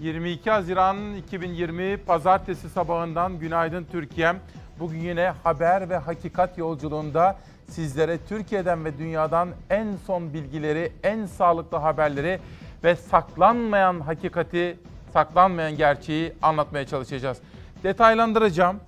22 Haziran 2020 Pazartesi sabahından günaydın Türkiye'm. Bugün yine haber ve hakikat yolculuğunda sizlere Türkiye'den ve dünyadan en son bilgileri, en sağlıklı haberleri ve saklanmayan hakikati, saklanmayan gerçeği anlatmaya çalışacağız. Detaylandıracağım.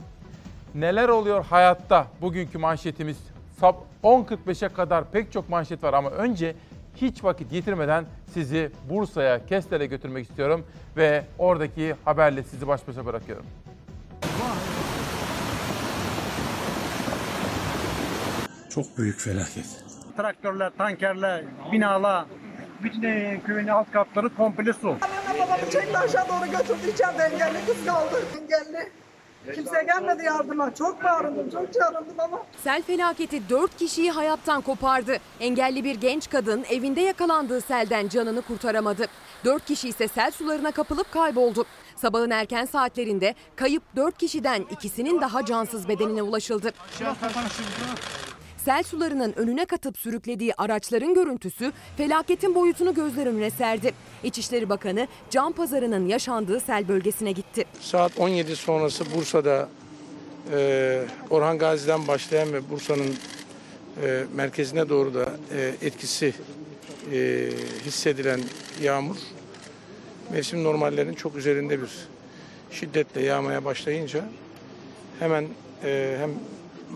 Neler oluyor hayatta? Bugünkü manşetimiz sab 10.45'e kadar pek çok manşet var ama önce hiç vakit yitirmeden sizi Bursa'ya, Kestel'e götürmek istiyorum ve oradaki haberle sizi baş başa bırakıyorum. Çok büyük felaket. traktörler, tankerler, binalar, bütün köyün alt katları komple su. Annemle babamı çekti aşağı doğru götürdü içeride engelli kız kaldı. Engelli. Kimse gelmedi yardıma. Çok bağırdım, çok çağırdım ama Sel felaketi 4 kişiyi hayattan kopardı. Engelli bir genç kadın evinde yakalandığı selden canını kurtaramadı. 4 kişi ise sel sularına kapılıp kayboldu. Sabahın erken saatlerinde kayıp 4 kişiden ikisinin daha cansız bedenine ulaşıldı. Sel sularının önüne katıp sürüklediği araçların görüntüsü felaketin boyutunu gözler önüne serdi. İçişleri Bakanı can pazarının yaşandığı sel bölgesine gitti. Saat 17 sonrası Bursa'da e, Orhan Gazi'den başlayan ve Bursa'nın e, merkezine doğru da e, etkisi e, hissedilen yağmur mevsim normallerinin çok üzerinde bir şiddetle yağmaya başlayınca hemen e, hem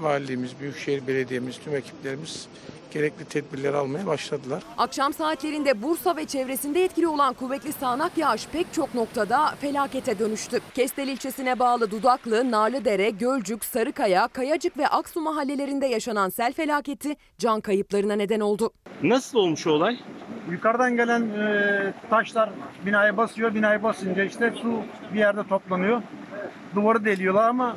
valiliğimiz, Büyükşehir Belediye'miz, tüm ekiplerimiz gerekli tedbirleri almaya başladılar. Akşam saatlerinde Bursa ve çevresinde etkili olan kuvvetli sağanak yağış pek çok noktada felakete dönüştü. Kestel ilçesine bağlı Dudaklı, Narlıdere, Gölcük, Sarıkaya, Kayacık ve Aksu mahallelerinde yaşanan sel felaketi can kayıplarına neden oldu. Nasıl olmuş olay? Yukarıdan gelen e, taşlar binaya basıyor, binaya basınca işte su bir yerde toplanıyor. Duvarı deliyorlar ama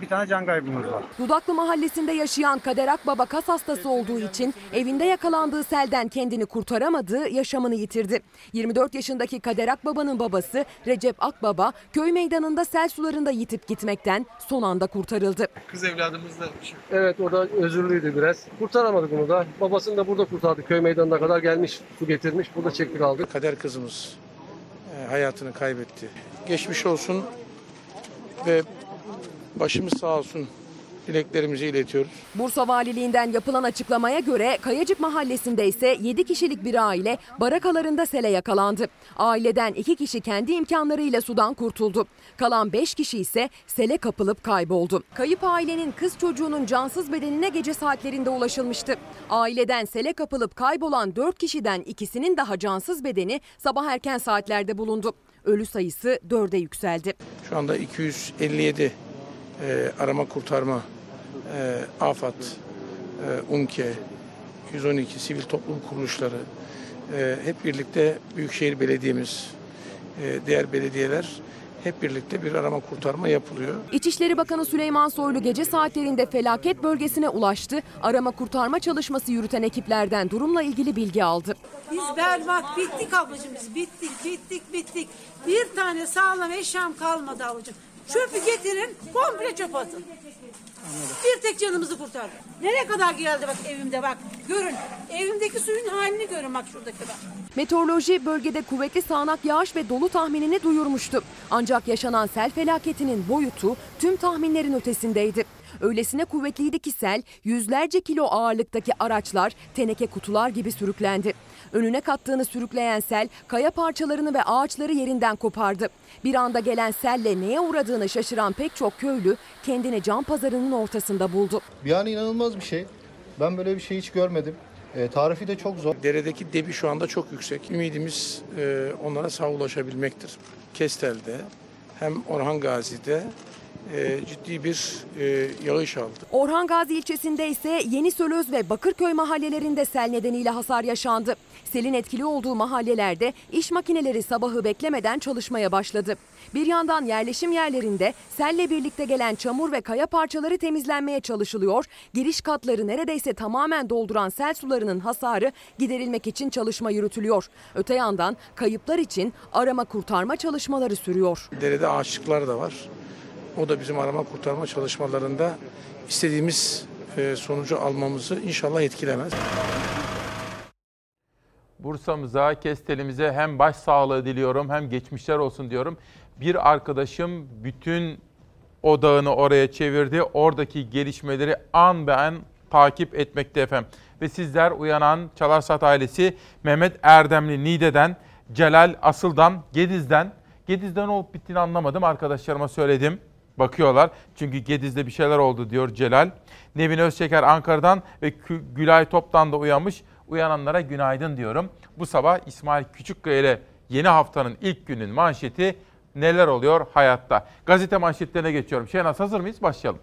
bir tane can kaybımız var. Dudaklı mahallesinde yaşayan Kader Akbaba kas hastası olduğu için evinde yakalandığı selden kendini kurtaramadı, yaşamını yitirdi. 24 yaşındaki Kader Akbaba'nın babası Recep Akbaba köy meydanında sel sularında yitip gitmekten son anda kurtarıldı. Evet o da özürlüydü biraz. Kurtaramadık onu da. Babasını da burada kurtardı. Köy meydanına kadar gelmiş, su getirmiş. Burada çektik aldık. Kader kızımız e, hayatını kaybetti. Geçmiş olsun ve başımız sağ olsun dileklerimizi iletiyoruz. Bursa Valiliğinden yapılan açıklamaya göre Kayacık Mahallesi'nde ise 7 kişilik bir aile barakalarında sele yakalandı. Aileden 2 kişi kendi imkanlarıyla sudan kurtuldu. Kalan 5 kişi ise sele kapılıp kayboldu. Kayıp ailenin kız çocuğunun cansız bedenine gece saatlerinde ulaşılmıştı. Aileden sele kapılıp kaybolan 4 kişiden ikisinin daha cansız bedeni sabah erken saatlerde bulundu. Ölü sayısı 4'e yükseldi. Şu anda 257 e, arama kurtarma, e, AFAD, e, UNKE, 112 sivil toplum kuruluşları e, hep birlikte Büyükşehir Belediye'miz, e, diğer belediyeler hep birlikte bir arama kurtarma yapılıyor. İçişleri Bakanı Süleyman Soylu gece saatlerinde felaket bölgesine ulaştı. Arama kurtarma çalışması yürüten ekiplerden durumla ilgili bilgi aldı. Biz berbat bittik ablacığım biz bittik bittik bittik. Bir tane sağlam eşyam kalmadı ablacığım. Çöpü getirin komple çöp atın. Bir tek canımızı kurtardı. Nereye kadar geldi bak evimde bak. Görün. Evimdeki suyun halini görün bak şuradaki bak. Meteoroloji bölgede kuvvetli sağanak yağış ve dolu tahminini duyurmuştu. Ancak yaşanan sel felaketinin boyutu tüm tahminlerin ötesindeydi. Öylesine kuvvetliydi ki sel yüzlerce kilo ağırlıktaki araçlar teneke kutular gibi sürüklendi. Önüne kattığını sürükleyen sel kaya parçalarını ve ağaçları yerinden kopardı. Bir anda gelen selle neye uğradığını şaşıran pek çok köylü kendini can pazarının ortasında buldu. Yani inanılmaz bir şey. Ben böyle bir şey hiç görmedim. E, tarifi de çok zor. Deredeki debi şu anda çok yüksek. Ümidimiz e, onlara sağ ulaşabilmektir. Kestel'de hem Orhan Gazi'de ciddi bir e, yağış aldı. Orhan Gazi ilçesinde ise Yeni Sölöz ve Bakırköy mahallelerinde sel nedeniyle hasar yaşandı. Selin etkili olduğu mahallelerde iş makineleri sabahı beklemeden çalışmaya başladı. Bir yandan yerleşim yerlerinde selle birlikte gelen çamur ve kaya parçaları temizlenmeye çalışılıyor. Giriş katları neredeyse tamamen dolduran sel sularının hasarı giderilmek için çalışma yürütülüyor. Öte yandan kayıplar için arama kurtarma çalışmaları sürüyor. Derede ağaçlıklar da var. O da bizim arama kurtarma çalışmalarında istediğimiz e, sonucu almamızı inşallah etkilemez. Bursa'mıza, Kestelimize hem baş sağlığı diliyorum hem geçmişler olsun diyorum. Bir arkadaşım bütün odağını oraya çevirdi. Oradaki gelişmeleri an be an takip etmekte efendim. Ve sizler uyanan Çalarsat ailesi Mehmet Erdemli Niğde'den, Celal Asıl'dan, Gediz'den. Gediz'den olup bittiğini anlamadım. Arkadaşlarıma söyledim. Bakıyorlar. Çünkü Gediz'de bir şeyler oldu diyor Celal. Nevin Özçeker Ankara'dan ve Gülay Top'tan da uyanmış. Uyananlara günaydın diyorum. Bu sabah İsmail Küçükkaya ile yeni haftanın ilk günün manşeti neler oluyor hayatta? Gazete manşetlerine geçiyorum. Şenaz hazır mıyız? Başlayalım.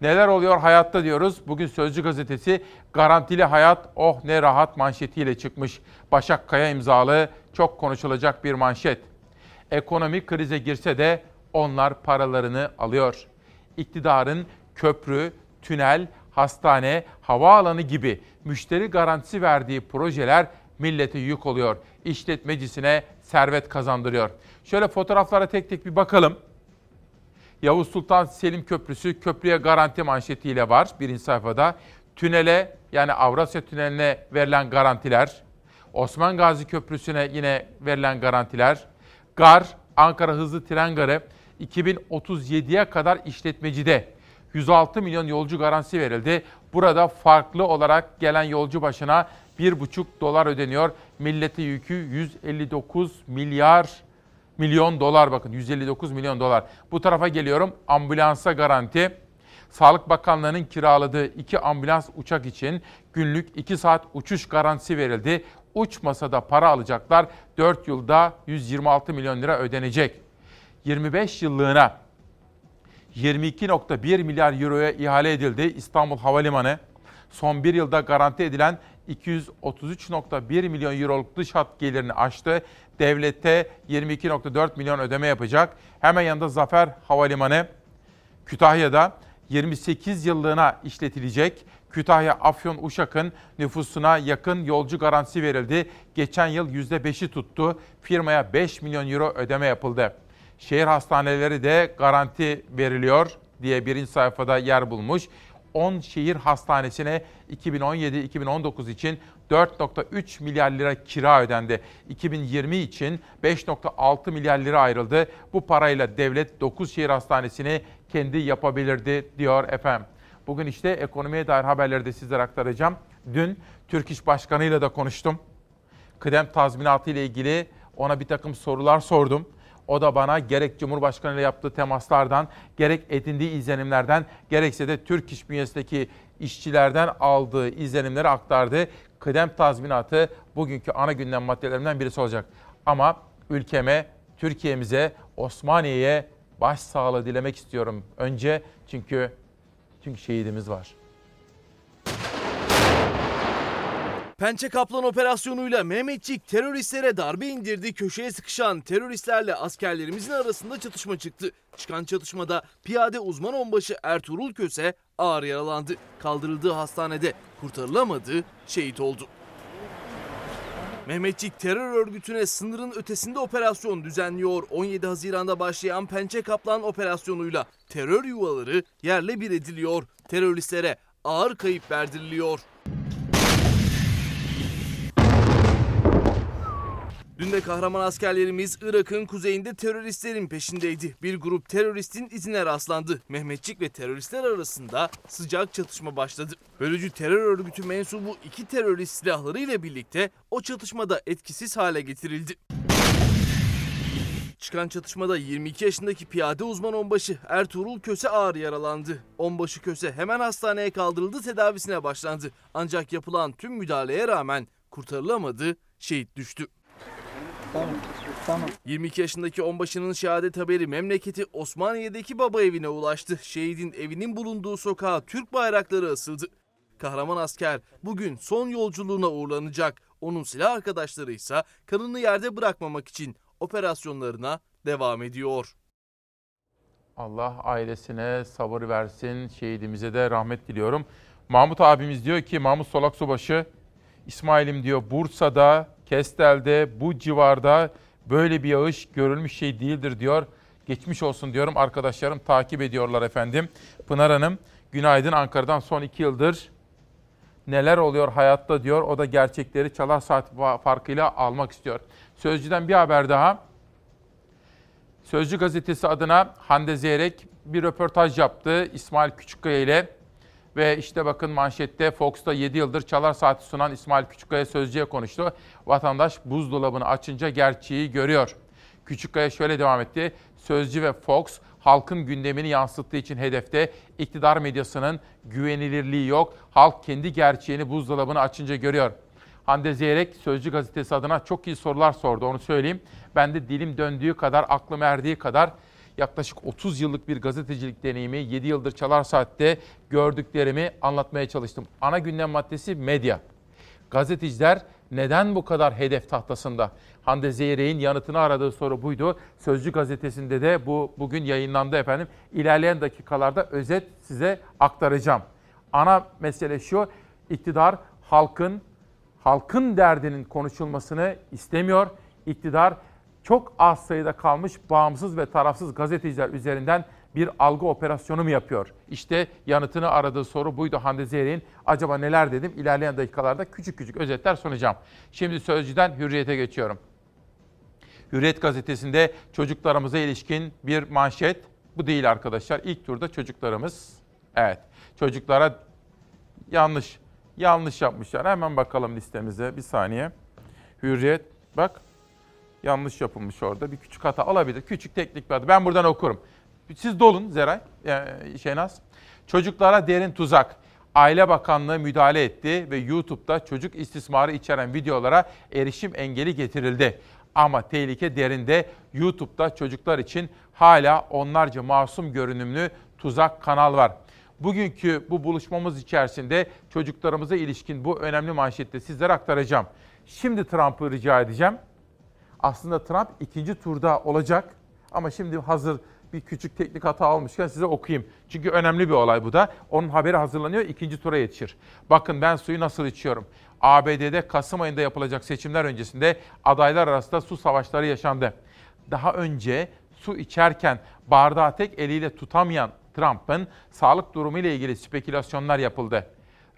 Neler oluyor hayatta diyoruz. Bugün Sözcü gazetesi garantili hayat oh ne rahat manşetiyle çıkmış. Başak Kaya imzalı çok konuşulacak bir manşet. Ekonomi krize girse de onlar paralarını alıyor. İktidarın köprü, tünel, hastane, havaalanı gibi müşteri garantisi verdiği projeler millete yük oluyor. İşletmecisine servet kazandırıyor. Şöyle fotoğraflara tek tek bir bakalım. Yavuz Sultan Selim Köprüsü köprüye garanti manşetiyle var birinci sayfada. Tünele yani Avrasya Tüneli'ne verilen garantiler. Osman Gazi Köprüsü'ne yine verilen garantiler. GAR, Ankara Hızlı Tren Garı 2037'ye kadar işletmecide 106 milyon yolcu garantisi verildi. Burada farklı olarak gelen yolcu başına 1,5 dolar ödeniyor. Millete yükü 159 milyar milyon dolar bakın 159 milyon dolar. Bu tarafa geliyorum ambulansa garanti. Sağlık Bakanlığı'nın kiraladığı iki ambulans uçak için günlük 2 saat uçuş garantisi verildi. Uçmasa da para alacaklar. 4 yılda 126 milyon lira ödenecek. 25 yıllığına 22.1 milyar euroya ihale edildi İstanbul Havalimanı. Son bir yılda garanti edilen 233.1 milyon euroluk dış hat gelirini aştı. Devlette 22.4 milyon ödeme yapacak. Hemen yanında Zafer Havalimanı Kütahya'da 28 yıllığına işletilecek. Kütahya Afyon Uşak'ın nüfusuna yakın yolcu garantisi verildi. Geçen yıl %5'i tuttu. Firmaya 5 milyon euro ödeme yapıldı. Şehir hastaneleri de garanti veriliyor diye birinci sayfada yer bulmuş. 10 şehir hastanesine 2017-2019 için 4.3 milyar lira kira ödendi. 2020 için 5.6 milyar lira ayrıldı. Bu parayla devlet 9 şehir hastanesini kendi yapabilirdi diyor efendim. Bugün işte ekonomiye dair haberleri de sizlere aktaracağım. Dün Türk İş Başkanı ile de konuştum. Kıdem tazminatı ile ilgili ona bir takım sorular sordum. O da bana gerek Cumhurbaşkanı ile yaptığı temaslardan, gerek edindiği izlenimlerden, gerekse de Türk İş bünyesindeki işçilerden aldığı izlenimleri aktardı. Kıdem tazminatı bugünkü ana gündem maddelerinden birisi olacak. Ama ülkeme, Türkiye'mize, Osmaniye'ye başsağlığı dilemek istiyorum. Önce çünkü çünkü şehidimiz var. Pençe Kaplan operasyonuyla Mehmetçik teröristlere darbe indirdi. Köşeye sıkışan teröristlerle askerlerimizin arasında çatışma çıktı. Çıkan çatışmada piyade uzman onbaşı Ertuğrul Köse ağır yaralandı. Kaldırıldığı hastanede kurtarılamadı, şehit oldu. Mehmetçik terör örgütüne sınırın ötesinde operasyon düzenliyor. 17 Haziran'da başlayan Pençe Kaplan operasyonuyla terör yuvaları yerle bir ediliyor. Teröristlere ağır kayıp verdiriliyor. Dün de kahraman askerlerimiz Irak'ın kuzeyinde teröristlerin peşindeydi. Bir grup teröristin izine rastlandı. Mehmetçik ve teröristler arasında sıcak çatışma başladı. Bölücü terör örgütü mensubu iki terörist silahlarıyla birlikte o çatışmada etkisiz hale getirildi. Çıkan çatışmada 22 yaşındaki piyade uzman onbaşı Ertuğrul Köse ağır yaralandı. Onbaşı Köse hemen hastaneye kaldırıldı tedavisine başlandı. Ancak yapılan tüm müdahaleye rağmen kurtarılamadı, şehit düştü. 22 yaşındaki onbaşının şehadet haberi memleketi Osmaniye'deki baba evine ulaştı. Şehidin evinin bulunduğu sokağa Türk bayrakları asıldı. Kahraman asker bugün son yolculuğuna uğurlanacak. Onun silah arkadaşları ise kanını yerde bırakmamak için operasyonlarına devam ediyor. Allah ailesine sabır versin. Şehidimize de rahmet diliyorum. Mahmut abimiz diyor ki Mahmut Solak Subaşı İsmail'im diyor Bursa'da, Kestel'de, bu civarda böyle bir yağış görülmüş şey değildir diyor. Geçmiş olsun diyorum. Arkadaşlarım takip ediyorlar efendim. Pınar Hanım günaydın Ankara'dan son iki yıldır neler oluyor hayatta diyor. O da gerçekleri çalar saat fa- farkıyla almak istiyor. Sözcüden bir haber daha. Sözcü gazetesi adına Hande Zeyrek bir röportaj yaptı İsmail Küçükkaya ile. Ve işte bakın manşette Fox'ta 7 yıldır çalar saati sunan İsmail Küçükkaya sözcüye konuştu. Vatandaş buzdolabını açınca gerçeği görüyor. Küçükkaya şöyle devam etti. Sözcü ve Fox halkın gündemini yansıttığı için hedefte iktidar medyasının güvenilirliği yok. Halk kendi gerçeğini buzdolabını açınca görüyor. Hande Zeyrek Sözcü gazetesi adına çok iyi sorular sordu onu söyleyeyim. Ben de dilim döndüğü kadar, aklım erdiği kadar yaklaşık 30 yıllık bir gazetecilik deneyimi, 7 yıldır Çalar Saat'te gördüklerimi anlatmaya çalıştım. Ana gündem maddesi medya. Gazeteciler neden bu kadar hedef tahtasında? Hande Zeyrek'in yanıtını aradığı soru buydu. Sözcü gazetesinde de bu bugün yayınlandı efendim. İlerleyen dakikalarda özet size aktaracağım. Ana mesele şu, iktidar halkın halkın derdinin konuşulmasını istemiyor. İktidar çok az sayıda kalmış bağımsız ve tarafsız gazeteciler üzerinden bir algı operasyonu mu yapıyor? İşte yanıtını aradığı soru buydu Hande Zeyrek'in. Acaba neler dedim? İlerleyen dakikalarda küçük küçük özetler sunacağım. Şimdi Sözcü'den Hürriyet'e geçiyorum. Hürriyet gazetesinde çocuklarımıza ilişkin bir manşet. Bu değil arkadaşlar. İlk turda çocuklarımız. Evet. Çocuklara yanlış yanlış yapmışlar. Hemen bakalım listemize bir saniye. Hürriyet bak yanlış yapılmış orada. Bir küçük hata olabilir. Küçük teknik bir hata. Ben buradan okurum. Siz dolun Zeray, e, Şenaz. Çocuklara derin tuzak. Aile Bakanlığı müdahale etti ve YouTube'da çocuk istismarı içeren videolara erişim engeli getirildi. Ama tehlike derinde YouTube'da çocuklar için hala onlarca masum görünümlü tuzak kanal var. Bugünkü bu buluşmamız içerisinde çocuklarımıza ilişkin bu önemli manşette sizlere aktaracağım. Şimdi Trump'ı rica edeceğim. Aslında Trump ikinci turda olacak ama şimdi hazır bir küçük teknik hata almışken size okuyayım. Çünkü önemli bir olay bu da. Onun haberi hazırlanıyor, ikinci tura yetişir. Bakın ben suyu nasıl içiyorum. ABD'de Kasım ayında yapılacak seçimler öncesinde adaylar arasında su savaşları yaşandı. Daha önce su içerken bardağı tek eliyle tutamayan Trump'ın sağlık durumu ile ilgili spekülasyonlar yapıldı.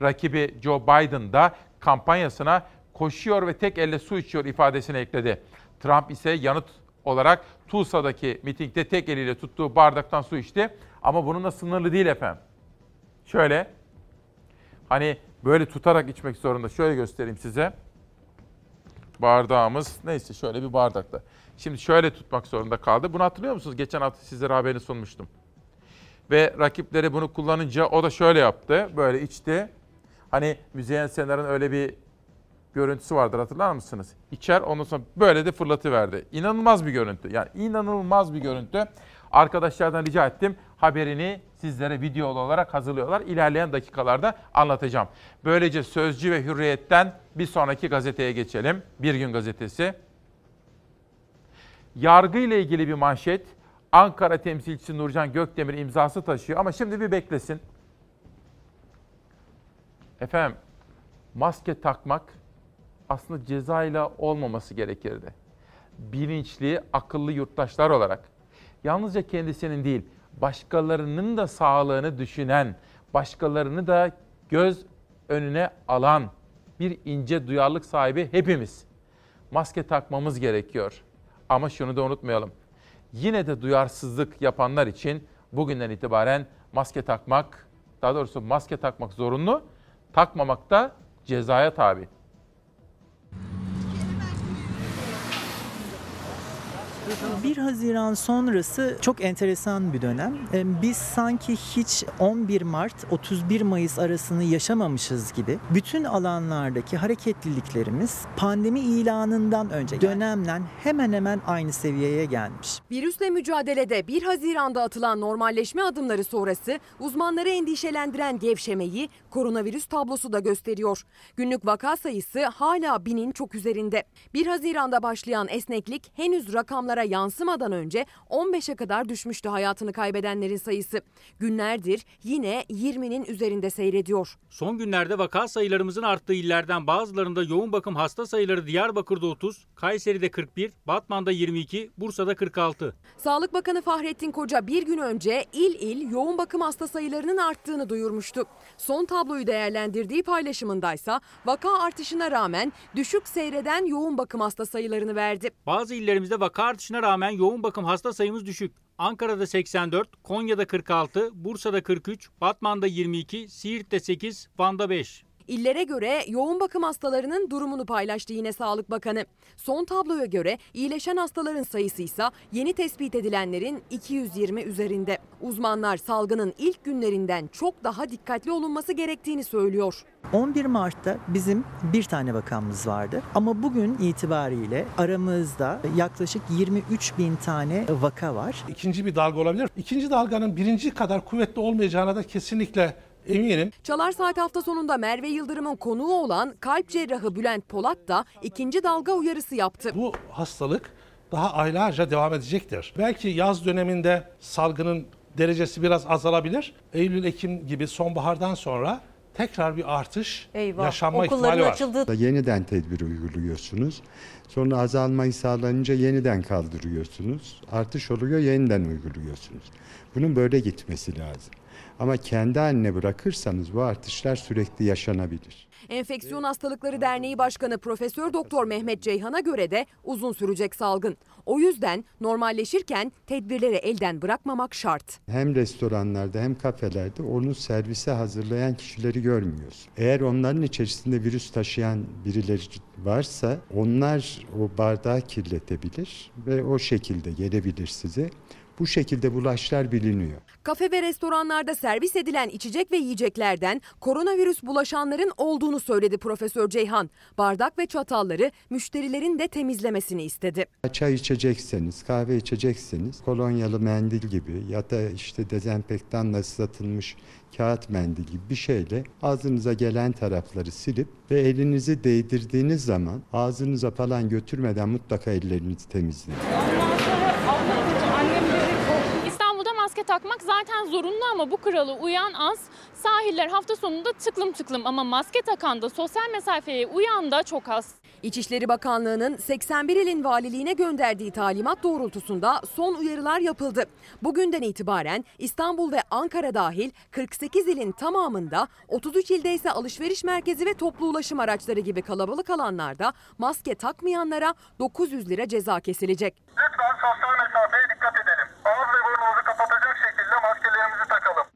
Rakibi Joe Biden da kampanyasına koşuyor ve tek elle su içiyor ifadesini ekledi. Trump ise yanıt olarak Tulsa'daki mitingde tek eliyle tuttuğu bardaktan su içti. Ama bununla sınırlı değil efendim. Şöyle, hani böyle tutarak içmek zorunda. Şöyle göstereyim size. Bardağımız neyse şöyle bir bardakta. Şimdi şöyle tutmak zorunda kaldı. Bunu hatırlıyor musunuz? Geçen hafta sizlere haberini sunmuştum. Ve rakipleri bunu kullanınca o da şöyle yaptı. Böyle içti. Hani Müzeyyen Senar'ın öyle bir görüntüsü vardır hatırlar mısınız? İçer ondan sonra böyle de fırlatıverdi. İnanılmaz bir görüntü. Yani inanılmaz bir görüntü. Arkadaşlardan rica ettim. Haberini sizlere videolu olarak hazırlıyorlar. İlerleyen dakikalarda anlatacağım. Böylece Sözcü ve Hürriyet'ten bir sonraki gazeteye geçelim. Bir Gün Gazetesi. Yargı ile ilgili bir manşet. Ankara temsilcisi Nurcan Gökdemir imzası taşıyor ama şimdi bir beklesin. Efendim maske takmak aslında cezayla olmaması gerekirdi. Bilinçli, akıllı yurttaşlar olarak yalnızca kendisinin değil, başkalarının da sağlığını düşünen, başkalarını da göz önüne alan bir ince duyarlılık sahibi hepimiz. Maske takmamız gerekiyor. Ama şunu da unutmayalım. Yine de duyarsızlık yapanlar için bugünden itibaren maske takmak, daha doğrusu maske takmak zorunlu, takmamak da cezaya tabi. 1 Haziran sonrası çok enteresan bir dönem. Ee, Biz sanki hiç 11 Mart 31 Mayıs arasını yaşamamışız gibi bütün alanlardaki hareketliliklerimiz pandemi ilanından önce dönemden hemen hemen aynı seviyeye gelmiş. Virüsle mücadelede 1 Haziran'da atılan normalleşme adımları sonrası uzmanları endişelendiren gevşemeyi koronavirüs tablosu da gösteriyor. Günlük vaka sayısı hala binin çok üzerinde. 1 Haziran'da başlayan esneklik henüz rakamlara yansımadan önce 15'e kadar düşmüştü hayatını kaybedenlerin sayısı. Günlerdir yine 20'nin üzerinde seyrediyor. Son günlerde vaka sayılarımızın arttığı illerden bazılarında yoğun bakım hasta sayıları Diyarbakır'da 30, Kayseri'de 41, Batman'da 22, Bursa'da 46. Sağlık Bakanı Fahrettin Koca bir gün önce il il yoğun bakım hasta sayılarının arttığını duyurmuştu. Son tabloyu değerlendirdiği paylaşımındaysa vaka artışına rağmen düşük seyreden yoğun bakım hasta sayılarını verdi. Bazı illerimizde vaka artışına rağmen yoğun bakım hasta sayımız düşük. Ankara'da 84, Konya'da 46, Bursa'da 43, Batman'da 22, Siirt'te 8, Van'da 5. İllere göre yoğun bakım hastalarının durumunu paylaştı yine Sağlık Bakanı. Son tabloya göre iyileşen hastaların sayısı ise yeni tespit edilenlerin 220 üzerinde. Uzmanlar salgının ilk günlerinden çok daha dikkatli olunması gerektiğini söylüyor. 11 Mart'ta bizim bir tane vakamız vardı ama bugün itibariyle aramızda yaklaşık 23 bin tane vaka var. İkinci bir dalga olabilir. İkinci dalganın birinci kadar kuvvetli olmayacağına da kesinlikle eminim. Çalar Saat hafta sonunda Merve Yıldırım'ın konuğu olan kalp cerrahı Bülent Polat da ikinci dalga uyarısı yaptı. Bu hastalık daha aylarca devam edecektir. Belki yaz döneminde salgının derecesi biraz azalabilir. Eylül-Ekim gibi sonbahardan sonra tekrar bir artış Eyvah, yaşanma okulların ihtimali var. açıldığı Yeniden tedbir uyguluyorsunuz. Sonra azalmayı sağlanınca yeniden kaldırıyorsunuz. Artış oluyor yeniden uyguluyorsunuz. Bunun böyle gitmesi lazım. Ama kendi haline bırakırsanız bu artışlar sürekli yaşanabilir. Enfeksiyon Hastalıkları Derneği Başkanı Profesör Doktor Mehmet Ceyhan'a göre de uzun sürecek salgın. O yüzden normalleşirken tedbirleri elden bırakmamak şart. Hem restoranlarda hem kafelerde onu servise hazırlayan kişileri görmüyoruz. Eğer onların içerisinde virüs taşıyan birileri varsa onlar o bardağı kirletebilir ve o şekilde gelebilir size. Bu şekilde bulaşlar biliniyor. Kafe ve restoranlarda servis edilen içecek ve yiyeceklerden koronavirüs bulaşanların olduğunu söyledi Profesör Ceyhan. Bardak ve çatalları müşterilerin de temizlemesini istedi. Çay içecekseniz, kahve içecekseniz kolonyalı mendil gibi ya da işte dezenfektanla ıslatılmış kağıt mendil gibi bir şeyle ağzınıza gelen tarafları silip ve elinizi değdirdiğiniz zaman ağzınıza falan götürmeden mutlaka ellerinizi temizleyin. İstanbul'da maske takmak zaten zorunlu ama bu kuralı uyan az. Sahiller hafta sonunda tıklım tıklım ama maske takan da sosyal mesafeye uyan da çok az. İçişleri Bakanlığı'nın 81 ilin valiliğine gönderdiği talimat doğrultusunda son uyarılar yapıldı. Bugünden itibaren İstanbul ve Ankara dahil 48 ilin tamamında 33 ilde ise alışveriş merkezi ve toplu ulaşım araçları gibi kalabalık alanlarda maske takmayanlara 900 lira ceza kesilecek. Lütfen sosyal mesafeye dikkat edelim. Ağız ve burnumuzu kapatacak şekilde maskelerimizi takalım.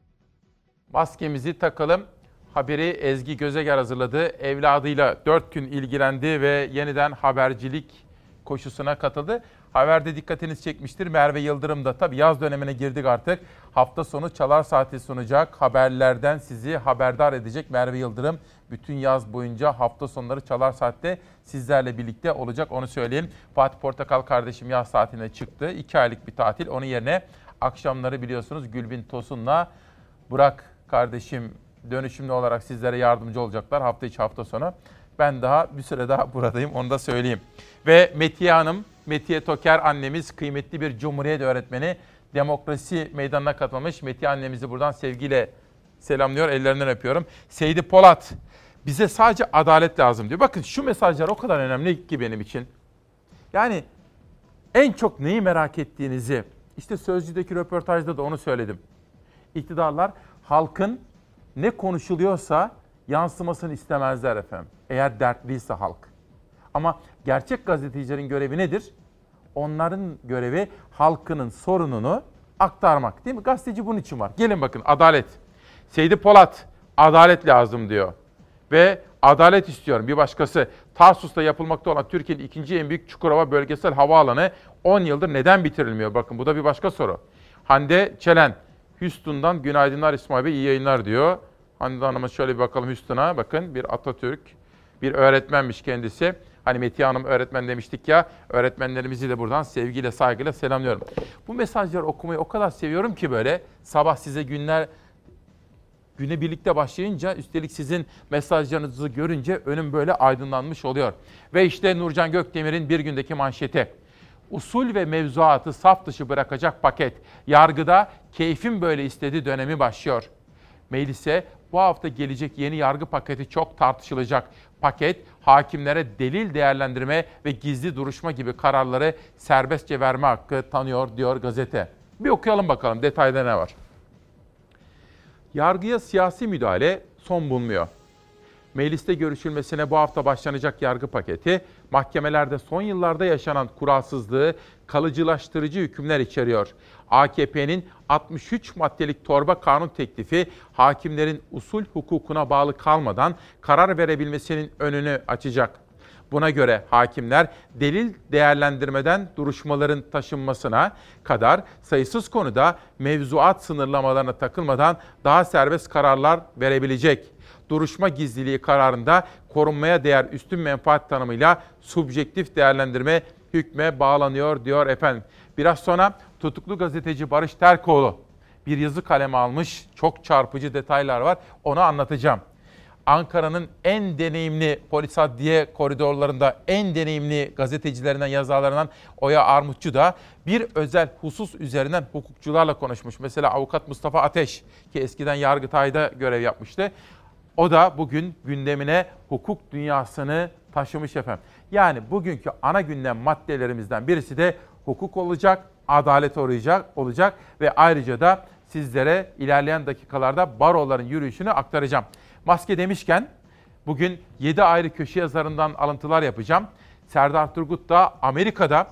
Maskemizi takalım. Haberi Ezgi Gözeger hazırladı. Evladıyla 4 gün ilgilendi ve yeniden habercilik koşusuna katıldı. Haberde dikkatiniz çekmiştir. Merve Yıldırım da tabii yaz dönemine girdik artık. Hafta sonu Çalar Saati sunacak. Haberlerden sizi haberdar edecek Merve Yıldırım. Bütün yaz boyunca hafta sonları Çalar Saat'te sizlerle birlikte olacak onu söyleyelim. Fatih Portakal kardeşim yaz saatine çıktı. 2 aylık bir tatil. Onun yerine akşamları biliyorsunuz Gülbin Tosun'la Burak kardeşim dönüşümlü olarak sizlere yardımcı olacaklar hafta içi hafta sonu. Ben daha bir süre daha buradayım onu da söyleyeyim. Ve Metiye Hanım, Metiye Toker annemiz kıymetli bir Cumhuriyet öğretmeni. Demokrasi meydanına katılmış. Metiye annemizi buradan sevgiyle selamlıyor, ellerinden öpüyorum. Seydi Polat, bize sadece adalet lazım diyor. Bakın şu mesajlar o kadar önemli ki benim için. Yani en çok neyi merak ettiğinizi, işte Sözcü'deki röportajda da onu söyledim. İktidarlar halkın ne konuşuluyorsa yansımasını istemezler efendim. Eğer dertliyse halk. Ama gerçek gazetecilerin görevi nedir? Onların görevi halkının sorununu aktarmak değil mi? Gazeteci bunun için var. Gelin bakın adalet. Seydi Polat adalet lazım diyor. Ve adalet istiyorum. Bir başkası Tarsus'ta yapılmakta olan Türkiye'nin ikinci en büyük Çukurova Bölgesel Havaalanı 10 yıldır neden bitirilmiyor? Bakın bu da bir başka soru. Hande Çelen, Houston'dan günaydınlar İsmail Bey iyi yayınlar diyor. Hande Hanım'a şöyle bir bakalım Houston'a. Bakın bir Atatürk, bir öğretmenmiş kendisi. Hani Metiye Hanım öğretmen demiştik ya, öğretmenlerimizi de buradan sevgiyle, saygıyla selamlıyorum. Bu mesajları okumayı o kadar seviyorum ki böyle sabah size günler güne birlikte başlayınca üstelik sizin mesajlarınızı görünce önüm böyle aydınlanmış oluyor. Ve işte Nurcan Gökdemir'in bir gündeki manşeti. Usul ve mevzuatı saf dışı bırakacak paket. Yargıda keyfim böyle istediği dönemi başlıyor. Meclise bu hafta gelecek yeni yargı paketi çok tartışılacak. Paket hakimlere delil değerlendirme ve gizli duruşma gibi kararları serbestçe verme hakkı tanıyor diyor gazete. Bir okuyalım bakalım detayda ne var. Yargıya siyasi müdahale son bulmuyor. Mecliste görüşülmesine bu hafta başlanacak yargı paketi, mahkemelerde son yıllarda yaşanan kuralsızlığı kalıcılaştırıcı hükümler içeriyor. AKP'nin 63 maddelik torba kanun teklifi hakimlerin usul hukukuna bağlı kalmadan karar verebilmesinin önünü açacak. Buna göre hakimler delil değerlendirmeden duruşmaların taşınmasına kadar sayısız konuda mevzuat sınırlamalarına takılmadan daha serbest kararlar verebilecek. Duruşma gizliliği kararında korunmaya değer üstün menfaat tanımıyla subjektif değerlendirme hükme bağlanıyor diyor efendim. Biraz sonra tutuklu gazeteci Barış Terkoğlu bir yazı kaleme almış. Çok çarpıcı detaylar var. Onu anlatacağım. Ankara'nın en deneyimli polis adliye koridorlarında en deneyimli gazetecilerinden, yazarlarından Oya Armutçu da bir özel husus üzerinden hukukçularla konuşmuş. Mesela avukat Mustafa Ateş ki eskiden Yargıtay'da görev yapmıştı. O da bugün gündemine hukuk dünyasını taşımış efendim. Yani bugünkü ana gündem maddelerimizden birisi de hukuk olacak, adalet olacak, olacak ve ayrıca da sizlere ilerleyen dakikalarda baroların yürüyüşünü aktaracağım. Maske demişken bugün 7 ayrı köşe yazarından alıntılar yapacağım. Serdar Turgut da Amerika'da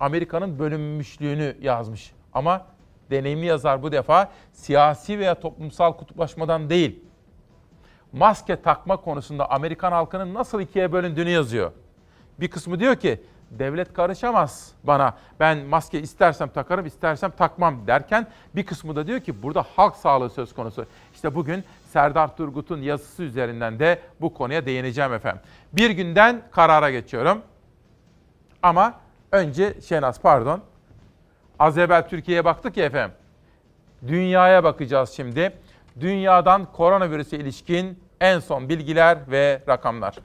Amerika'nın bölünmüşlüğünü yazmış. Ama deneyimli yazar bu defa siyasi veya toplumsal kutuplaşmadan değil, maske takma konusunda Amerikan halkının nasıl ikiye bölündüğünü yazıyor. Bir kısmı diyor ki devlet karışamaz bana. Ben maske istersem takarım, istersem takmam derken bir kısmı da diyor ki burada halk sağlığı söz konusu. İşte bugün Serdar Turgut'un yazısı üzerinden de bu konuya değineceğim efendim. Bir günden karara geçiyorum. Ama önce Şenaz pardon. Az evvel Türkiye'ye baktık ya efendim. Dünyaya bakacağız şimdi. Dünyadan koronavirüse ilişkin en son bilgiler ve rakamlar.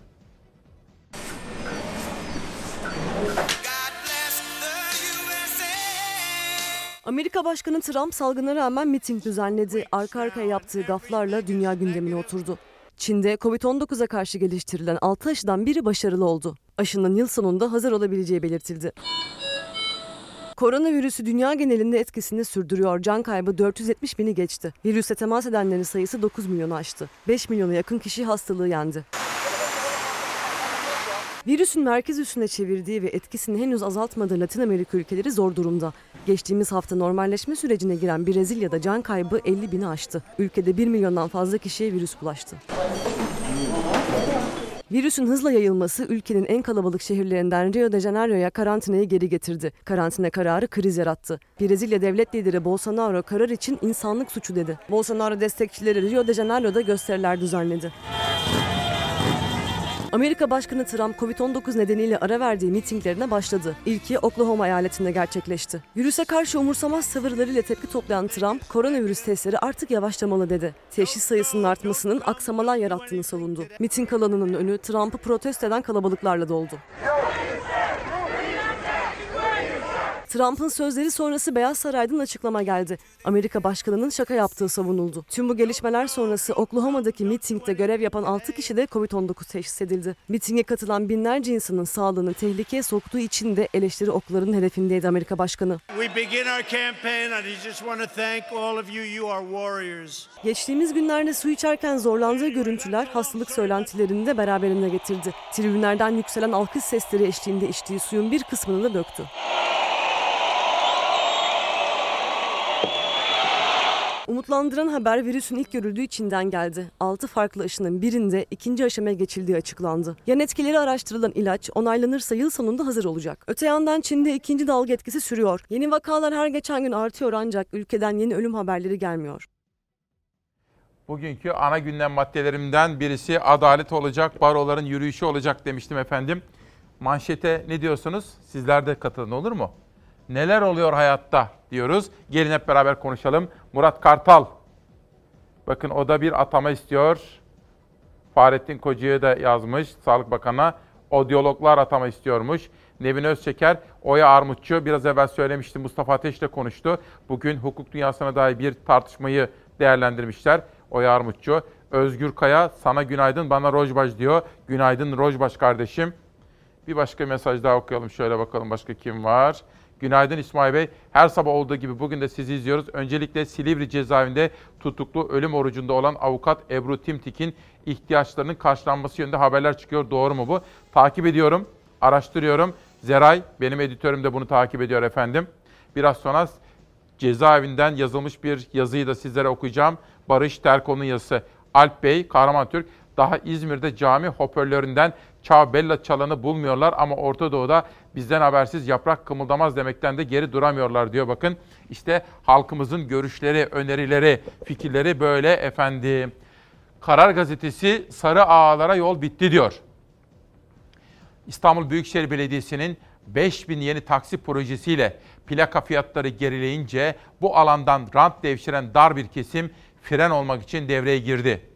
Amerika Başkanı Trump salgına rağmen miting düzenledi. Arka arkaya yaptığı gaflarla dünya gündemine oturdu. Çin'de Covid-19'a karşı geliştirilen 6 aşıdan biri başarılı oldu. Aşının yıl sonunda hazır olabileceği belirtildi. Koronavirüsü dünya genelinde etkisini sürdürüyor. Can kaybı 470 bini geçti. Virüse temas edenlerin sayısı 9 milyonu aştı. 5 milyona yakın kişi hastalığı yendi. Virüsün merkez üstüne çevirdiği ve etkisini henüz azaltmadığı Latin Amerika ülkeleri zor durumda. Geçtiğimiz hafta normalleşme sürecine giren Brezilya'da can kaybı 50 bini aştı. Ülkede 1 milyondan fazla kişiye virüs bulaştı. Virüsün hızla yayılması ülkenin en kalabalık şehirlerinden Rio de Janeiro'ya karantinayı geri getirdi. Karantina kararı kriz yarattı. Brezilya devlet lideri Bolsonaro karar için insanlık suçu dedi. Bolsonaro destekçileri Rio de Janeiro'da gösteriler düzenledi. Amerika Başkanı Trump Covid-19 nedeniyle ara verdiği mitinglerine başladı. İlki Oklahoma eyaletinde gerçekleşti. Virüse karşı umursamaz tavırlarıyla tepki toplayan Trump, koronavirüs testleri artık yavaşlamalı dedi. Teşhis sayısının artmasının aksamalar yarattığını savundu. Miting alanının önü Trump'ı protesto eden kalabalıklarla doldu. Trump'ın sözleri sonrası Beyaz Saray'dan açıklama geldi. Amerika Başkanı'nın şaka yaptığı savunuldu. Tüm bu gelişmeler sonrası Oklahoma'daki mitingde görev yapan 6 kişi de Covid-19 teşhis edildi. Mitinge katılan binlerce insanın sağlığını tehlikeye soktuğu için de eleştiri okların hedefindeydi Amerika Başkanı. Geçtiğimiz günlerde su içerken zorlandığı görüntüler hastalık söylentilerini de beraberinde getirdi. Tribünlerden yükselen alkış sesleri eşliğinde içtiği suyun bir kısmını da döktü. Umutlandıran haber virüsün ilk görüldüğü Çin'den geldi. 6 farklı aşının birinde ikinci aşamaya geçildiği açıklandı. Yan etkileri araştırılan ilaç onaylanırsa yıl sonunda hazır olacak. Öte yandan Çin'de ikinci dalga etkisi sürüyor. Yeni vakalar her geçen gün artıyor ancak ülkeden yeni ölüm haberleri gelmiyor. Bugünkü ana gündem maddelerimden birisi adalet olacak, baroların yürüyüşü olacak demiştim efendim. Manşete ne diyorsunuz? Sizler de katılın olur mu? Neler oluyor hayatta diyoruz. Gelin hep beraber konuşalım. Murat Kartal. Bakın o da bir atama istiyor. Fahrettin Koca'ya da yazmış Sağlık Bakanı'na. Odyologlar atama istiyormuş. Nevin Özçeker, Oya Armutçu. Biraz evvel söylemiştim Mustafa Ateş ile konuştu. Bugün hukuk dünyasına dair bir tartışmayı değerlendirmişler. Oya Armutçu. Özgür Kaya sana günaydın bana Rojbaş diyor. Günaydın Rojbaş kardeşim. Bir başka mesaj daha okuyalım. Şöyle bakalım başka kim var. Günaydın İsmail Bey. Her sabah olduğu gibi bugün de sizi izliyoruz. Öncelikle Silivri cezaevinde tutuklu ölüm orucunda olan avukat Ebru Timtik'in ihtiyaçlarının karşılanması yönünde haberler çıkıyor. Doğru mu bu? Takip ediyorum, araştırıyorum. Zeray, benim editörüm de bunu takip ediyor efendim. Biraz sonra cezaevinden yazılmış bir yazıyı da sizlere okuyacağım. Barış Terko'nun yazısı. Alp Bey, Kahraman Türk, daha İzmir'de cami hoparlöründen Çağ Bella çalanı bulmuyorlar ama Orta Doğu'da bizden habersiz yaprak kımıldamaz demekten de geri duramıyorlar diyor bakın. İşte halkımızın görüşleri, önerileri, fikirleri böyle efendim. Karar Gazetesi sarı ağalara yol bitti diyor. İstanbul Büyükşehir Belediyesi'nin 5000 yeni taksi projesiyle plaka fiyatları gerileyince bu alandan rant devşiren dar bir kesim fren olmak için devreye girdi.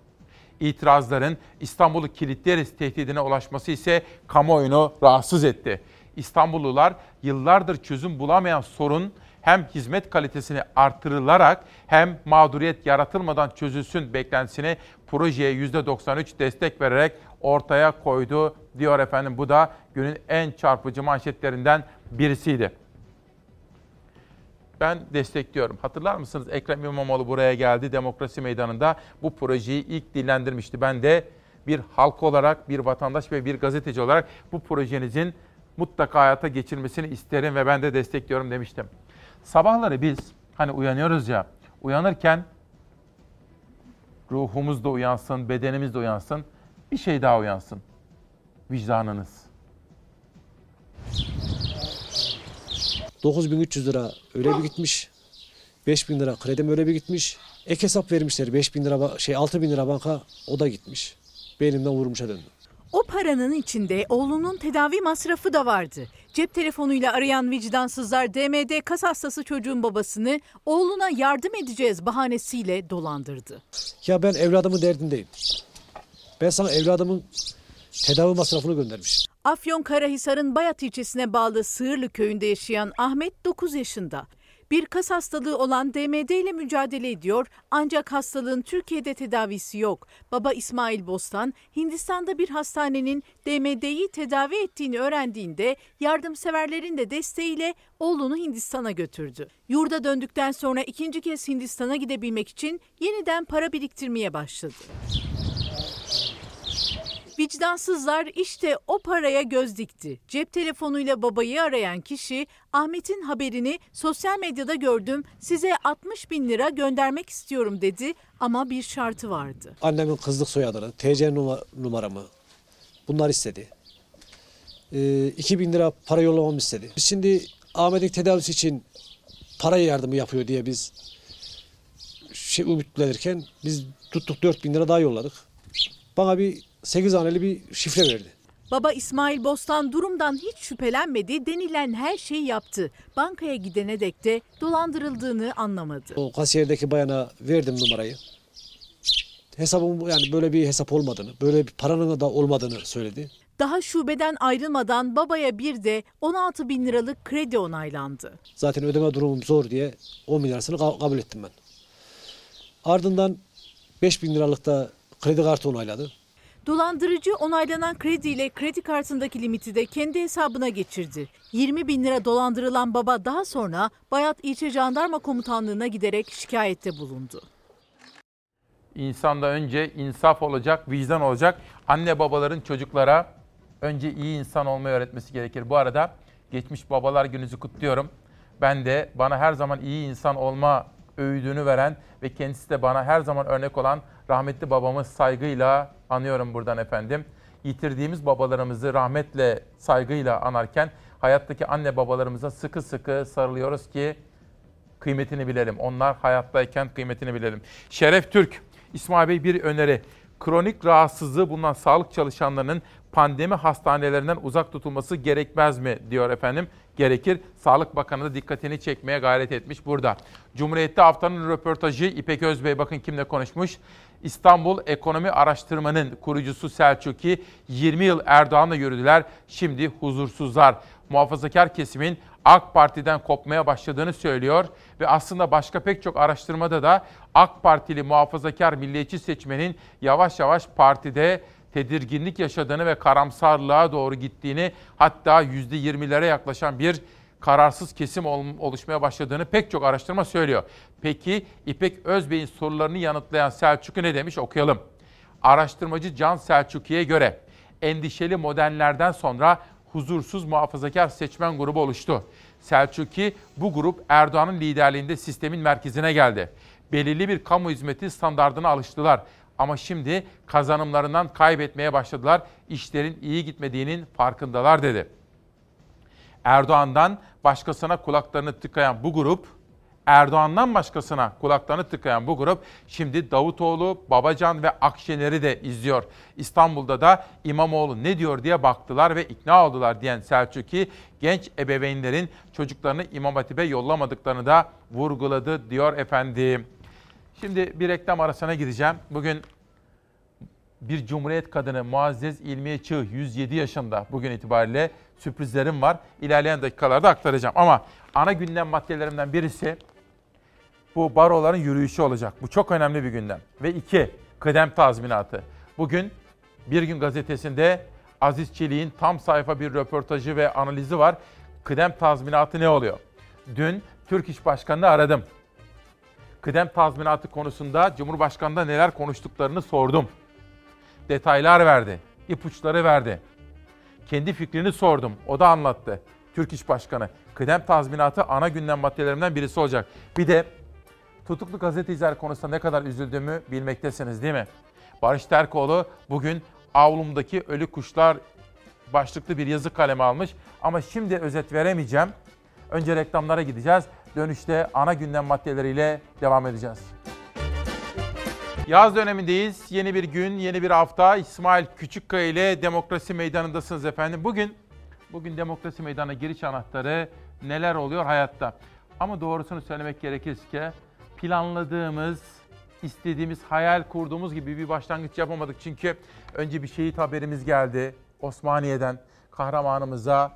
İtirazların İstanbul'u kilitleriz tehdidine ulaşması ise kamuoyunu rahatsız etti. İstanbullular yıllardır çözüm bulamayan sorun hem hizmet kalitesini artırılarak hem mağduriyet yaratılmadan çözülsün beklentisini projeye %93 destek vererek ortaya koydu diyor efendim. Bu da günün en çarpıcı manşetlerinden birisiydi. Ben destekliyorum. Hatırlar mısınız Ekrem İmamoğlu buraya geldi demokrasi meydanında bu projeyi ilk dillendirmişti. Ben de bir halk olarak, bir vatandaş ve bir gazeteci olarak bu projenizin mutlaka hayata geçirmesini isterim ve ben de destekliyorum demiştim. Sabahları biz hani uyanıyoruz ya, uyanırken ruhumuz da uyansın, bedenimiz de uyansın, bir şey daha uyansın. Vicdanınız. 9300 lira öyle bir gitmiş. 5000 lira kredim öyle bir gitmiş. Ek hesap vermişler 5000 lira şey 6000 lira banka o da gitmiş. Beynimden vurmuşa döndü. O paranın içinde oğlunun tedavi masrafı da vardı. Cep telefonuyla arayan vicdansızlar DMD kas hastası çocuğun babasını oğluna yardım edeceğiz bahanesiyle dolandırdı. Ya ben evladımın derdindeyim. Ben sana evladımın tedavi masrafını göndermişim. Afyonkarahisar'ın Bayat ilçesine bağlı Sığırlı köyünde yaşayan Ahmet 9 yaşında. Bir kas hastalığı olan DMD ile mücadele ediyor ancak hastalığın Türkiye'de tedavisi yok. Baba İsmail Bostan Hindistan'da bir hastanenin DMD'yi tedavi ettiğini öğrendiğinde yardımseverlerin de desteğiyle oğlunu Hindistan'a götürdü. Yurda döndükten sonra ikinci kez Hindistan'a gidebilmek için yeniden para biriktirmeye başladı. Vicdansızlar işte o paraya göz dikti. Cep telefonuyla babayı arayan kişi Ahmet'in haberini sosyal medyada gördüm size 60 bin lira göndermek istiyorum dedi ama bir şartı vardı. Annemin kızlık soyadını, TC numa- numaramı bunlar istedi. Ee, 2000 lira para yollamamı istedi. Şimdi Ahmet'in tedavisi için para yardımı yapıyor diye biz şey umutlanırken biz tuttuk 4000 lira daha yolladık. Bana bir 8 haneli bir şifre verdi. Baba İsmail Bostan durumdan hiç şüphelenmedi, denilen her şeyi yaptı. Bankaya gidene dek de dolandırıldığını anlamadı. O kasiyerdeki bayana verdim numarayı. Hesabım yani böyle bir hesap olmadığını, böyle bir paranın da olmadığını söyledi. Daha şubeden ayrılmadan babaya bir de 16 bin liralık kredi onaylandı. Zaten ödeme durumum zor diye 10 bin lirasını ka- kabul ettim ben. Ardından 5 bin liralık da kredi kartı onayladı. Dolandırıcı onaylanan krediyle kredi kartındaki limiti de kendi hesabına geçirdi. 20 bin lira dolandırılan baba daha sonra Bayat İlçe Jandarma Komutanlığı'na giderek şikayette bulundu. İnsanda önce insaf olacak, vicdan olacak. Anne babaların çocuklara önce iyi insan olmayı öğretmesi gerekir. Bu arada geçmiş babalar gününüzü kutluyorum. Ben de bana her zaman iyi insan olma öğüdünü veren ve kendisi de bana her zaman örnek olan rahmetli babamı saygıyla anıyorum buradan efendim. Yitirdiğimiz babalarımızı rahmetle, saygıyla anarken hayattaki anne babalarımıza sıkı sıkı sarılıyoruz ki kıymetini bilelim. Onlar hayattayken kıymetini bilelim. Şeref Türk, İsmail Bey bir öneri. Kronik rahatsızlığı bulunan sağlık çalışanlarının pandemi hastanelerinden uzak tutulması gerekmez mi diyor efendim. Gerekir. Sağlık Bakanı da dikkatini çekmeye gayret etmiş burada. Cumhuriyet'te haftanın röportajı İpek Özbey bakın kimle konuşmuş. İstanbul Ekonomi Araştırma'nın kurucusu Selçuk'i 20 yıl Erdoğan'la yürüdüler. Şimdi huzursuzlar. muhafazakar kesimin AK Parti'den kopmaya başladığını söylüyor ve aslında başka pek çok araştırmada da AK Partili muhafazakar milliyetçi seçmenin yavaş yavaş partide tedirginlik yaşadığını ve karamsarlığa doğru gittiğini hatta %20'lere yaklaşan bir kararsız kesim oluşmaya başladığını pek çok araştırma söylüyor. Peki İpek Özbey'in sorularını yanıtlayan Selçuk'u ne demiş okuyalım. Araştırmacı Can Selçuk'ye göre endişeli modernlerden sonra huzursuz muhafazakar seçmen grubu oluştu. Selçuki bu grup Erdoğan'ın liderliğinde sistemin merkezine geldi. Belirli bir kamu hizmeti standardına alıştılar. Ama şimdi kazanımlarından kaybetmeye başladılar. İşlerin iyi gitmediğinin farkındalar dedi. Erdoğan'dan başkasına kulaklarını tıkayan bu grup, Erdoğan'dan başkasına kulaklarını tıkayan bu grup şimdi Davutoğlu, Babacan ve Akşener'i de izliyor. İstanbul'da da İmamoğlu ne diyor diye baktılar ve ikna oldular diyen Selçuk'i genç ebeveynlerin çocuklarını İmam Hatip'e yollamadıklarını da vurguladı diyor efendim. Şimdi bir reklam arasına gideceğim. Bugün bir Cumhuriyet kadını Muazzez İlmiye Çığ 107 yaşında bugün itibariyle sürprizlerim var. İlerleyen dakikalarda aktaracağım. Ama ana gündem maddelerimden birisi bu baroların yürüyüşü olacak. Bu çok önemli bir gündem. Ve iki, kıdem tazminatı. Bugün Bir Gün Gazetesi'nde Aziz Çelik'in tam sayfa bir röportajı ve analizi var. Kıdem tazminatı ne oluyor? Dün Türk İş Başkanı'nı aradım. Kıdem tazminatı konusunda Cumhurbaşkanı'nda neler konuştuklarını sordum. Detaylar verdi, ipuçları verdi. Kendi fikrini sordum, o da anlattı. Türk İş Başkanı. Kıdem tazminatı ana gündem maddelerimden birisi olacak. Bir de tutuklu gazeteciler konusunda ne kadar üzüldüğümü bilmektesiniz değil mi? Barış Terkoğlu bugün avlumdaki ölü kuşlar başlıklı bir yazı kaleme almış. Ama şimdi özet veremeyeceğim. Önce reklamlara gideceğiz. Dönüşte ana gündem maddeleriyle devam edeceğiz. Yaz dönemindeyiz. Yeni bir gün, yeni bir hafta. İsmail Küçükkaya ile Demokrasi Meydanı'ndasınız efendim. Bugün bugün Demokrasi Meydanı'na giriş anahtarı neler oluyor hayatta? Ama doğrusunu söylemek gerekirse planladığımız, istediğimiz, hayal kurduğumuz gibi bir başlangıç yapamadık. Çünkü önce bir şehit haberimiz geldi Osmaniye'den. Kahramanımıza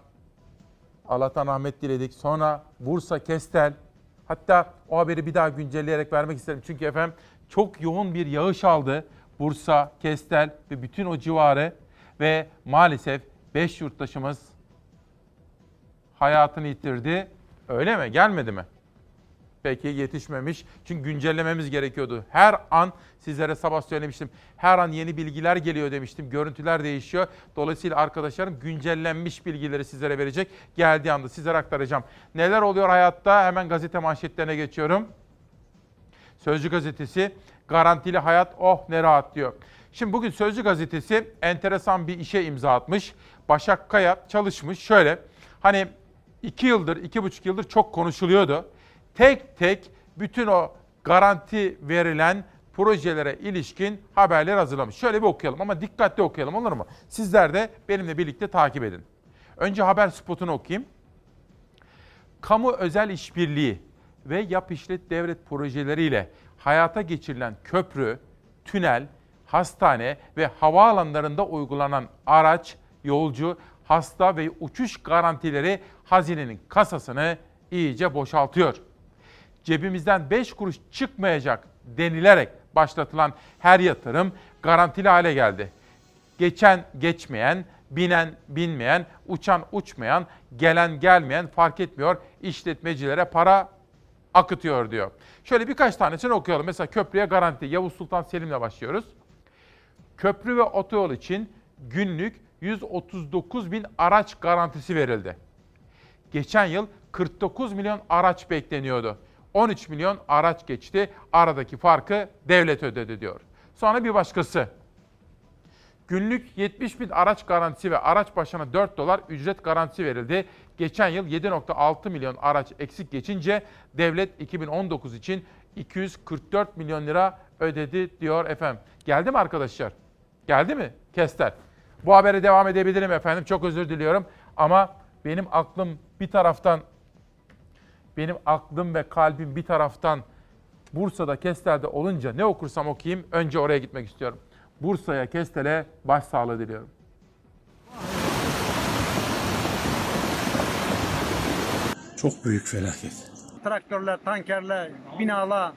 Allah'tan rahmet diledik. Sonra Bursa, Kestel. Hatta o haberi bir daha güncelleyerek vermek isterim. Çünkü efendim çok yoğun bir yağış aldı. Bursa, Kestel ve bütün o civarı ve maalesef 5 yurttaşımız hayatını yitirdi. Öyle mi? Gelmedi mi? Peki yetişmemiş. Çünkü güncellememiz gerekiyordu. Her an sizlere sabah söylemiştim. Her an yeni bilgiler geliyor demiştim. Görüntüler değişiyor. Dolayısıyla arkadaşlarım güncellenmiş bilgileri sizlere verecek. Geldiği anda sizlere aktaracağım. Neler oluyor hayatta? Hemen gazete manşetlerine geçiyorum. Sözcü gazetesi garantili hayat oh ne rahat diyor. Şimdi bugün Sözcü gazetesi enteresan bir işe imza atmış. Başak Kaya çalışmış. Şöyle hani iki yıldır, iki buçuk yıldır çok konuşuluyordu. Tek tek bütün o garanti verilen projelere ilişkin haberler hazırlamış. Şöyle bir okuyalım ama dikkatli okuyalım olur mu? Sizler de benimle birlikte takip edin. Önce haber spotunu okuyayım. Kamu özel işbirliği ve yap işlet devlet projeleriyle hayata geçirilen köprü, tünel, hastane ve havaalanlarında uygulanan araç, yolcu, hasta ve uçuş garantileri hazinenin kasasını iyice boşaltıyor. Cebimizden 5 kuruş çıkmayacak denilerek başlatılan her yatırım garantili hale geldi. Geçen geçmeyen, binen binmeyen, uçan uçmayan, gelen gelmeyen fark etmiyor. İşletmecilere para akıtıyor diyor. Şöyle birkaç tanesini okuyalım. Mesela köprüye garanti. Yavuz Sultan Selim'le başlıyoruz. Köprü ve otoyol için günlük 139 bin araç garantisi verildi. Geçen yıl 49 milyon araç bekleniyordu. 13 milyon araç geçti. Aradaki farkı devlet ödedi diyor. Sonra bir başkası. Günlük 70 bin araç garantisi ve araç başına 4 dolar ücret garantisi verildi. Geçen yıl 7.6 milyon araç eksik geçince devlet 2019 için 244 milyon lira ödedi diyor efendim. Geldi mi arkadaşlar? Geldi mi? Kester. Bu habere devam edebilirim efendim. Çok özür diliyorum. Ama benim aklım bir taraftan benim aklım ve kalbim bir taraftan Bursa'da Kestel'de olunca ne okursam okuyayım önce oraya gitmek istiyorum. Bursa'ya, Kestel'e başsağlığı diliyorum. Çok büyük felaket. Traktörler, tankerler, binalar,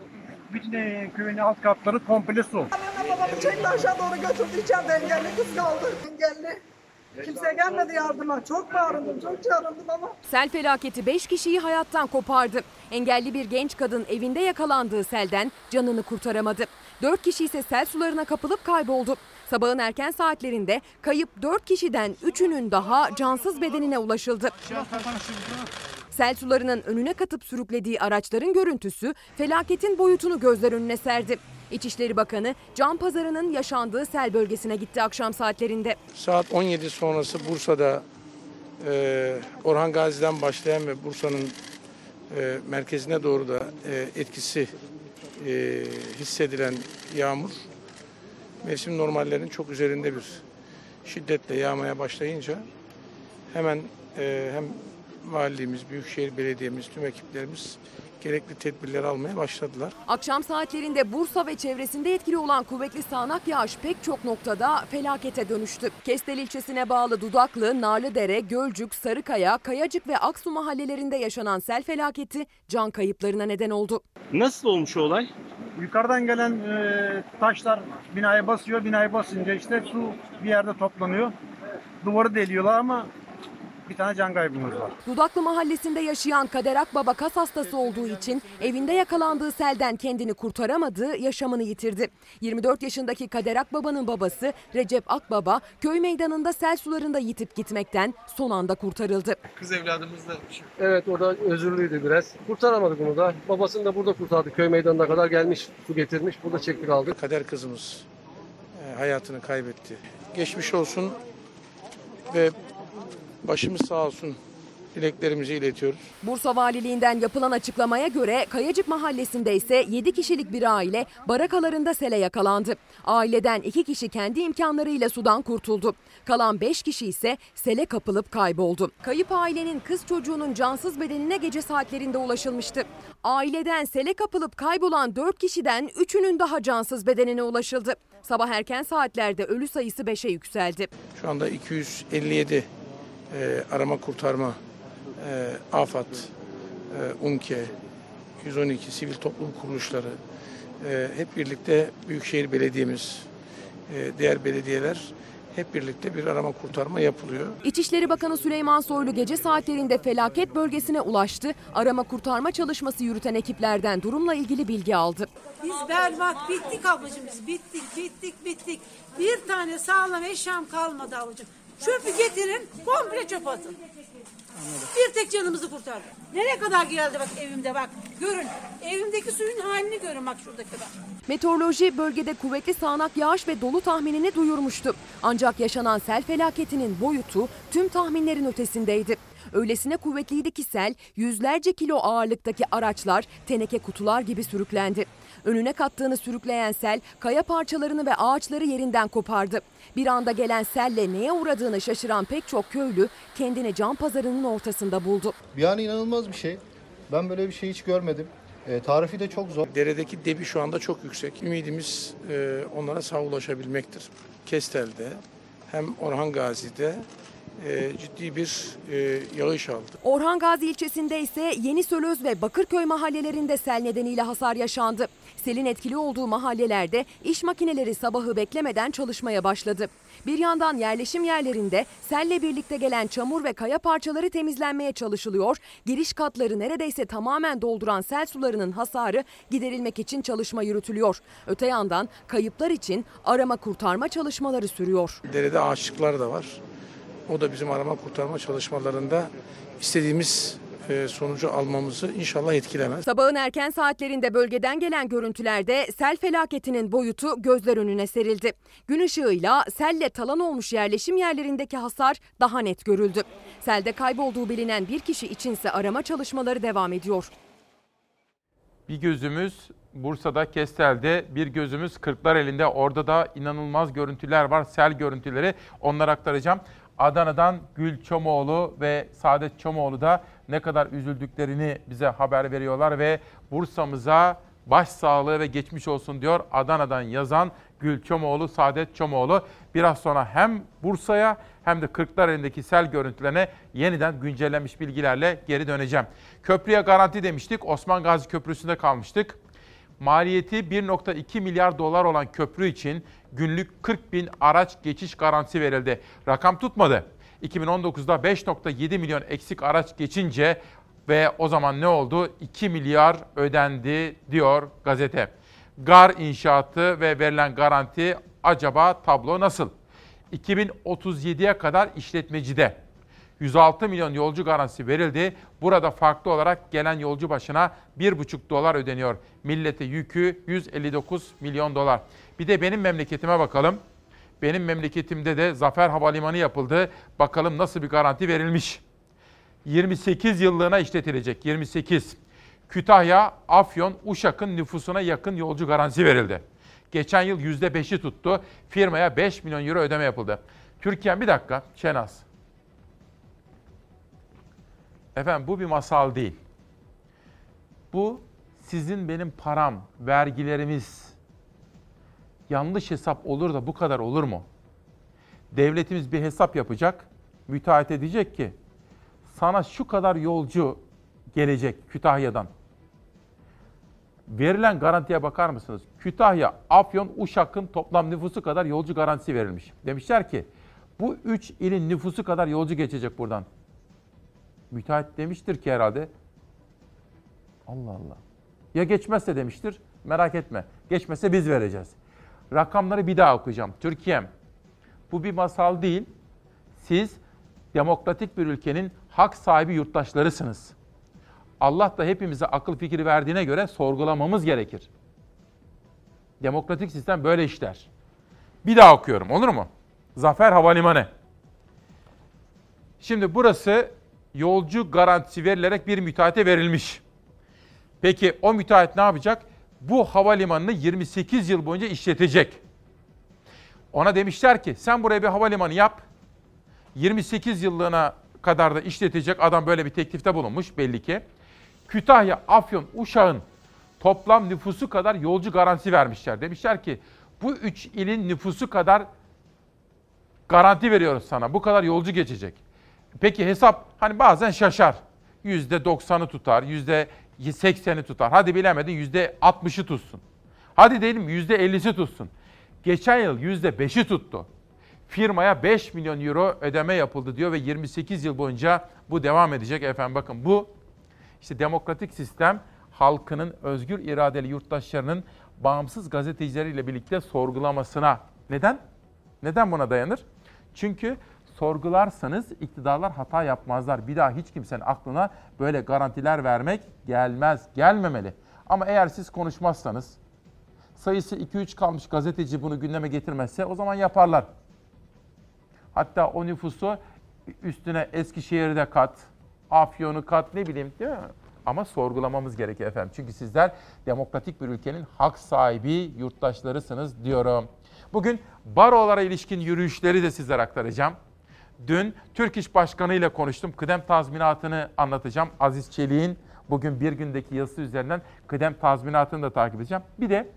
bütün köyün alt katları komple su. Annemle babamı çekti aşağı doğru götürdü. İçeride engelli kız kaldı. Engelli. Kimse gelmedi yardıma. Çok bağırdım, çok çağırdım ama Sel felaketi 5 kişiyi hayattan kopardı. Engelli bir genç kadın evinde yakalandığı selden canını kurtaramadı. 4 kişi ise sel sularına kapılıp kayboldu. Sabahın erken saatlerinde kayıp 4 kişiden 3'ünün daha cansız bedenine ulaşıldı. Sel sularının önüne katıp sürüklediği araçların görüntüsü felaketin boyutunu gözler önüne serdi. İçişleri Bakanı Can Pazarı'nın yaşandığı sel bölgesine gitti akşam saatlerinde. Saat 17 sonrası Bursa'da e, Orhan Gazi'den başlayan ve Bursa'nın e, merkezine doğru da e, etkisi e, hissedilen yağmur mevsim normallerinin çok üzerinde bir şiddetle yağmaya başlayınca hemen e, hem valiliğimiz, Büyükşehir Belediye'miz, tüm ekiplerimiz gerekli tedbirleri almaya başladılar. Akşam saatlerinde Bursa ve çevresinde etkili olan kuvvetli sağanak yağış pek çok noktada felakete dönüştü. Kestel ilçesine bağlı Dudaklı, Narlıdere, Gölcük, Sarıkaya, Kayacık ve Aksu mahallelerinde yaşanan sel felaketi can kayıplarına neden oldu. Nasıl olmuş olay? Yukarıdan gelen e, taşlar binaya basıyor. Binayı basınca işte su bir yerde toplanıyor. Duvarı deliyorlar ama bir tane can kaybımız var. Dudaklı mahallesinde yaşayan Kader Akbaba kas hastası olduğu için evinde yakalandığı selden kendini kurtaramadı, yaşamını yitirdi. 24 yaşındaki Kader Akbaba'nın babası Recep Akbaba köy meydanında sel sularında yitip gitmekten son anda kurtarıldı. Kız evladımız da Evet o da özürlüydü biraz. Kurtaramadık onu da. Babasını da burada kurtardık. Köy meydanına kadar gelmiş, su getirmiş. Burada çektik aldık. Kader kızımız e, hayatını kaybetti. Geçmiş olsun ve başımız sağ olsun dileklerimizi iletiyoruz. Bursa Valiliğinden yapılan açıklamaya göre Kayacık Mahallesi'nde ise 7 kişilik bir aile barakalarında sele yakalandı. Aileden 2 kişi kendi imkanlarıyla sudan kurtuldu. Kalan 5 kişi ise sele kapılıp kayboldu. Kayıp ailenin kız çocuğunun cansız bedenine gece saatlerinde ulaşılmıştı. Aileden sele kapılıp kaybolan 4 kişiden 3'ünün daha cansız bedenine ulaşıldı. Sabah erken saatlerde ölü sayısı 5'e yükseldi. Şu anda 257 e, arama kurtarma, e, AFAD, e, UNKE, 112 sivil toplum kuruluşları e, hep birlikte Büyükşehir Belediye'miz, e, diğer belediyeler hep birlikte bir arama kurtarma yapılıyor. İçişleri Bakanı Süleyman Soylu gece saatlerinde felaket bölgesine ulaştı. Arama kurtarma çalışması yürüten ekiplerden durumla ilgili bilgi aldı. Biz berbat bittik ablacığım biz bittik bittik bittik. Bir tane sağlam eşyam kalmadı ablacığım. Çöpü getirin komple çöp atın. Bir tek canımızı kurtardı. Nereye kadar geldi bak evimde bak. Görün. Evimdeki suyun halini görün bak şuradaki bak. Meteoroloji bölgede kuvvetli sağanak yağış ve dolu tahminini duyurmuştu. Ancak yaşanan sel felaketinin boyutu tüm tahminlerin ötesindeydi. Öylesine kuvvetliydi ki sel yüzlerce kilo ağırlıktaki araçlar teneke kutular gibi sürüklendi. Önüne kattığını sürükleyen sel kaya parçalarını ve ağaçları yerinden kopardı. Bir anda gelen selle neye uğradığını şaşıran pek çok köylü kendini can pazarının ortasında buldu. Yani inanılmaz bir şey. Ben böyle bir şey hiç görmedim. E, tarifi de çok zor. Deredeki debi şu anda çok yüksek. Ümidimiz e, onlara sağ ulaşabilmektir. Kestel'de hem Orhan Gazi'de e, ciddi bir e, yağış aldı. Orhan Gazi ilçesinde ise Yeni Sölöz ve Bakırköy mahallelerinde sel nedeniyle hasar yaşandı. Selin etkili olduğu mahallelerde iş makineleri sabahı beklemeden çalışmaya başladı. Bir yandan yerleşim yerlerinde selle birlikte gelen çamur ve kaya parçaları temizlenmeye çalışılıyor. Giriş katları neredeyse tamamen dolduran sel sularının hasarı giderilmek için çalışma yürütülüyor. Öte yandan kayıplar için arama kurtarma çalışmaları sürüyor. Derede ağaçlıklar da var. O da bizim arama kurtarma çalışmalarında istediğimiz sonucu almamızı inşallah etkilemez. Sabahın erken saatlerinde bölgeden gelen görüntülerde sel felaketinin boyutu gözler önüne serildi. Gün ışığıyla selle talan olmuş yerleşim yerlerindeki hasar daha net görüldü. Selde kaybolduğu bilinen bir kişi içinse arama çalışmaları devam ediyor. Bir gözümüz Bursa'da Kestel'de, bir gözümüz Kırklareli'nde. Orada da inanılmaz görüntüler var, sel görüntüleri. Onları aktaracağım. Adana'dan Gül Çomoğlu ve Saadet Çomoğlu da ne kadar üzüldüklerini bize haber veriyorlar ve Bursa'mıza Baş sağlığı ve geçmiş olsun diyor Adana'dan yazan Gül Çomoğlu, Saadet Çomoğlu. Biraz sonra hem Bursa'ya hem de Kırklareli'ndeki sel görüntülerine yeniden güncellenmiş bilgilerle geri döneceğim. Köprüye garanti demiştik. Osman Gazi Köprüsü'nde kalmıştık. Maliyeti 1.2 milyar dolar olan köprü için günlük 40 bin araç geçiş garantisi verildi. Rakam tutmadı. 2019'da 5.7 milyon eksik araç geçince ve o zaman ne oldu? 2 milyar ödendi diyor gazete. Gar inşaatı ve verilen garanti acaba tablo nasıl? 2037'ye kadar işletmecide 106 milyon yolcu garantisi verildi. Burada farklı olarak gelen yolcu başına 1,5 dolar ödeniyor. Millete yükü 159 milyon dolar. Bir de benim memleketime bakalım. Benim memleketimde de Zafer Havalimanı yapıldı. Bakalım nasıl bir garanti verilmiş. 28 yıllığına işletilecek. 28. Kütahya, Afyon, Uşak'ın nüfusuna yakın yolcu garantisi verildi. Geçen yıl %5'i tuttu. Firmaya 5 milyon euro ödeme yapıldı. Türkiye bir dakika Şenaz. Efendim bu bir masal değil. Bu sizin benim param, vergilerimiz. Yanlış hesap olur da bu kadar olur mu? Devletimiz bir hesap yapacak. Müteahhit edecek ki sana şu kadar yolcu gelecek Kütahya'dan. Verilen garantiye bakar mısınız? Kütahya, Afyon, Uşak'ın toplam nüfusu kadar yolcu garantisi verilmiş. Demişler ki bu üç ilin nüfusu kadar yolcu geçecek buradan. Müteahhit demiştir ki herhalde Allah Allah. Ya geçmezse demiştir merak etme. Geçmezse biz vereceğiz. Rakamları bir daha okuyacağım. Türkiye'm bu bir masal değil. Siz demokratik bir ülkenin hak sahibi yurttaşlarısınız. Allah da hepimize akıl fikri verdiğine göre sorgulamamız gerekir. Demokratik sistem böyle işler. Bir daha okuyorum olur mu? Zafer Havalimanı. Şimdi burası yolcu garantisi verilerek bir müteahhite verilmiş. Peki o müteahhit ne yapacak? Bu havalimanını 28 yıl boyunca işletecek. Ona demişler ki sen buraya bir havalimanı yap. 28 yıllığına kadar da işletecek adam böyle bir teklifte bulunmuş belli ki. Kütahya, Afyon, Uşak'ın toplam nüfusu kadar yolcu garantisi vermişler. Demişler ki bu üç ilin nüfusu kadar garanti veriyoruz sana. Bu kadar yolcu geçecek. Peki hesap hani bazen şaşar. %90'ı tutar, %80'i tutar. Hadi bilemedin %60'ı tutsun. Hadi diyelim %50'si tutsun. Geçen yıl %5'i tuttu. Firmaya 5 milyon euro ödeme yapıldı diyor ve 28 yıl boyunca bu devam edecek efendim. Bakın bu işte demokratik sistem halkının özgür iradeli yurttaşlarının bağımsız gazetecileriyle birlikte sorgulamasına. Neden? Neden buna dayanır? Çünkü sorgularsanız iktidarlar hata yapmazlar. Bir daha hiç kimsenin aklına böyle garantiler vermek gelmez, gelmemeli. Ama eğer siz konuşmazsanız, sayısı 2-3 kalmış gazeteci bunu gündeme getirmezse o zaman yaparlar. Hatta o nüfusu üstüne Eskişehir'de kat, Afyon'u kat ne bileyim değil mi? Ama sorgulamamız gerekiyor efendim. Çünkü sizler demokratik bir ülkenin hak sahibi yurttaşlarısınız diyorum. Bugün barolara ilişkin yürüyüşleri de sizlere aktaracağım. Dün Türk İş Başkanı ile konuştum. Kıdem tazminatını anlatacağım. Aziz Çelik'in bugün bir gündeki yazısı üzerinden kıdem tazminatını da takip edeceğim. Bir de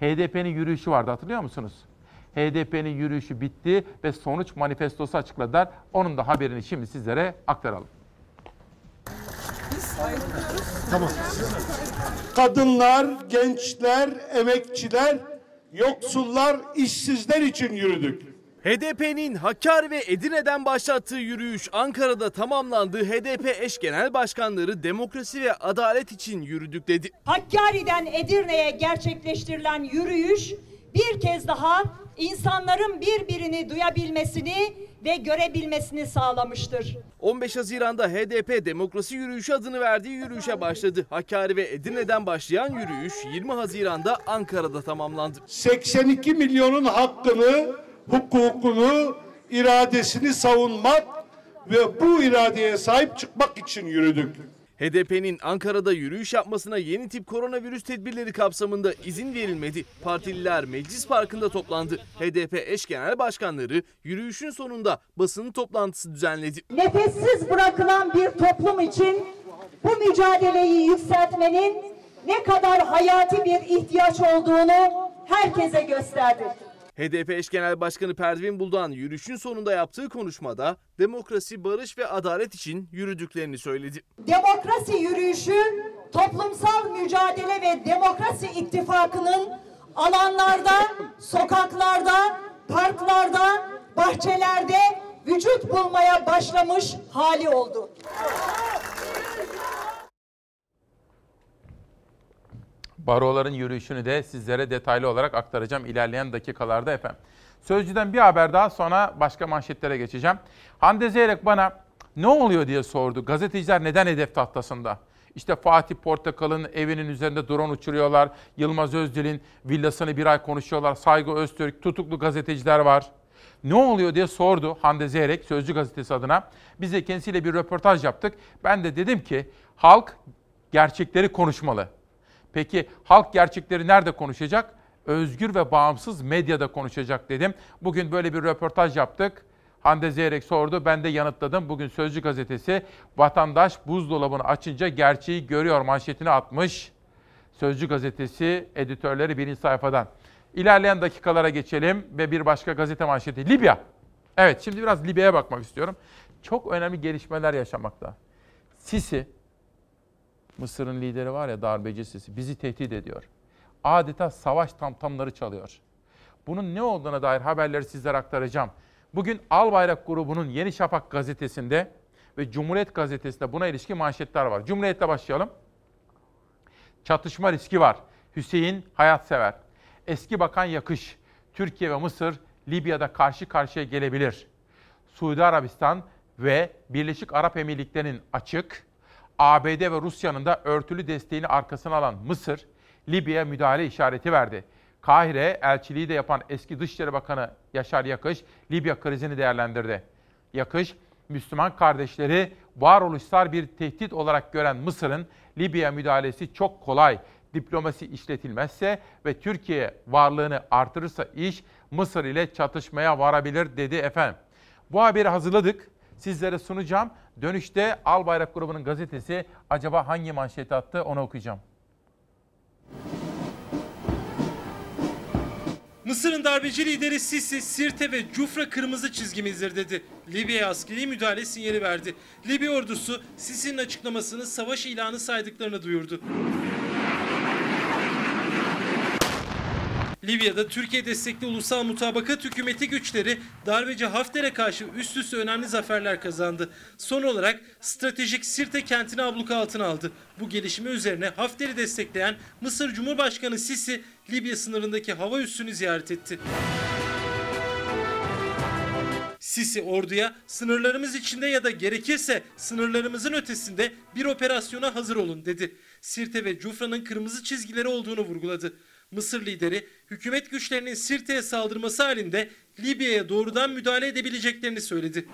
HDP'nin yürüyüşü vardı hatırlıyor musunuz? HDP'nin yürüyüşü bitti ve sonuç manifestosu açıkladılar. Onun da haberini şimdi sizlere aktaralım. Tamam. Kadınlar, gençler, emekçiler, yoksullar, işsizler için yürüdük. HDP'nin Hakkari ve Edirne'den başlattığı yürüyüş Ankara'da tamamlandı. HDP eş genel başkanları demokrasi ve adalet için yürüdük dedi. Hakkari'den Edirne'ye gerçekleştirilen yürüyüş bir kez daha insanların birbirini duyabilmesini ve görebilmesini sağlamıştır. 15 Haziran'da HDP demokrasi yürüyüşü adını verdiği yürüyüşe başladı. Hakkari ve Edirne'den başlayan yürüyüş 20 Haziran'da Ankara'da tamamlandı. 82 milyonun hakkını, hukukunu, iradesini savunmak ve bu iradeye sahip çıkmak için yürüdük. HDP'nin Ankara'da yürüyüş yapmasına yeni tip koronavirüs tedbirleri kapsamında izin verilmedi. Partililer Meclis Parkı'nda toplandı. HDP eş genel başkanları yürüyüşün sonunda basın toplantısı düzenledi. Nefessiz bırakılan bir toplum için bu mücadeleyi yükseltmenin ne kadar hayati bir ihtiyaç olduğunu herkese gösterdi. HDP eş genel başkanı Pervin Buldan yürüyüşün sonunda yaptığı konuşmada demokrasi, barış ve adalet için yürüdüklerini söyledi. Demokrasi yürüyüşü toplumsal mücadele ve demokrasi ittifakının alanlarda, sokaklarda, parklarda, bahçelerde vücut bulmaya başlamış hali oldu. Baroların yürüyüşünü de sizlere detaylı olarak aktaracağım ilerleyen dakikalarda efendim. Sözcüden bir haber daha sonra başka manşetlere geçeceğim. Hande Zeyrek bana ne oluyor diye sordu. Gazeteciler neden hedef tahtasında? İşte Fatih Portakal'ın evinin üzerinde drone uçuruyorlar. Yılmaz Özdil'in villasını bir ay konuşuyorlar. Saygı Öztürk, tutuklu gazeteciler var. Ne oluyor diye sordu Hande Zeyrek Sözcü gazetesi adına. Biz de kendisiyle bir röportaj yaptık. Ben de dedim ki halk gerçekleri konuşmalı. Peki halk gerçekleri nerede konuşacak? Özgür ve bağımsız medyada konuşacak dedim. Bugün böyle bir röportaj yaptık. Hande Zeyrek sordu, ben de yanıtladım. Bugün Sözcü gazetesi vatandaş buzdolabını açınca gerçeği görüyor manşetini atmış. Sözcü gazetesi editörleri birinci sayfadan. İlerleyen dakikalara geçelim ve bir başka gazete manşeti. Libya. Evet şimdi biraz Libya'ya bakmak istiyorum. Çok önemli gelişmeler yaşamakta. Sisi, Mısır'ın lideri var ya darbeci Sisi, bizi tehdit ediyor. Adeta savaş tamtamları çalıyor. Bunun ne olduğuna dair haberleri sizlere aktaracağım. Bugün Albayrak grubunun Yeni Şafak gazetesinde ve Cumhuriyet gazetesinde buna ilişkin manşetler var. Cumhuriyet'te başlayalım. Çatışma riski var. Hüseyin hayatsever. Eski Bakan Yakış. Türkiye ve Mısır Libya'da karşı karşıya gelebilir. Suudi Arabistan ve Birleşik Arap Emirlikleri'nin açık, ABD ve Rusya'nın da örtülü desteğini arkasına alan Mısır, Libya'ya müdahale işareti verdi. Kahire elçiliği de yapan eski Dışişleri Bakanı Yaşar Yakış, Libya krizini değerlendirdi. Yakış, Müslüman kardeşleri varoluşsal bir tehdit olarak gören Mısır'ın Libya müdahalesi çok kolay, diplomasi işletilmezse ve Türkiye varlığını artırırsa iş Mısır ile çatışmaya varabilir dedi efendim. Bu haberi hazırladık. Sizlere sunacağım. Dönüşte Albayrak grubunun gazetesi acaba hangi manşeti attı onu okuyacağım. Mısır'ın darbeci lideri Sisi, Sirte ve Cufra kırmızı çizgimizdir dedi. Libya'ya askeri müdahale sinyali verdi. Libya ordusu Sisi'nin açıklamasını savaş ilanı saydıklarını duyurdu. Libya'da Türkiye destekli ulusal mutabakat hükümeti güçleri darbeci Hafter'e karşı üst üste önemli zaferler kazandı. Son olarak stratejik Sirte kentini abluka altına aldı. Bu gelişme üzerine Hafter'i destekleyen Mısır Cumhurbaşkanı Sisi Libya sınırındaki hava üssünü ziyaret etti. Sisi orduya sınırlarımız içinde ya da gerekirse sınırlarımızın ötesinde bir operasyona hazır olun dedi. Sirte ve Cufra'nın kırmızı çizgileri olduğunu vurguladı. Mısır lideri hükümet güçlerinin Sirte'ye saldırması halinde Libya'ya doğrudan müdahale edebileceklerini söyledi.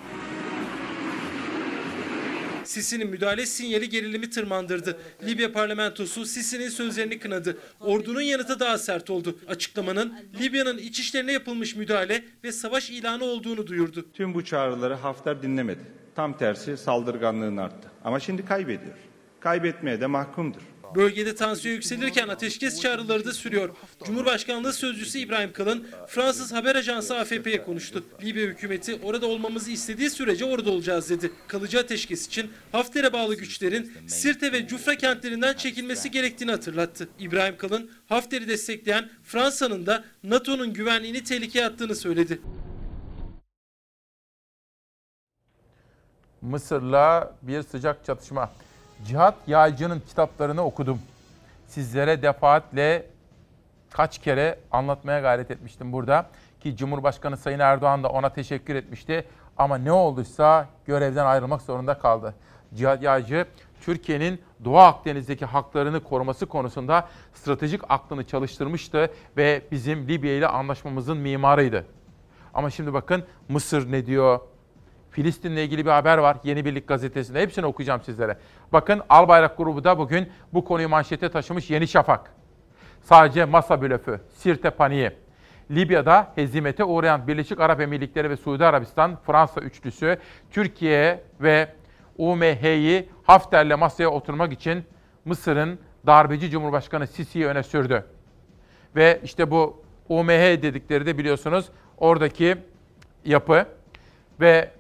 Sisi'nin müdahale sinyali gerilimi tırmandırdı. Libya parlamentosu Sisi'nin sözlerini kınadı. Ordunun yanıtı daha sert oldu. Açıklamanın Libya'nın iç işlerine yapılmış müdahale ve savaş ilanı olduğunu duyurdu. Tüm bu çağrıları Hafter dinlemedi. Tam tersi saldırganlığın arttı. Ama şimdi kaybediyor. Kaybetmeye de mahkumdur. Bölgede tansiyon yükselirken ateşkes çağrıları da sürüyor. Cumhurbaşkanlığı sözcüsü İbrahim Kalın, Fransız haber ajansı AFP'ye konuştu. Libya hükümeti orada olmamızı istediği sürece orada olacağız dedi. Kalıcı ateşkes için Hafter'e bağlı güçlerin Sirte ve Cufra kentlerinden çekilmesi gerektiğini hatırlattı. İbrahim Kalın, Hafter'i destekleyen Fransa'nın da NATO'nun güvenliğini tehlikeye attığını söyledi. Mısır'la bir sıcak çatışma. Cihat Yaycı'nın kitaplarını okudum. Sizlere defaatle kaç kere anlatmaya gayret etmiştim burada. Ki Cumhurbaşkanı Sayın Erdoğan da ona teşekkür etmişti. Ama ne olduysa görevden ayrılmak zorunda kaldı. Cihat Yaycı, Türkiye'nin Doğu Akdeniz'deki haklarını koruması konusunda stratejik aklını çalıştırmıştı ve bizim Libya ile anlaşmamızın mimarıydı. Ama şimdi bakın Mısır ne diyor, Filistin'le ilgili bir haber var Yeni Birlik gazetesinde. Hepsini okuyacağım sizlere. Bakın Albayrak grubu da bugün bu konuyu manşete taşımış Yeni Şafak. Sadece masa blöfü, Sirte paniği. Libya'da hezimete uğrayan Birleşik Arap Emirlikleri ve Suudi Arabistan, Fransa üçlüsü Türkiye ve UMH'yi Hafter'le masaya oturmak için Mısır'ın darbeci Cumhurbaşkanı Sisi'yi öne sürdü. Ve işte bu UMH dedikleri de biliyorsunuz oradaki yapı ve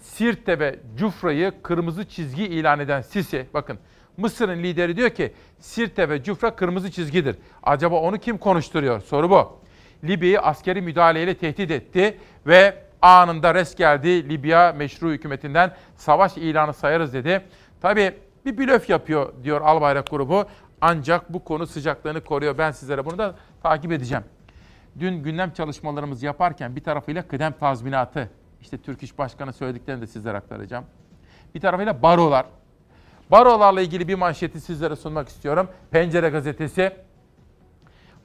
Sirte ve Cufra'yı kırmızı çizgi ilan eden Sisi, bakın Mısır'ın lideri diyor ki Sirte ve Cufra kırmızı çizgidir. Acaba onu kim konuşturuyor? Soru bu. Libya'yı askeri müdahaleyle tehdit etti ve anında res geldi. Libya meşru hükümetinden savaş ilanı sayarız dedi. Tabii bir blöf yapıyor diyor Albayrak grubu. Ancak bu konu sıcaklığını koruyor. Ben sizlere bunu da takip edeceğim. Dün gündem çalışmalarımızı yaparken bir tarafıyla kıdem tazminatı, işte Türk İş Başkanı söylediklerini de sizlere aktaracağım. Bir tarafıyla barolar. Barolarla ilgili bir manşeti sizlere sunmak istiyorum. Pencere gazetesi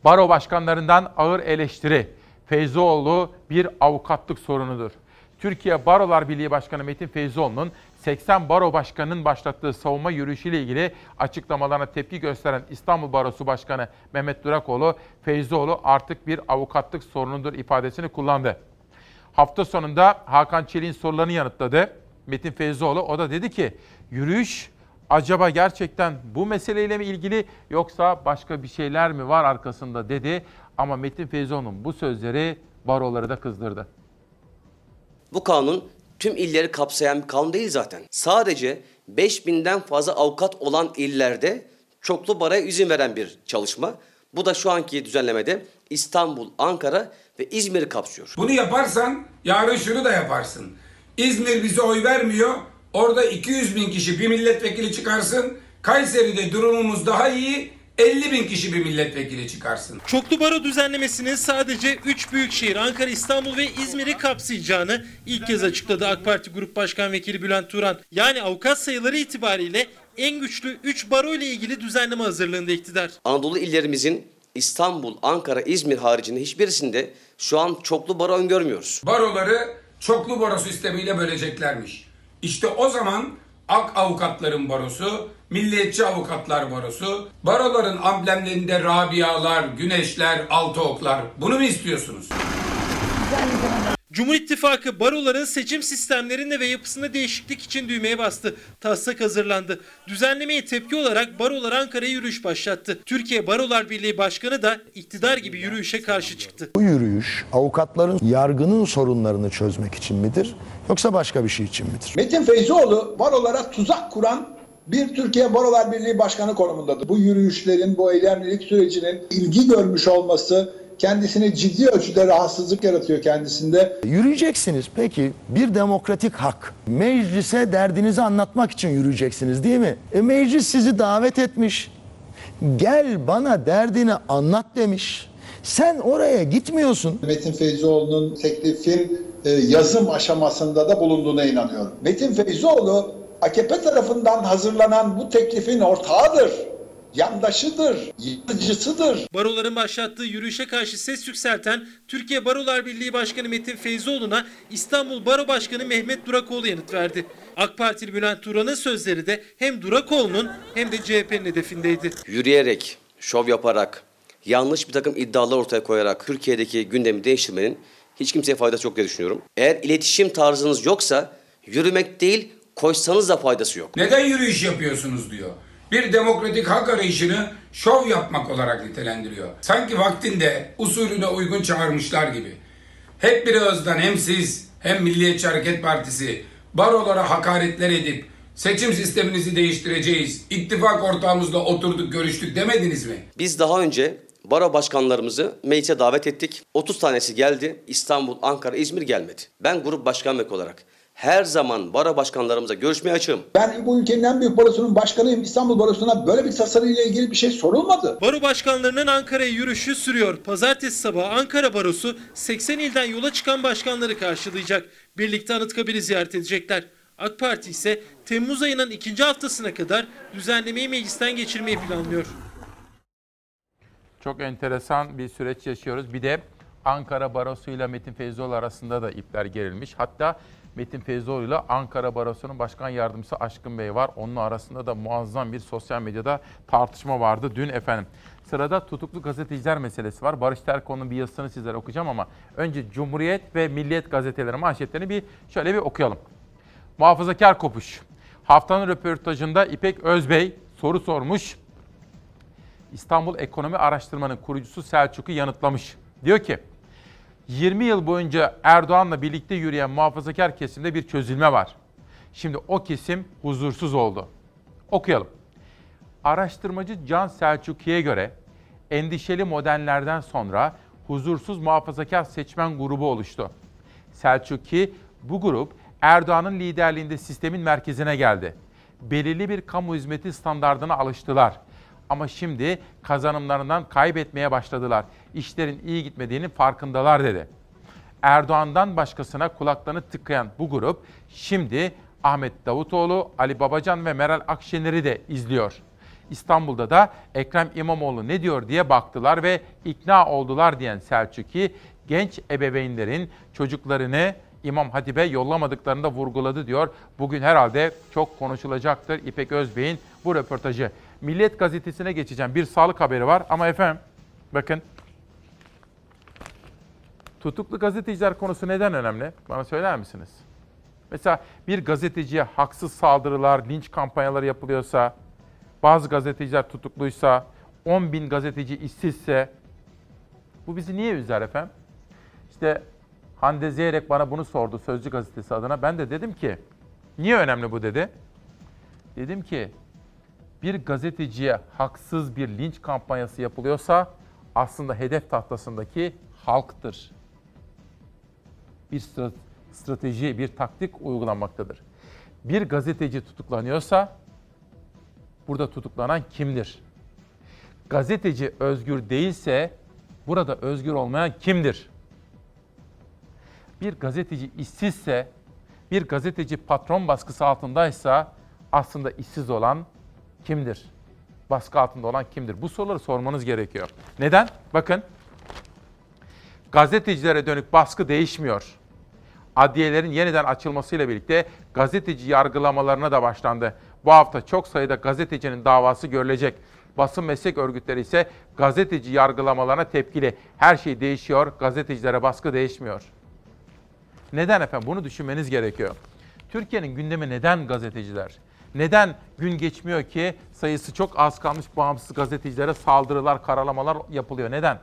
baro başkanlarından ağır eleştiri. Feyzoğlu bir avukatlık sorunudur. Türkiye Barolar Birliği Başkanı Metin Feyzoğlu'nun 80 baro başkanının başlattığı savunma yürüyüşüyle ilgili açıklamalarına tepki gösteren İstanbul Barosu Başkanı Mehmet Durakoğlu, Feyzoğlu artık bir avukatlık sorunudur ifadesini kullandı. Hafta sonunda Hakan Çelik'in sorularını yanıtladı. Metin Feyzoğlu o da dedi ki yürüyüş acaba gerçekten bu meseleyle mi ilgili yoksa başka bir şeyler mi var arkasında dedi. Ama Metin Feyzoğlu'nun bu sözleri baroları da kızdırdı. Bu kanun tüm illeri kapsayan bir kanun değil zaten. Sadece 5000'den fazla avukat olan illerde çoklu baraya izin veren bir çalışma. Bu da şu anki düzenlemede İstanbul, Ankara ve İzmir'i kapsıyor. Bunu yaparsan yarın şunu da yaparsın. İzmir bize oy vermiyor. Orada 200 bin kişi bir milletvekili çıkarsın. Kayseri'de durumumuz daha iyi. 50 bin kişi bir milletvekili çıkarsın. Çoklu baro düzenlemesinin sadece 3 büyük şehir Ankara, İstanbul ve İzmir'i kapsayacağını ilk kez açıkladı AK Parti Grup Başkan Vekili Bülent Turan. Yani avukat sayıları itibariyle en güçlü 3 baro ile ilgili düzenleme hazırlığında iktidar. Anadolu illerimizin İstanbul, Ankara, İzmir haricinde hiçbirisinde şu an çoklu baro öngörmüyoruz. Baroları çoklu baro sistemiyle böleceklermiş. İşte o zaman Ak Avukatların Barosu, Milliyetçi Avukatlar Barosu, baroların amblemlerinde Rabialar, Güneşler, Altı Oklar. Bunu mu istiyorsunuz? Cumhur İttifakı baroların seçim sistemlerinde ve yapısında değişiklik için düğmeye bastı. Taslak hazırlandı. Düzenlemeye tepki olarak barolar Ankara'ya yürüyüş başlattı. Türkiye Barolar Birliği Başkanı da iktidar gibi yürüyüşe karşı çıktı. Bu yürüyüş avukatların yargının sorunlarını çözmek için midir yoksa başka bir şey için midir? Metin Feyzoğlu barolara tuzak kuran bir Türkiye Barolar Birliği Başkanı konumundadır. Bu yürüyüşlerin, bu eylemlilik sürecinin ilgi görmüş olması kendisine ciddi ölçüde rahatsızlık yaratıyor kendisinde. Yürüyeceksiniz peki bir demokratik hak. Meclise derdinizi anlatmak için yürüyeceksiniz değil mi? E, meclis sizi davet etmiş. Gel bana derdini anlat demiş. Sen oraya gitmiyorsun. Metin Feyzoğlu'nun teklifin e, yazım aşamasında da bulunduğuna inanıyorum. Metin Feyzoğlu AKP tarafından hazırlanan bu teklifin ortağıdır yandaşıdır, yıkıcısıdır. Baroların başlattığı yürüyüşe karşı ses yükselten Türkiye Barolar Birliği Başkanı Metin Feyzoğlu'na İstanbul Baro Başkanı Mehmet Durakoğlu yanıt verdi. AK Partili Bülent Turan'ın sözleri de hem Durakoğlu'nun hem de CHP'nin hedefindeydi. Yürüyerek, şov yaparak, yanlış bir takım iddialar ortaya koyarak Türkiye'deki gündemi değiştirmenin hiç kimseye faydası yok diye düşünüyorum. Eğer iletişim tarzınız yoksa yürümek değil koşsanız da faydası yok. Neden yürüyüş yapıyorsunuz diyor bir demokratik hak arayışını şov yapmak olarak nitelendiriyor. Sanki vaktinde usulüne uygun çağırmışlar gibi. Hep bir ağızdan hem siz hem Milliyetçi Hareket Partisi barolara hakaretler edip seçim sisteminizi değiştireceğiz, ittifak ortağımızla oturduk görüştük demediniz mi? Biz daha önce baro başkanlarımızı meclise davet ettik. 30 tanesi geldi. İstanbul, Ankara, İzmir gelmedi. Ben grup başkan olarak her zaman baro başkanlarımıza görüşmeye açığım. Ben bu ülkenin en büyük barosunun başkanıyım. İstanbul Barosu'na böyle bir tasarıyla ilgili bir şey sorulmadı. Baro başkanlarının Ankara'ya yürüyüşü sürüyor. Pazartesi sabahı Ankara Barosu 80 ilden yola çıkan başkanları karşılayacak. Birlikte Anıtkabir'i ziyaret edecekler. AK Parti ise Temmuz ayının ikinci haftasına kadar düzenlemeyi meclisten geçirmeyi planlıyor. Çok enteresan bir süreç yaşıyoruz. Bir de Ankara Barosu ile Metin Feyzoğlu arasında da ipler gerilmiş. Hatta Metin Feyzoğlu ile Ankara Barosu'nun başkan yardımcısı Aşkın Bey var. Onun arasında da muazzam bir sosyal medyada tartışma vardı dün efendim. Sırada tutuklu gazeteciler meselesi var. Barış Terkoğlu'nun bir yazısını sizlere okuyacağım ama önce Cumhuriyet ve Milliyet gazeteleri manşetlerini bir şöyle bir okuyalım. Muhafazakar kopuş. Haftanın röportajında İpek Özbey soru sormuş. İstanbul Ekonomi Araştırma'nın kurucusu Selçuk'u yanıtlamış. Diyor ki 20 yıl boyunca Erdoğan'la birlikte yürüyen muhafazakar kesimde bir çözülme var. Şimdi o kesim huzursuz oldu. Okuyalım. Araştırmacı Can Selçuklu'ya göre endişeli modellerden sonra huzursuz muhafazakar seçmen grubu oluştu. Selçuklu bu grup Erdoğan'ın liderliğinde sistemin merkezine geldi. Belirli bir kamu hizmeti standardına alıştılar. Ama şimdi kazanımlarından kaybetmeye başladılar. İşlerin iyi gitmediğinin farkındalar dedi. Erdoğan'dan başkasına kulaklarını tıkayan bu grup şimdi Ahmet Davutoğlu, Ali Babacan ve Meral Akşener'i de izliyor. İstanbul'da da Ekrem İmamoğlu ne diyor diye baktılar ve ikna oldular diyen Selçuk'i genç ebeveynlerin çocuklarını İmam Hatip'e yollamadıklarını da vurguladı diyor. Bugün herhalde çok konuşulacaktır İpek Özbey'in bu röportajı. Milliyet gazetesine geçeceğim. Bir sağlık haberi var ama efendim bakın. Tutuklu gazeteciler konusu neden önemli? Bana söyler misiniz? Mesela bir gazeteciye haksız saldırılar, linç kampanyaları yapılıyorsa, bazı gazeteciler tutukluysa, 10 bin gazeteci işsizse bu bizi niye üzer efendim? İşte Hande Zeyrek bana bunu sordu Sözcü gazetesi adına. Ben de dedim ki niye önemli bu dedi. Dedim ki bir gazeteciye haksız bir linç kampanyası yapılıyorsa aslında hedef tahtasındaki halktır. Bir strateji, bir taktik uygulanmaktadır. Bir gazeteci tutuklanıyorsa burada tutuklanan kimdir? Gazeteci özgür değilse burada özgür olmayan kimdir? Bir gazeteci işsizse, bir gazeteci patron baskısı altındaysa aslında işsiz olan kimdir? Baskı altında olan kimdir? Bu soruları sormanız gerekiyor. Neden? Bakın. Gazetecilere dönük baskı değişmiyor. Adliyelerin yeniden açılmasıyla birlikte gazeteci yargılamalarına da başlandı. Bu hafta çok sayıda gazetecinin davası görülecek. Basın meslek örgütleri ise gazeteci yargılamalarına tepkili. Her şey değişiyor, gazetecilere baskı değişmiyor. Neden efendim? Bunu düşünmeniz gerekiyor. Türkiye'nin gündemi neden gazeteciler? Neden gün geçmiyor ki sayısı çok az kalmış bağımsız gazetecilere saldırılar, karalamalar yapılıyor? Neden?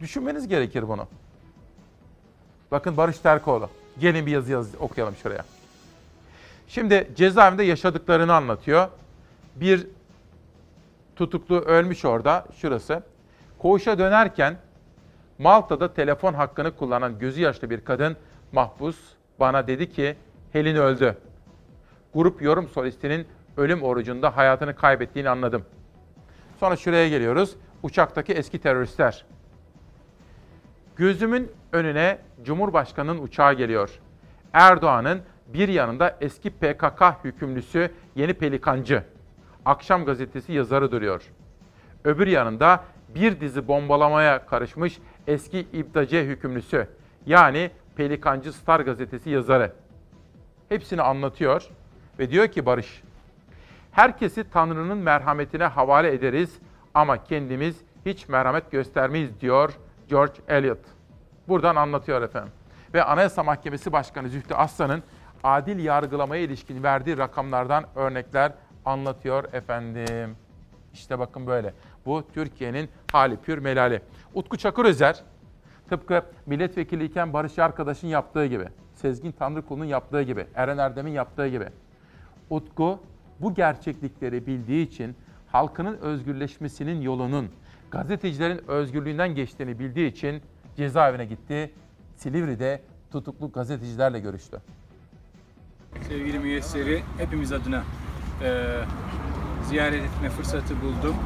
Düşünmeniz gerekir bunu. Bakın Barış Terkoğlu. Gelin bir yazı yaz, okuyalım şuraya. Şimdi cezaevinde yaşadıklarını anlatıyor. Bir tutuklu ölmüş orada, şurası. Koğuşa dönerken Malta'da telefon hakkını kullanan gözü yaşlı bir kadın mahpus bana dedi ki Helin öldü. Grup yorum solistinin ölüm orucunda hayatını kaybettiğini anladım. Sonra şuraya geliyoruz. Uçaktaki eski teröristler. Gözümün önüne Cumhurbaşkanı'nın uçağı geliyor. Erdoğan'ın bir yanında eski PKK hükümlüsü Yeni Pelikancı, Akşam gazetesi yazarı duruyor. Öbür yanında bir dizi bombalamaya karışmış eski İbdace hükümlüsü, yani Pelikancı Star gazetesi yazarı. Hepsini anlatıyor ve diyor ki Barış, herkesi Tanrı'nın merhametine havale ederiz ama kendimiz hiç merhamet göstermeyiz diyor George Eliot. Buradan anlatıyor efendim. Ve Anayasa Mahkemesi Başkanı Zühtü Aslan'ın adil yargılamaya ilişkin verdiği rakamlardan örnekler anlatıyor efendim. İşte bakın böyle. Bu Türkiye'nin hali pür melali. Utku Çakırözer tıpkı milletvekiliyken Barış Arkadaş'ın yaptığı gibi, Sezgin Tanrıkulu'nun yaptığı gibi, Eren Erdem'in yaptığı gibi. Utku bu gerçeklikleri bildiği için halkının özgürleşmesinin yolunun gazetecilerin özgürlüğünden geçtiğini bildiği için cezaevine gitti. Silivri'de tutuklu gazetecilerle görüştü. Sevgili Müyesser'i hepimiz adına e, ziyaret etme fırsatı buldum.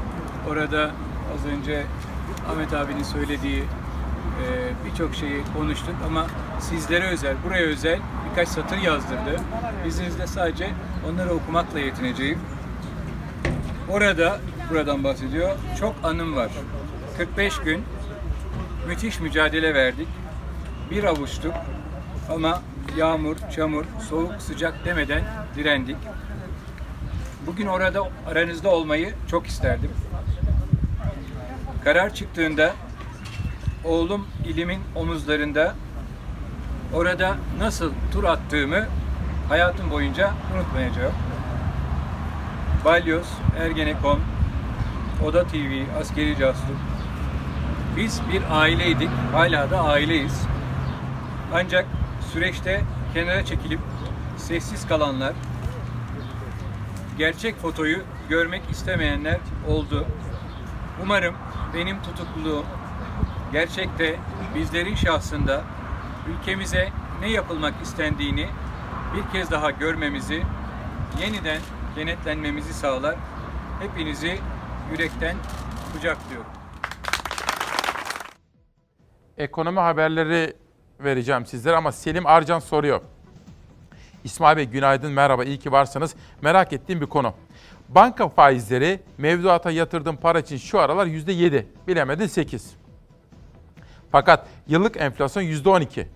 Orada az önce Ahmet abinin söylediği birçok şeyi konuştuk ama sizlere özel, buraya özel birkaç satır yazdırdı. İzninizle sadece onları okumakla yetineceğim. Orada, buradan bahsediyor, çok anım var. 45 gün müthiş mücadele verdik. Bir avuçtuk ama yağmur, çamur, soğuk, sıcak demeden direndik. Bugün orada aranızda olmayı çok isterdim. Karar çıktığında oğlum ilimin omuzlarında orada nasıl tur attığımı hayatım boyunca unutmayacağım. Balyoz, Ergenekon, Oda TV, Askeri Casusluk. Biz bir aileydik, hala da aileyiz. Ancak süreçte kenara çekilip sessiz kalanlar, gerçek fotoyu görmek istemeyenler oldu. Umarım benim tutukluluğum gerçekte bizlerin şahsında ülkemize ne yapılmak istendiğini bir kez daha görmemizi, yeniden kenetlenmemizi sağlar. Hepinizi yürekten kucaklıyorum. Ekonomi haberleri vereceğim sizlere ama Selim Arcan soruyor. İsmail Bey günaydın, merhaba, iyi ki varsınız. Merak ettiğim bir konu. Banka faizleri mevduata yatırdığım para için şu aralar %7, bilemedin 8. Fakat yıllık enflasyon %12.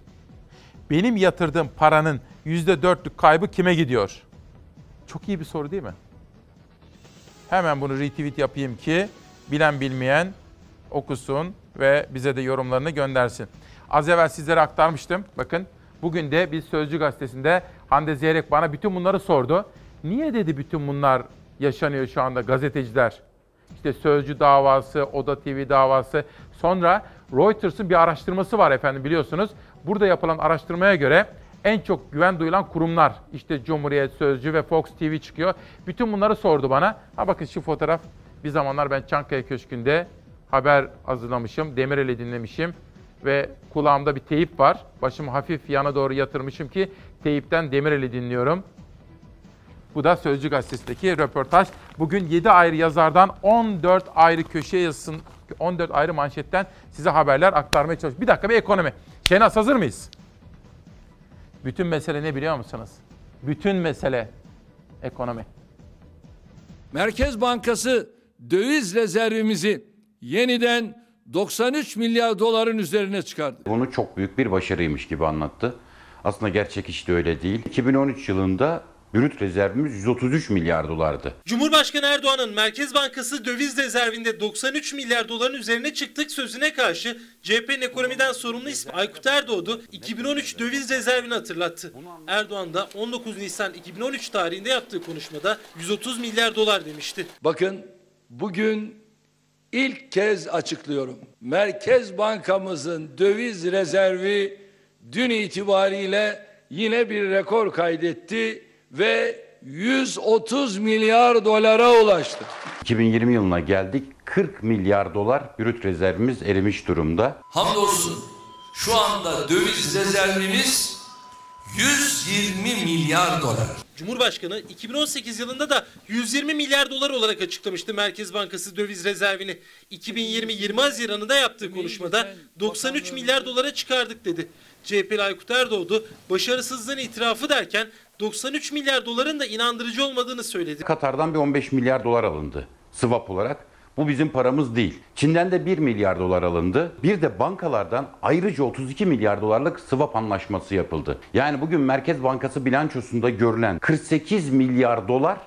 Benim yatırdığım paranın %4'lük kaybı kime gidiyor? Çok iyi bir soru değil mi? Hemen bunu retweet yapayım ki bilen bilmeyen okusun ve bize de yorumlarını göndersin. Az evvel sizlere aktarmıştım. Bakın bugün de bir Sözcü gazetesinde Hande Zeyrek bana bütün bunları sordu. Niye dedi bütün bunlar yaşanıyor şu anda gazeteciler? İşte Sözcü davası, Oda TV davası. Sonra Reuters'ın bir araştırması var efendim biliyorsunuz. Burada yapılan araştırmaya göre en çok güven duyulan kurumlar işte Cumhuriyet Sözcü ve Fox TV çıkıyor. Bütün bunları sordu bana. Ha bakın şu fotoğraf bir zamanlar ben Çankaya Köşkü'nde haber hazırlamışım. Demirel'i dinlemişim ve kulağımda bir teyip var. Başımı hafif yana doğru yatırmışım ki teyipten Demirel'i dinliyorum. Bu da Sözcü Gazetesi'ndeki röportaj. Bugün 7 ayrı yazardan 14 ayrı köşe yazısın, 14 ayrı manşetten size haberler aktarmaya çalışıyorum. Bir dakika bir ekonomi. Şenaz hazır mıyız? Bütün mesele ne biliyor musunuz? Bütün mesele ekonomi. Merkez Bankası döviz rezervimizi yeniden 93 milyar doların üzerine çıkardı. Bunu çok büyük bir başarıymış gibi anlattı. Aslında gerçek hiç de öyle değil. 2013 yılında brüt rezervimiz 133 milyar dolardı. Cumhurbaşkanı Erdoğan'ın Merkez Bankası döviz rezervinde 93 milyar doların üzerine çıktık sözüne karşı CHP'nin ekonomiden sorumlu ismi Aykut Erdoğdu 2013 döviz rezervini hatırlattı. Erdoğan da 19 Nisan 2013 tarihinde yaptığı konuşmada 130 milyar dolar demişti. Bakın bugün ilk kez açıklıyorum. Merkez Bankamızın döviz rezervi dün itibariyle yine bir rekor kaydetti ve 130 milyar dolara ulaştı. 2020 yılına geldik. 40 milyar dolar brüt rezervimiz erimiş durumda. Hamdolsun şu anda döviz rezervimiz 120 milyar dolar. Cumhurbaşkanı 2018 yılında da 120 milyar dolar olarak açıklamıştı Merkez Bankası döviz rezervini. 2020 20 Haziran'ında yaptığı konuşmada 93 milyar dolara çıkardık dedi. CHP'li Aykut Erdoğdu başarısızlığın itirafı derken 93 milyar doların da inandırıcı olmadığını söyledi. Katar'dan bir 15 milyar dolar alındı swap olarak. Bu bizim paramız değil. Çin'den de 1 milyar dolar alındı. Bir de bankalardan ayrıca 32 milyar dolarlık swap anlaşması yapıldı. Yani bugün Merkez Bankası bilançosunda görülen 48 milyar dolar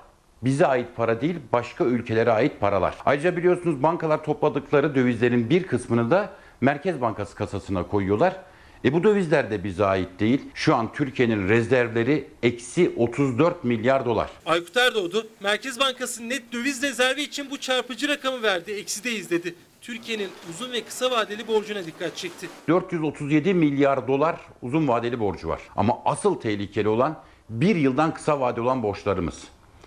bize ait para değil, başka ülkelere ait paralar. Ayrıca biliyorsunuz bankalar topladıkları dövizlerin bir kısmını da Merkez Bankası kasasına koyuyorlar. E bu dövizler de bize ait değil. Şu an Türkiye'nin rezervleri eksi 34 milyar dolar. Aykut Erdoğdu Merkez Bankası net döviz rezervi için bu çarpıcı rakamı verdi. Eksideyiz dedi. Türkiye'nin uzun ve kısa vadeli borcuna dikkat çekti. 437 milyar dolar uzun vadeli borcu var. Ama asıl tehlikeli olan bir yıldan kısa vadeli olan borçlarımız.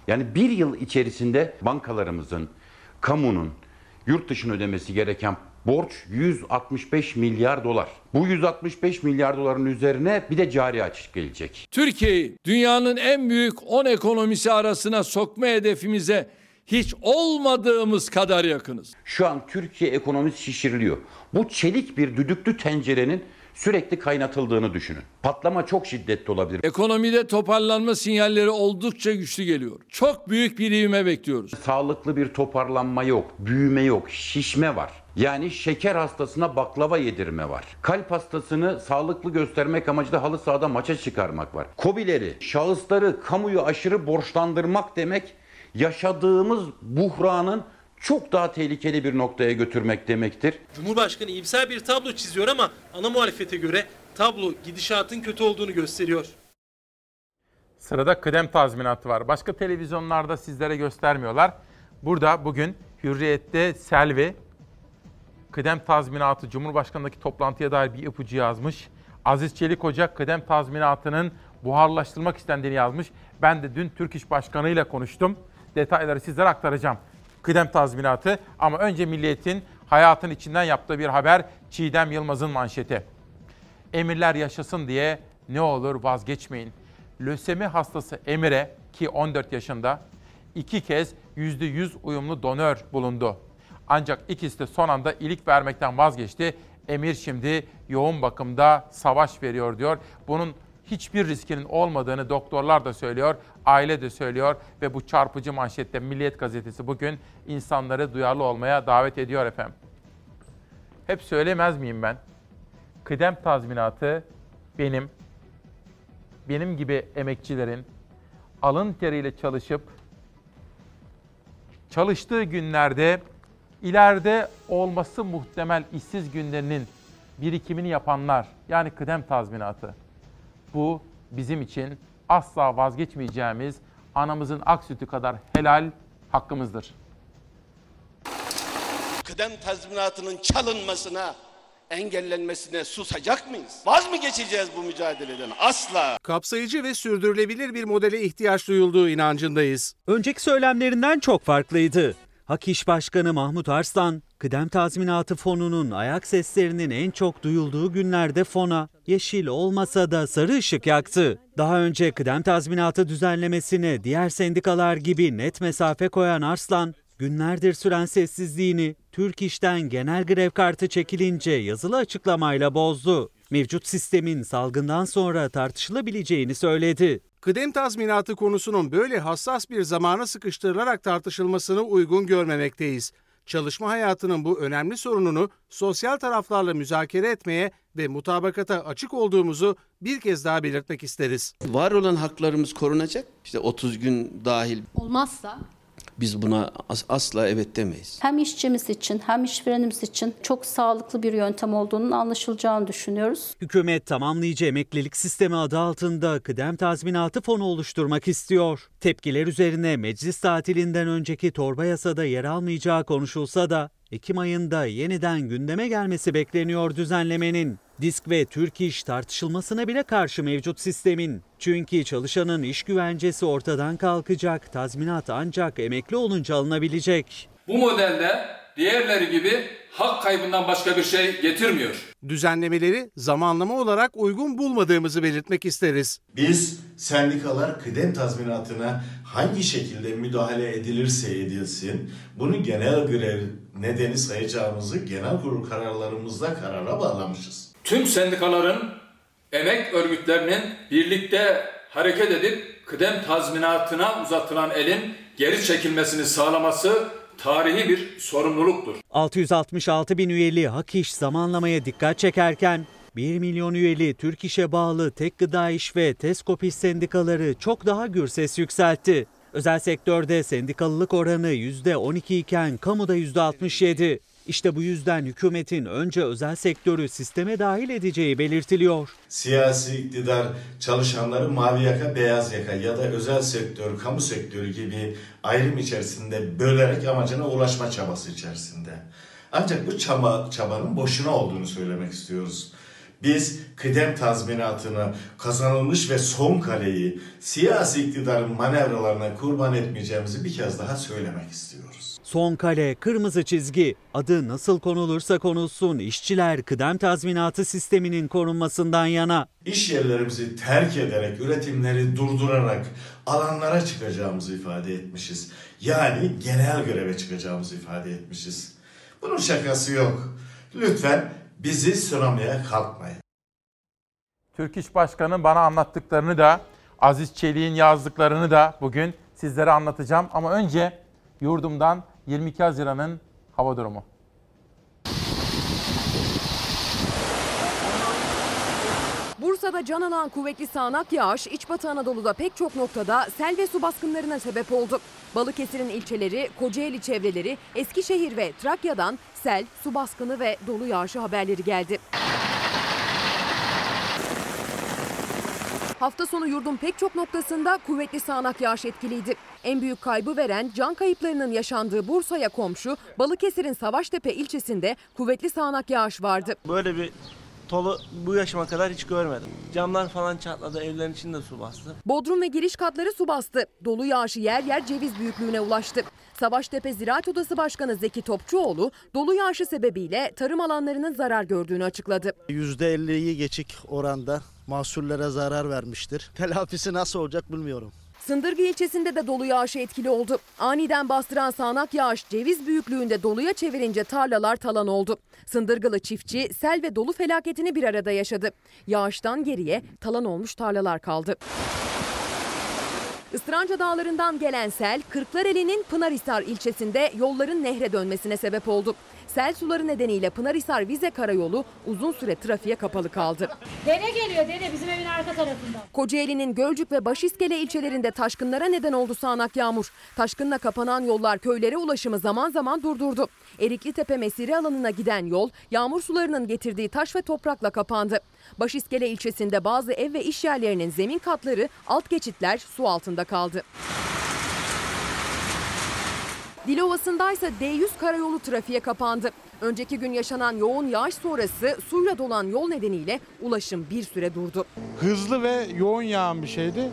Yani bir yıl içerisinde bankalarımızın, kamunun yurt dışına ödemesi gereken borç 165 milyar dolar. Bu 165 milyar doların üzerine bir de cari açık gelecek. Türkiye'yi dünyanın en büyük 10 ekonomisi arasına sokma hedefimize hiç olmadığımız kadar yakınız. Şu an Türkiye ekonomisi şişiriliyor. Bu çelik bir düdüklü tencerenin sürekli kaynatıldığını düşünün. Patlama çok şiddetli olabilir. Ekonomide toparlanma sinyalleri oldukça güçlü geliyor. Çok büyük bir ivme bekliyoruz. Sağlıklı bir toparlanma yok, büyüme yok, şişme var. Yani şeker hastasına baklava yedirme var. Kalp hastasını sağlıklı göstermek amacıyla halı sahada maça çıkarmak var. Kobileri, şahısları kamuyu aşırı borçlandırmak demek yaşadığımız buhranın çok daha tehlikeli bir noktaya götürmek demektir. Cumhurbaşkanı iyimser bir tablo çiziyor ama ana muhalefete göre tablo gidişatın kötü olduğunu gösteriyor. Sırada kıdem tazminatı var. Başka televizyonlarda sizlere göstermiyorlar. Burada bugün Hürriyet'te Selvi, kıdem tazminatı Cumhurbaşkanı'ndaki toplantıya dair bir ipucu yazmış. Aziz Çelik Hoca kıdem tazminatının buharlaştırılmak istendiğini yazmış. Ben de dün Türk İş Başkanı ile konuştum. Detayları sizlere aktaracağım. Kıdem tazminatı ama önce Milliyet'in hayatın içinden yaptığı bir haber Çiğdem Yılmaz'ın manşeti. Emirler yaşasın diye ne olur vazgeçmeyin. Lösemi hastası Emir'e ki 14 yaşında iki kez %100 uyumlu donör bulundu. Ancak ikisi de son anda ilik vermekten vazgeçti. Emir şimdi yoğun bakımda savaş veriyor diyor. Bunun hiçbir riskinin olmadığını doktorlar da söylüyor, aile de söylüyor ve bu çarpıcı manşette Milliyet gazetesi bugün insanları duyarlı olmaya davet ediyor efendim. Hep söylemez miyim ben? Kıdem tazminatı benim, benim gibi emekçilerin alın teriyle çalışıp çalıştığı günlerde ileride olması muhtemel işsiz günlerinin birikimini yapanlar yani kıdem tazminatı. Bu bizim için asla vazgeçmeyeceğimiz anamızın ak sütü kadar helal hakkımızdır. kıdem tazminatının çalınmasına, engellenmesine susacak mıyız? Vaz mı geçeceğiz bu mücadeleden? Asla. Kapsayıcı ve sürdürülebilir bir modele ihtiyaç duyulduğu inancındayız. Önceki söylemlerinden çok farklıydı. Hak İş Başkanı Mahmut Arslan, kıdem tazminatı fonunun ayak seslerinin en çok duyulduğu günlerde fona yeşil olmasa da sarı ışık yaktı. Daha önce kıdem tazminatı düzenlemesine diğer sendikalar gibi net mesafe koyan Arslan, günlerdir süren sessizliğini Türk İş'ten genel grev kartı çekilince yazılı açıklamayla bozdu. Mevcut sistemin salgından sonra tartışılabileceğini söyledi. Kıdem tazminatı konusunun böyle hassas bir zamana sıkıştırılarak tartışılmasını uygun görmemekteyiz. Çalışma hayatının bu önemli sorununu sosyal taraflarla müzakere etmeye ve mutabakata açık olduğumuzu bir kez daha belirtmek isteriz. Var olan haklarımız korunacak. İşte 30 gün dahil Olmazsa biz buna as- asla evet demeyiz. hem işçimiz için hem işverenimiz için çok sağlıklı bir yöntem olduğunun anlaşılacağını düşünüyoruz. Hükümet tamamlayıcı emeklilik sistemi adı altında kıdem tazminatı fonu oluşturmak istiyor. Tepkiler üzerine meclis tatilinden önceki torba yasada yer almayacağı konuşulsa da Ekim ayında yeniden gündeme gelmesi bekleniyor düzenlemenin. Disk ve Türk İş tartışılmasına bile karşı mevcut sistemin. Çünkü çalışanın iş güvencesi ortadan kalkacak, tazminat ancak emekli olunca alınabilecek. Bu modelde diğerleri gibi hak kaybından başka bir şey getirmiyor. Düzenlemeleri zamanlama olarak uygun bulmadığımızı belirtmek isteriz. Biz sendikalar kıdem tazminatına hangi şekilde müdahale edilirse edilsin bunu genel grev nedeni sayacağımızı genel kurul kararlarımızda karara bağlamışız. Tüm sendikaların, emek örgütlerinin birlikte hareket edip kıdem tazminatına uzatılan elin geri çekilmesini sağlaması tarihi bir sorumluluktur. 666 bin üyeli Hak İş zamanlamaya dikkat çekerken 1 milyon üyeli Türk İş'e bağlı Tek Gıda İş ve Teskop sendikaları çok daha gür ses yükseltti. Özel sektörde sendikalılık oranı %12 iken kamuda %67. İşte bu yüzden hükümetin önce özel sektörü sisteme dahil edeceği belirtiliyor. Siyasi iktidar çalışanları mavi yaka, beyaz yaka ya da özel sektör, kamu sektörü gibi ayrım içerisinde bölerek amacına ulaşma çabası içerisinde. Ancak bu çaba, çabanın boşuna olduğunu söylemek istiyoruz. Biz kıdem tazminatını kazanılmış ve son kaleyi siyasi iktidarın manevralarına kurban etmeyeceğimizi bir kez daha söylemek istiyoruz. Son kale, kırmızı çizgi. Adı nasıl konulursa konulsun işçiler kıdem tazminatı sisteminin korunmasından yana. İş yerlerimizi terk ederek, üretimleri durdurarak alanlara çıkacağımızı ifade etmişiz. Yani genel göreve çıkacağımızı ifade etmişiz. Bunun şakası yok. Lütfen bizi sınamaya kalkmayın. Türk İş Başkanı bana anlattıklarını da Aziz Çelik'in yazdıklarını da bugün sizlere anlatacağım. Ama önce yurdumdan 22 Haziran'ın hava durumu. Bursa'da can alan kuvvetli sağanak yağış İç Batı Anadolu'da pek çok noktada sel ve su baskınlarına sebep oldu. Balıkesir'in ilçeleri, Kocaeli çevreleri, Eskişehir ve Trakya'dan sel, su baskını ve dolu yağışı haberleri geldi. Hafta sonu yurdun pek çok noktasında kuvvetli sağanak yağış etkiliydi. En büyük kaybı veren can kayıplarının yaşandığı Bursa'ya komşu Balıkesir'in Savaştepe ilçesinde kuvvetli sağanak yağış vardı. Böyle bir tolu bu yaşıma kadar hiç görmedim. Camlar falan çatladı, evlerin içinde su bastı. Bodrum ve giriş katları su bastı. Dolu yağışı yer yer ceviz büyüklüğüne ulaştı. Savaştepe Ziraat Odası Başkanı Zeki Topçuoğlu dolu yağışı sebebiyle tarım alanlarının zarar gördüğünü açıkladı. %50'yi geçik oranda mahsullere zarar vermiştir. Telafisi nasıl olacak bilmiyorum. Sındırgı ilçesinde de dolu yağışı etkili oldu. Aniden bastıran sağanak yağış ceviz büyüklüğünde doluya çevirince tarlalar talan oldu. Sındırgılı çiftçi sel ve dolu felaketini bir arada yaşadı. Yağıştan geriye talan olmuş tarlalar kaldı. Istranca Dağları'ndan gelen sel, Kırklareli'nin Pınarhisar ilçesinde yolların nehre dönmesine sebep oldu. Sel suları nedeniyle Pınarhisar Vize Karayolu uzun süre trafiğe kapalı kaldı. Dere geliyor dere bizim evin arka tarafında. Kocaeli'nin Gölcük ve Başiskele ilçelerinde taşkınlara neden oldu sağanak yağmur. Taşkınla kapanan yollar köylere ulaşımı zaman zaman durdurdu. Erikli Tepe mesire alanına giden yol yağmur sularının getirdiği taş ve toprakla kapandı. Başiskele ilçesinde bazı ev ve iş yerlerinin zemin katları, alt geçitler su altında kaldı. Dilovası'ndaysa D100 karayolu trafiğe kapandı. Önceki gün yaşanan yoğun yağış sonrası suyla dolan yol nedeniyle ulaşım bir süre durdu. hızlı ve yoğun yağan bir şeydi.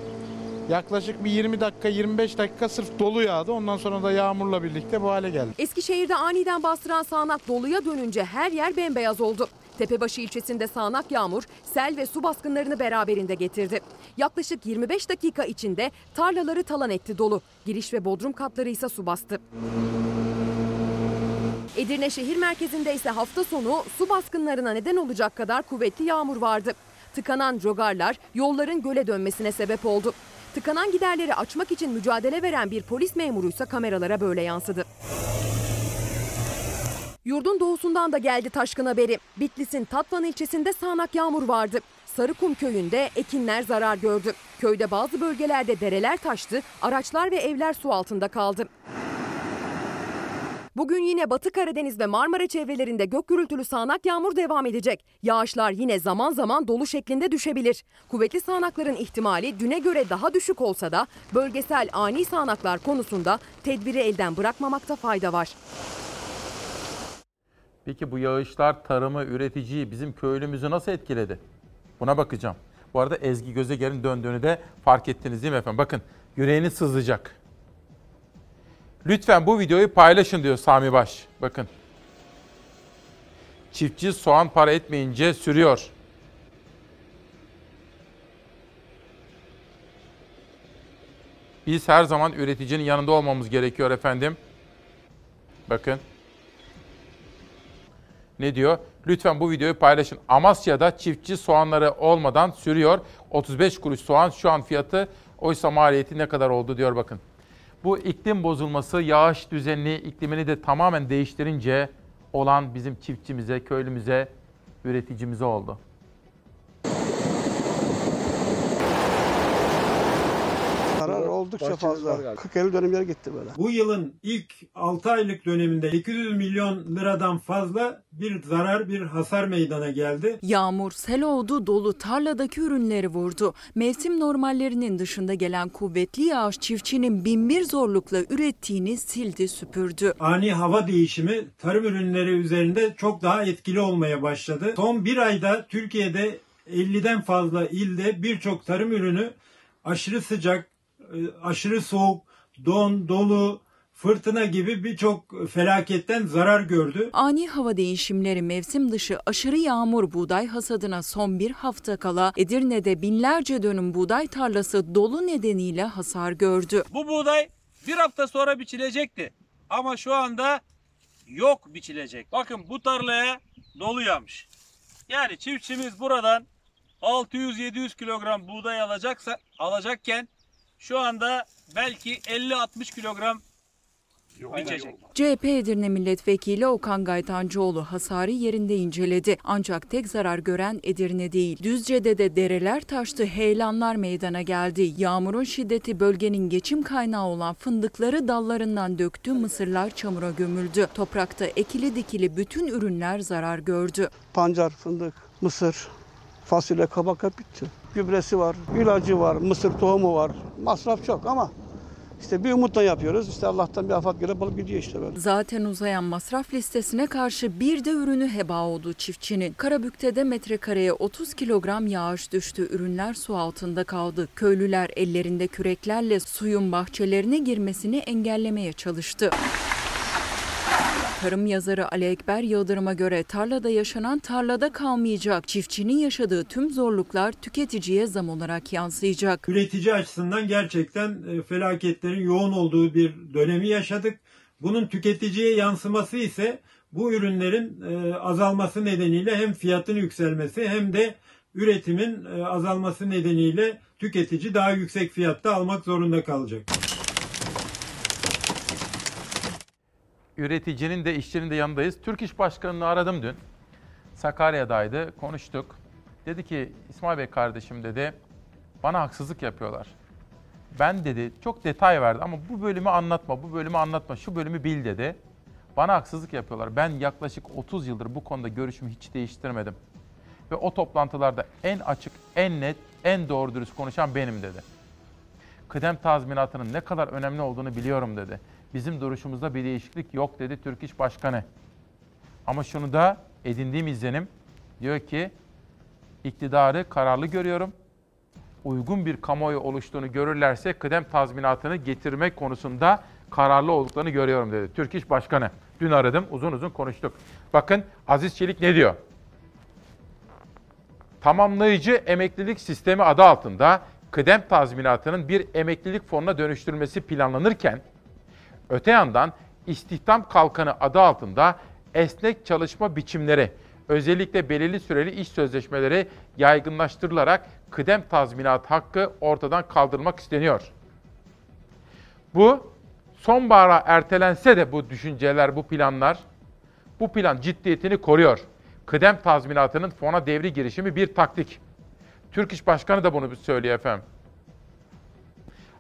Yaklaşık bir 20 dakika 25 dakika sırf dolu yağdı. Ondan sonra da yağmurla birlikte bu hale geldi. Eskişehir'de aniden bastıran sağanak doluya dönünce her yer bembeyaz oldu. Tepebaşı ilçesinde sağanak yağmur sel ve su baskınlarını beraberinde getirdi. Yaklaşık 25 dakika içinde tarlaları talan etti dolu. Giriş ve bodrum katları ise su bastı. Edirne şehir merkezinde ise hafta sonu su baskınlarına neden olacak kadar kuvvetli yağmur vardı. Tıkanan jogarlar yolların göle dönmesine sebep oldu. Tıkanan giderleri açmak için mücadele veren bir polis memuruysa kameralara böyle yansıdı. Yurdun doğusundan da geldi taşkın haberi. Bitlis'in Tatvan ilçesinde sağanak yağmur vardı. Sarıkum köyünde ekinler zarar gördü. Köyde bazı bölgelerde dereler taştı, araçlar ve evler su altında kaldı. Bugün yine Batı Karadeniz ve Marmara çevrelerinde gök gürültülü sağanak yağmur devam edecek. Yağışlar yine zaman zaman dolu şeklinde düşebilir. Kuvvetli sağanakların ihtimali düne göre daha düşük olsa da bölgesel ani sağanaklar konusunda tedbiri elden bırakmamakta fayda var. Peki bu yağışlar tarımı, üreticiyi, bizim köylümüzü nasıl etkiledi? Buna bakacağım. Bu arada Ezgi Gözeger'in döndüğünü de fark ettiniz değil mi efendim? Bakın yüreğiniz sızacak. Lütfen bu videoyu paylaşın diyor Sami Baş. Bakın. Çiftçi soğan para etmeyince sürüyor. Biz her zaman üreticinin yanında olmamız gerekiyor efendim. Bakın. Ne diyor? Lütfen bu videoyu paylaşın. Amasya'da çiftçi soğanları olmadan sürüyor. 35 kuruş soğan şu an fiyatı oysa maliyeti ne kadar oldu diyor bakın. Bu iklim bozulması yağış düzenini, iklimini de tamamen değiştirince olan bizim çiftçimize, köylümüze, üreticimize oldu. Zarar oldukça fazla. 40-50 dönüm yer gitti böyle. Bu yılın ilk 6 aylık döneminde 800 milyon liradan fazla bir zarar, bir hasar meydana geldi. Yağmur, sel oldu, dolu tarladaki ürünleri vurdu. Mevsim normallerinin dışında gelen kuvvetli yağış çiftçinin binbir zorlukla ürettiğini sildi süpürdü. Ani hava değişimi tarım ürünleri üzerinde çok daha etkili olmaya başladı. Son bir ayda Türkiye'de 50'den fazla ilde birçok tarım ürünü aşırı sıcak, aşırı soğuk, don, dolu, fırtına gibi birçok felaketten zarar gördü. Ani hava değişimleri mevsim dışı aşırı yağmur buğday hasadına son bir hafta kala Edirne'de binlerce dönüm buğday tarlası dolu nedeniyle hasar gördü. Bu buğday bir hafta sonra biçilecekti. Ama şu anda yok biçilecek. Bakın bu tarlaya dolu yağmış. Yani çiftçimiz buradan 600-700 kilogram buğday alacaksa alacakken şu anda belki 50-60 kilogram biçecek. CHP Edirne Milletvekili Okan Gaytancıoğlu hasarı yerinde inceledi. Ancak tek zarar gören Edirne değil. Düzce'de de dereler taştı, heyelanlar meydana geldi. Yağmurun şiddeti bölgenin geçim kaynağı olan fındıkları dallarından döktü, mısırlar çamura gömüldü. Toprakta ekili dikili bütün ürünler zarar gördü. Pancar, fındık, mısır, fasulye, kabak hep bitti. Gübresi var, ilacı var, mısır tohumu var. Masraf çok ama işte bir umutla yapıyoruz. İşte Allah'tan bir afat gelip alıp gidiyor işte böyle. Zaten uzayan masraf listesine karşı bir de ürünü heba oldu çiftçinin. Karabük'te metrekareye 30 kilogram yağış düştü. Ürünler su altında kaldı. Köylüler ellerinde küreklerle suyun bahçelerine girmesini engellemeye çalıştı. Tarım yazarı Ali Ekber Yıldırım'a göre tarlada yaşanan tarlada kalmayacak. Çiftçinin yaşadığı tüm zorluklar tüketiciye zam olarak yansıyacak. Üretici açısından gerçekten e, felaketlerin yoğun olduğu bir dönemi yaşadık. Bunun tüketiciye yansıması ise bu ürünlerin e, azalması nedeniyle hem fiyatın yükselmesi hem de üretimin e, azalması nedeniyle tüketici daha yüksek fiyatta almak zorunda kalacak. Üreticinin de işçinin de yanındayız. Türk İş Başkanı'nı aradım dün. Sakarya'daydı, konuştuk. Dedi ki İsmail Bey kardeşim dedi bana haksızlık yapıyorlar. Ben dedi çok detay verdi ama bu bölümü anlatma, bu bölümü anlatma, şu bölümü bil dedi. Bana haksızlık yapıyorlar. Ben yaklaşık 30 yıldır bu konuda görüşümü hiç değiştirmedim. Ve o toplantılarda en açık, en net, en doğru dürüst konuşan benim dedi. Kıdem tazminatının ne kadar önemli olduğunu biliyorum dedi. Bizim duruşumuzda bir değişiklik yok dedi Türk İş Başkanı. Ama şunu da edindiğim izlenim diyor ki iktidarı kararlı görüyorum. Uygun bir kamuoyu oluştuğunu görürlerse kıdem tazminatını getirmek konusunda kararlı olduklarını görüyorum dedi. Türk İş Başkanı. Dün aradım, uzun uzun konuştuk. Bakın Aziz Çelik ne diyor? Tamamlayıcı emeklilik sistemi adı altında kıdem tazminatının bir emeklilik fonuna dönüştürülmesi planlanırken öte yandan istihdam kalkanı adı altında esnek çalışma biçimleri, özellikle belirli süreli iş sözleşmeleri yaygınlaştırılarak kıdem tazminat hakkı ortadan kaldırmak isteniyor. Bu sonbahara ertelense de bu düşünceler, bu planlar, bu plan ciddiyetini koruyor. Kıdem tazminatının fona devri girişimi bir taktik. Türk İş Başkanı da bunu söylüyor efendim.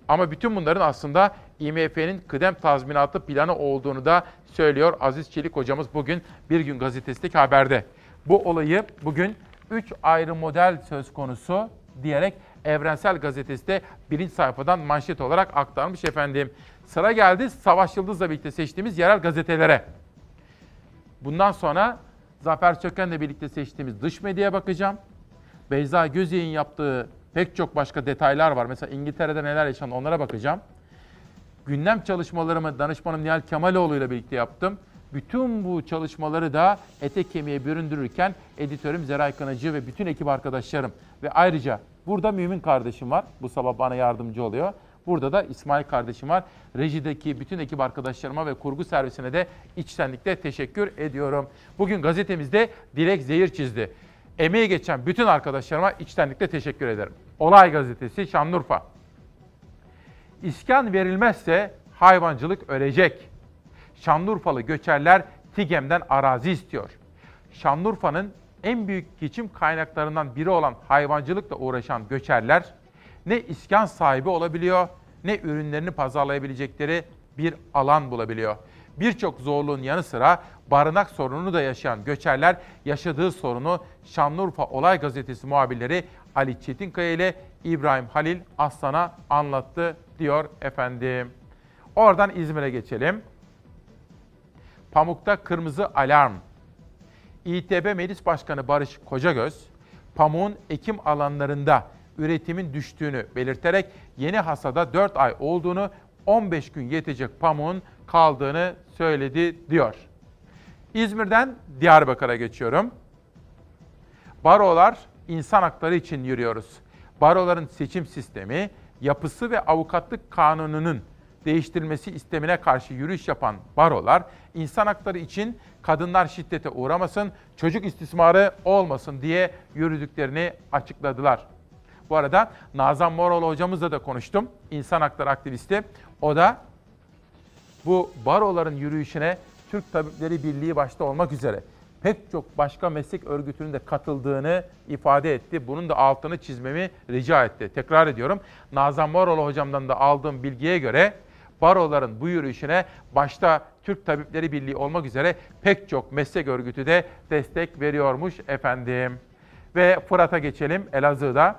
Ama bütün bunların aslında IMF'nin kıdem tazminatı planı olduğunu da söylüyor Aziz Çelik hocamız bugün Bir Gün Gazetesi'ndeki haberde. Bu olayı bugün 3 ayrı model söz konusu diyerek Evrensel Gazetesi de birinci sayfadan manşet olarak aktarmış efendim. Sıra geldi Savaş Yıldız'la birlikte seçtiğimiz yerel gazetelere. Bundan sonra Zafer Söken'le birlikte seçtiğimiz dış medyaya bakacağım. Beyza Gözey'in yaptığı pek çok başka detaylar var. Mesela İngiltere'de neler yaşandı onlara bakacağım. Gündem çalışmalarımı danışmanım Nihal Kemaloğlu ile birlikte yaptım. Bütün bu çalışmaları da ete kemiğe büründürürken editörüm Zeray Kınacı ve bütün ekip arkadaşlarım ve ayrıca burada Mümin kardeşim var. Bu sabah bana yardımcı oluyor. Burada da İsmail kardeşim var. Rejideki bütün ekip arkadaşlarıma ve kurgu servisine de içtenlikle teşekkür ediyorum. Bugün gazetemizde Dilek Zehir çizdi. Emeği geçen bütün arkadaşlarıma içtenlikle teşekkür ederim. Olay Gazetesi Şanlıurfa. İskan verilmezse hayvancılık ölecek. Şanlıurfalı göçerler TİGEM'den arazi istiyor. Şanlıurfa'nın en büyük geçim kaynaklarından biri olan hayvancılıkla uğraşan göçerler ne iskan sahibi olabiliyor ne ürünlerini pazarlayabilecekleri bir alan bulabiliyor. Birçok zorluğun yanı sıra barınak sorununu da yaşayan göçerler yaşadığı sorunu Şanlıurfa Olay Gazetesi muhabirleri Ali Çetinkaya ile İbrahim Halil Aslan'a anlattı diyor efendim. Oradan İzmir'e geçelim. Pamuk'ta kırmızı alarm. İTB Meclis Başkanı Barış Kocagöz, pamuğun ekim alanlarında üretimin düştüğünü belirterek yeni hasada 4 ay olduğunu, 15 gün yetecek pamuğun kaldığını söyledi diyor. İzmir'den Diyarbakır'a geçiyorum. Barolar insan hakları için yürüyoruz. Baroların seçim sistemi, yapısı ve avukatlık kanununun değiştirilmesi istemine karşı yürüyüş yapan barolar, insan hakları için kadınlar şiddete uğramasın, çocuk istismarı olmasın diye yürüdüklerini açıkladılar. Bu arada Nazan Moroğlu hocamızla da konuştum. İnsan hakları aktivisti. O da bu baroların yürüyüşüne Türk Tabipleri Birliği başta olmak üzere pek çok başka meslek örgütünün de katıldığını ifade etti. Bunun da altını çizmemi rica etti. Tekrar ediyorum. Nazan Moroğlu hocamdan da aldığım bilgiye göre baroların bu yürüyüşüne başta Türk Tabipleri Birliği olmak üzere pek çok meslek örgütü de destek veriyormuş efendim. Ve Fırat'a geçelim Elazığ'da.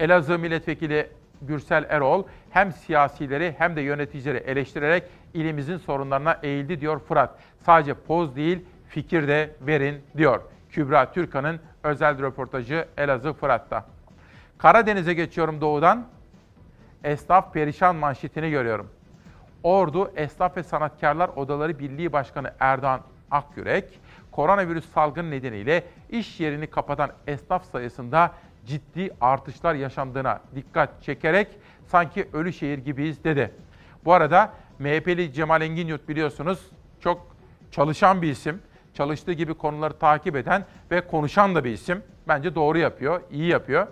Elazığ Milletvekili Gürsel Erol hem siyasileri hem de yöneticileri eleştirerek ilimizin sorunlarına eğildi diyor Fırat. Sadece poz değil fikir de verin diyor. Kübra Türkan'ın özel röportajı Elazığ Fırat'ta. Karadeniz'e geçiyorum doğudan. Esnaf perişan manşetini görüyorum. Ordu Esnaf ve Sanatkarlar Odaları Birliği Başkanı Erdoğan Akyürek, koronavirüs salgını nedeniyle iş yerini kapatan esnaf sayısında ciddi artışlar yaşandığına dikkat çekerek sanki ölü şehir gibiyiz dedi. Bu arada MHP'li Cemal Enginyurt biliyorsunuz çok çalışan bir isim. Çalıştığı gibi konuları takip eden ve konuşan da bir isim. Bence doğru yapıyor, iyi yapıyor.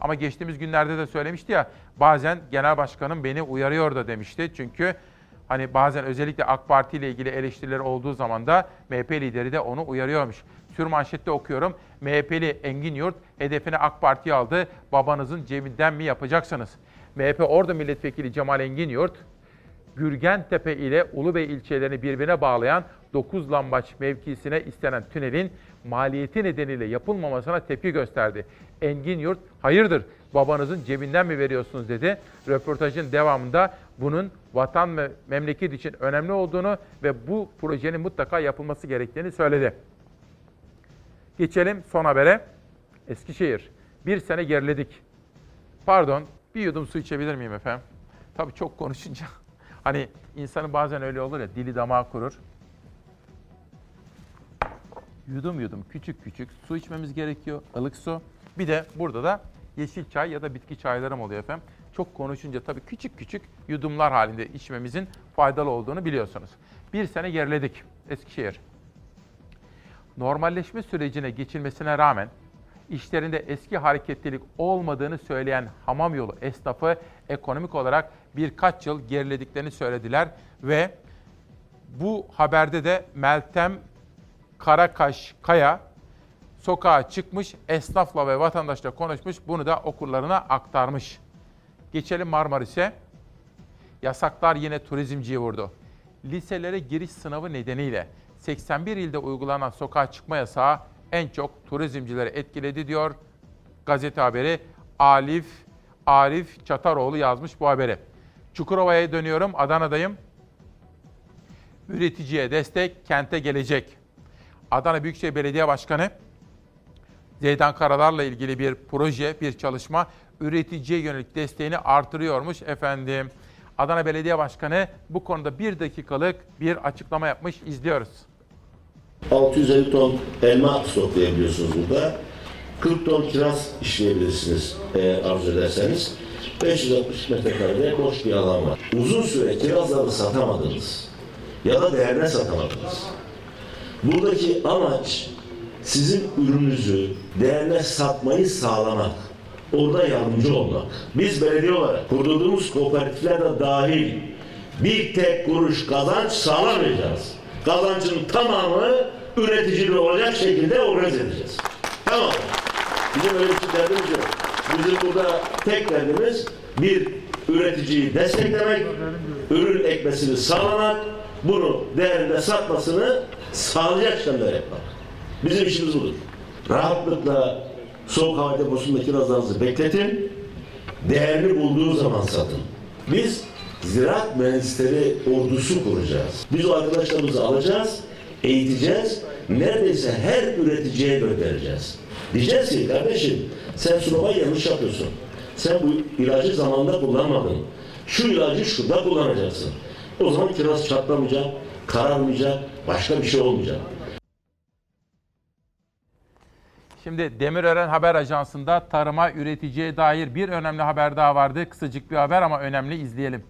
Ama geçtiğimiz günlerde de söylemişti ya bazen genel başkanım beni uyarıyor da demişti. Çünkü hani bazen özellikle AK Parti ile ilgili eleştirileri olduğu zaman da MHP lideri de onu uyarıyormuş. Sür manşette okuyorum. MHP'li Engin Yurt hedefine AK Parti aldı. Babanızın cebinden mi yapacaksınız? MHP Ordu Milletvekili Cemal Engin Yurt, Gürgentepe ile Ulubey ilçelerini birbirine bağlayan 9 lambaç mevkisine istenen tünelin maliyeti nedeniyle yapılmamasına tepki gösterdi. Engin Yurt, hayırdır babanızın cebinden mi veriyorsunuz dedi. Röportajın devamında bunun vatan ve memleket için önemli olduğunu ve bu projenin mutlaka yapılması gerektiğini söyledi. Geçelim son habere. Eskişehir. Bir sene geriledik. Pardon, bir yudum su içebilir miyim efendim? Tabii çok konuşunca. Hani insanın bazen öyle olur ya, dili damağı kurur. Yudum yudum, küçük küçük su içmemiz gerekiyor, ılık su. Bir de burada da yeşil çay ya da bitki çaylarım oluyor efendim. Çok konuşunca tabii küçük küçük yudumlar halinde içmemizin faydalı olduğunu biliyorsunuz. Bir sene geriledik Eskişehir. Normalleşme sürecine geçilmesine rağmen işlerinde eski hareketlilik olmadığını söyleyen hamam yolu esnafı ekonomik olarak birkaç yıl gerilediklerini söylediler ve bu haberde de Meltem Karakaş Kaya sokağa çıkmış, esnafla ve vatandaşla konuşmuş, bunu da okurlarına aktarmış. Geçelim Marmaris'e. Yasaklar yine turizmciyi vurdu. Liselere giriş sınavı nedeniyle 81 ilde uygulanan sokağa çıkma yasağı en çok turizmcileri etkiledi diyor gazete haberi. Alif Arif Çataroğlu yazmış bu haberi. Çukurova'ya dönüyorum. Adana'dayım. Üreticiye destek, kente gelecek. Adana Büyükşehir Belediye Başkanı Zeydan Karalar'la ilgili bir proje, bir çalışma üreticiye yönelik desteğini artırıyormuş efendim. Adana Belediye Başkanı bu konuda bir dakikalık bir açıklama yapmış. İzliyoruz. 650 ton elma stoklayabiliyorsunuz burada. 40 ton kiraz işleyebilirsiniz eğer arzu ederseniz. 560 metrekarede boş bir alan var. Uzun süre kirazları satamadınız ya da değerine satamadınız. Buradaki amaç sizin ürününüzü değerine satmayı sağlamak. Orada yardımcı olmak. Biz belediye olarak kurduğumuz kooperatifler de dahil bir tek kuruş kazanç sağlamayacağız. Kazancın tamamı üreticili olacak şekilde organize edeceğiz. Tamam. Bizim öyle bir şey derdimiz yok. Bizim burada tek derdimiz bir üreticiyi desteklemek, ürün ekmesini sağlamak, bunu değerinde satmasını sağlayacak işlemler yapmak. Bizim işimiz budur. Rahatlıkla soğuk hava deposundaki kirazlarınızı bekletin, değerini bulduğu zaman satın. Biz ziraat mühendisleri ordusu kuracağız. Biz o arkadaşlarımızı alacağız, eğiteceğiz, neredeyse her üreticiye göndereceğiz. Diyeceğiz ki kardeşim sen sunumayı yanlış yapıyorsun. Sen bu ilacı zamanında kullanmadın. Şu ilacı şurada kullanacaksın. O zaman kiraz çatlamayacak, kararmayacak, başka bir şey olmayacak. Şimdi Demirören Haber Ajansı'nda tarıma üreticiye dair bir önemli haber daha vardı. Kısacık bir haber ama önemli izleyelim.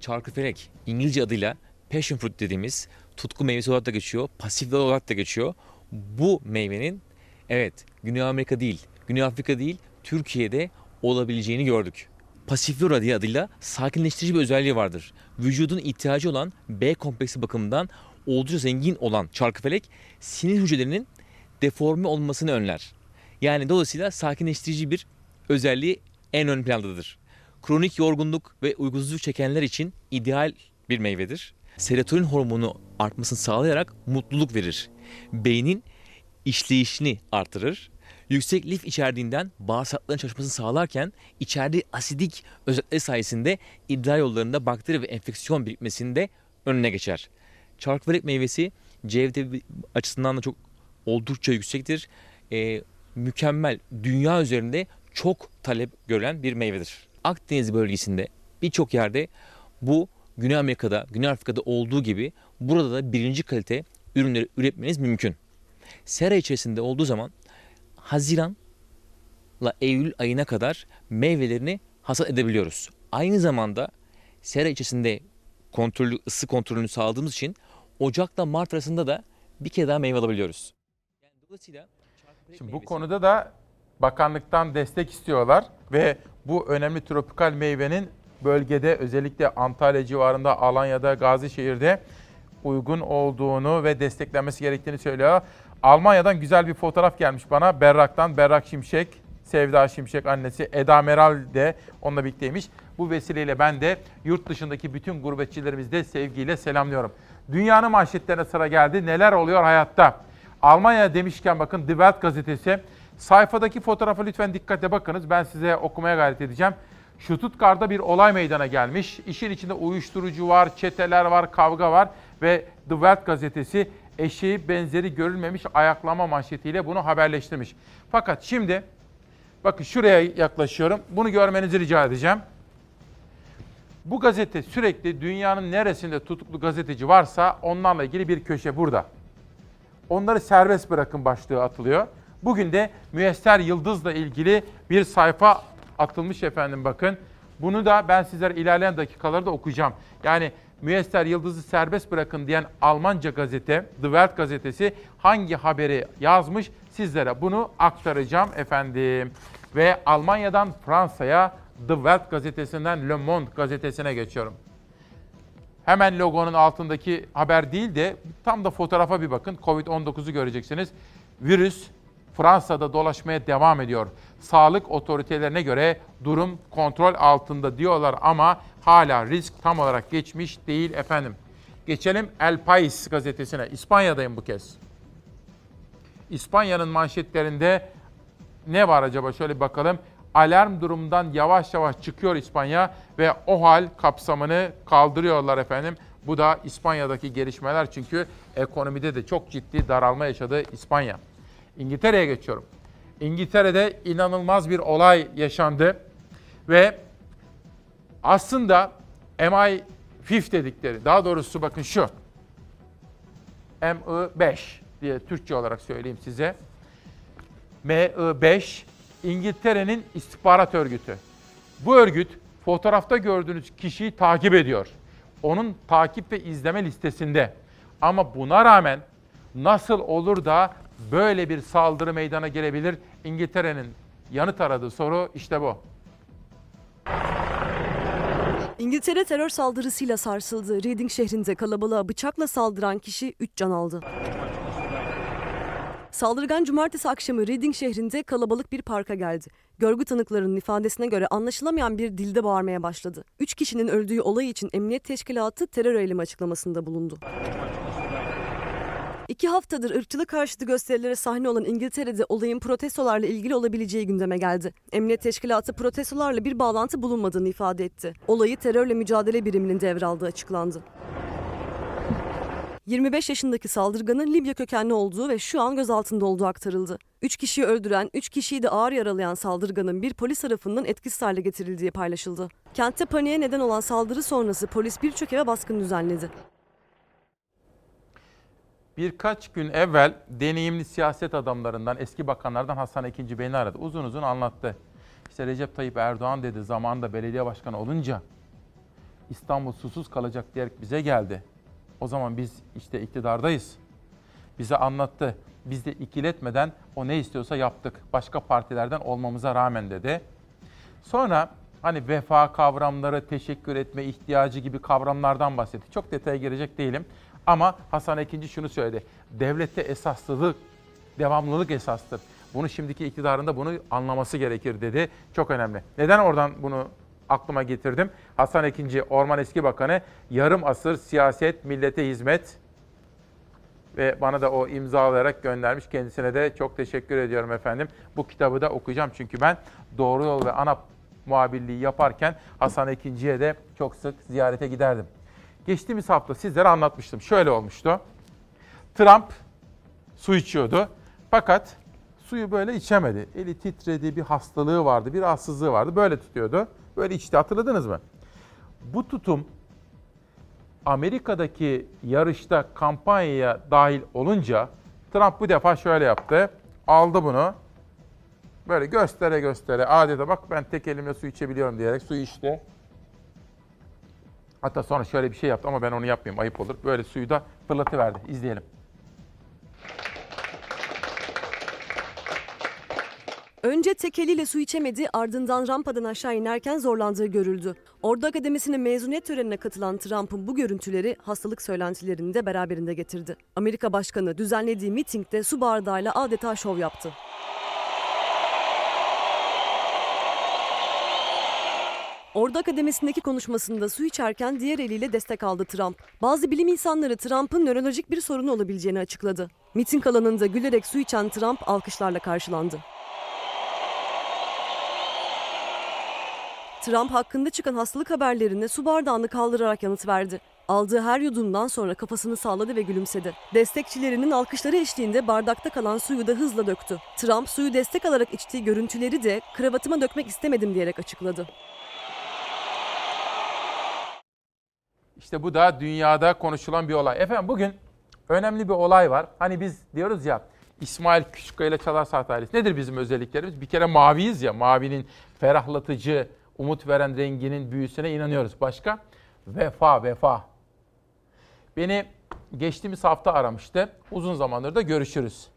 Çarkıfelek İngilizce adıyla passion fruit dediğimiz tutku meyvesi olarak da geçiyor, pasifler olarak da geçiyor. Bu meyvenin evet Güney Amerika değil, Güney Afrika değil, Türkiye'de olabileceğini gördük. Pasiflora diye adıyla sakinleştirici bir özelliği vardır. Vücudun ihtiyacı olan B kompleksi bakımından oldukça zengin olan çarkıfelek sinir hücrelerinin deforme olmasını önler. Yani dolayısıyla sakinleştirici bir özelliği en ön plandadır. Kronik yorgunluk ve uykusuzluk çekenler için ideal bir meyvedir. Serotonin hormonu artmasını sağlayarak mutluluk verir. Beynin işleyişini artırır. yüksek lif içerdiğinden bağırsakların çalışmasını sağlarken içerdiği asidik özellikleri sayesinde idrar yollarında bakteri ve enfeksiyon birikmesinde önüne geçer. Çarkıfelek meyvesi C vitamini açısından da çok oldukça yüksektir. Ee, mükemmel, dünya üzerinde çok talep gören bir meyvedir. Akdeniz bölgesinde birçok yerde bu Güney Amerika'da, Güney Afrika'da olduğu gibi burada da birinci kalite ürünleri üretmeniz mümkün. Sera içerisinde olduğu zaman Haziranla Eylül ayına kadar meyvelerini hasat edebiliyoruz. Aynı zamanda sera içerisinde kontrolü, ısı kontrolünü sağladığımız için Ocak'la Mart arasında da bir kere daha meyve alabiliyoruz. dolayısıyla Şimdi bu konuda da bakanlıktan destek istiyorlar ve bu önemli tropikal meyvenin bölgede özellikle Antalya civarında, Alanya'da, Gazişehir'de uygun olduğunu ve desteklenmesi gerektiğini söylüyor. Almanya'dan güzel bir fotoğraf gelmiş bana. Berrak'tan Berrak Şimşek, Sevda Şimşek annesi Eda Meral de onunla birlikteymiş. Bu vesileyle ben de yurt dışındaki bütün gurbetçilerimizi de sevgiyle selamlıyorum. Dünyanın manşetlerine sıra geldi. Neler oluyor hayatta? Almanya demişken bakın Die Welt gazetesi. Sayfadaki fotoğrafa lütfen dikkatle bakınız. Ben size okumaya gayret edeceğim. Stuttgart'ta bir olay meydana gelmiş. İşin içinde uyuşturucu var, çeteler var, kavga var ve The Welt gazetesi eşeği benzeri görülmemiş ayaklama manşetiyle bunu haberleştirmiş. Fakat şimdi bakın şuraya yaklaşıyorum. Bunu görmenizi rica edeceğim. Bu gazete sürekli dünyanın neresinde tutuklu gazeteci varsa onlarla ilgili bir köşe burada. Onları serbest bırakın başlığı atılıyor. Bugün de Müesser Yıldız'la ilgili bir sayfa atılmış efendim bakın. Bunu da ben sizlere ilerleyen dakikalarda okuyacağım. Yani Müesser Yıldız'ı serbest bırakın diyen Almanca gazete, The Welt gazetesi hangi haberi yazmış sizlere bunu aktaracağım efendim. Ve Almanya'dan Fransa'ya The Welt gazetesinden Le Monde gazetesine geçiyorum. Hemen logonun altındaki haber değil de tam da fotoğrafa bir bakın. Covid-19'u göreceksiniz. Virüs Fransa'da dolaşmaya devam ediyor. Sağlık otoritelerine göre durum kontrol altında diyorlar ama hala risk tam olarak geçmiş değil efendim. Geçelim El País gazetesine. İspanya'dayım bu kez. İspanya'nın manşetlerinde ne var acaba şöyle bakalım. Alarm durumundan yavaş yavaş çıkıyor İspanya ve o hal kapsamını kaldırıyorlar efendim. Bu da İspanya'daki gelişmeler çünkü ekonomide de çok ciddi daralma yaşadı İspanya. İngiltere'ye geçiyorum. İngiltere'de inanılmaz bir olay yaşandı ve aslında MI5 dedikleri, daha doğrusu bakın şu, MI5 diye Türkçe olarak söyleyeyim size. MI5 İngiltere'nin istihbarat örgütü. Bu örgüt fotoğrafta gördüğünüz kişiyi takip ediyor. Onun takip ve izleme listesinde. Ama buna rağmen nasıl olur da böyle bir saldırı meydana gelebilir? İngiltere'nin yanıt aradığı soru işte bu. İngiltere terör saldırısıyla sarsıldı. Reading şehrinde kalabalığa bıçakla saldıran kişi 3 can aldı. Saldırgan cumartesi akşamı Reading şehrinde kalabalık bir parka geldi. Görgü tanıklarının ifadesine göre anlaşılamayan bir dilde bağırmaya başladı. Üç kişinin öldüğü olay için Emniyet Teşkilatı terör eylemi açıklamasında bulundu. İki haftadır ırkçılık karşıtı gösterilere sahne olan İngiltere'de olayın protestolarla ilgili olabileceği gündeme geldi. Emniyet Teşkilatı protestolarla bir bağlantı bulunmadığını ifade etti. Olayı terörle mücadele biriminin devraldığı açıklandı. 25 yaşındaki saldırganın Libya kökenli olduğu ve şu an gözaltında olduğu aktarıldı. 3 kişiyi öldüren, 3 kişiyi de ağır yaralayan saldırganın bir polis tarafından etkisiz hale getirildiği paylaşıldı. Kentte paniğe neden olan saldırı sonrası polis birçok eve baskın düzenledi. Birkaç gün evvel deneyimli siyaset adamlarından, eski bakanlardan Hasan II beni aradı. Uzun uzun anlattı. İşte Recep Tayyip Erdoğan dedi zamanında belediye başkanı olunca İstanbul susuz kalacak diyerek bize geldi. O zaman biz işte iktidardayız. Bize anlattı. Biz de ikiletmeden o ne istiyorsa yaptık. Başka partilerden olmamıza rağmen dedi. Sonra hani vefa kavramları, teşekkür etme ihtiyacı gibi kavramlardan bahsetti. Çok detaya girecek değilim. Ama Hasan II şunu söyledi. Devlette esaslılık, devamlılık esastır. Bunu şimdiki iktidarında bunu anlaması gerekir dedi. Çok önemli. Neden oradan bunu aklıma getirdim? Hasan II Orman Eski Bakanı yarım asır siyaset, millete hizmet ve bana da o imzalayarak göndermiş. Kendisine de çok teşekkür ediyorum efendim. Bu kitabı da okuyacağım çünkü ben Doğru Yol ve ANAP muhabirliği yaparken Hasan Ekinci'ye de çok sık ziyarete giderdim. Geçtiğimiz hafta sizlere anlatmıştım. Şöyle olmuştu. Trump su içiyordu. Fakat suyu böyle içemedi. Eli titredi, bir hastalığı vardı, bir rahatsızlığı vardı. Böyle tutuyordu. Böyle içti hatırladınız mı? Bu tutum Amerika'daki yarışta kampanyaya dahil olunca Trump bu defa şöyle yaptı. Aldı bunu. Böyle göstere göstere adeta bak ben tek elimle su içebiliyorum diyerek su içti. Hatta sonra şöyle bir şey yaptı ama ben onu yapmayayım ayıp olur. Böyle suyu da fırlatıverdi. İzleyelim. Önce tek eliyle su içemedi, ardından rampadan aşağı inerken zorlandığı görüldü. Ordu Akademisi'nin mezuniyet törenine katılan Trump'ın bu görüntüleri hastalık söylentilerini de beraberinde getirdi. Amerika Başkanı düzenlediği mitingde su bardağıyla adeta şov yaptı. Ordu Akademisi'ndeki konuşmasında su içerken diğer eliyle destek aldı Trump. Bazı bilim insanları Trump'ın nörolojik bir sorunu olabileceğini açıkladı. Miting alanında gülerek su içen Trump alkışlarla karşılandı. Trump hakkında çıkan hastalık haberlerine su bardağını kaldırarak yanıt verdi. Aldığı her yudumdan sonra kafasını salladı ve gülümsedi. Destekçilerinin alkışları eşliğinde bardakta kalan suyu da hızla döktü. Trump suyu destek alarak içtiği görüntüleri de kravatıma dökmek istemedim diyerek açıkladı. İşte bu da dünyada konuşulan bir olay. Efendim bugün önemli bir olay var. Hani biz diyoruz ya İsmail Küçükkaya ile Çalar Saat ailesi. Nedir bizim özelliklerimiz? Bir kere maviyiz ya. Mavinin ferahlatıcı, umut veren renginin büyüsüne inanıyoruz. Başka? Vefa, vefa. Beni geçtiğimiz hafta aramıştı. Uzun zamandır da görüşürüz.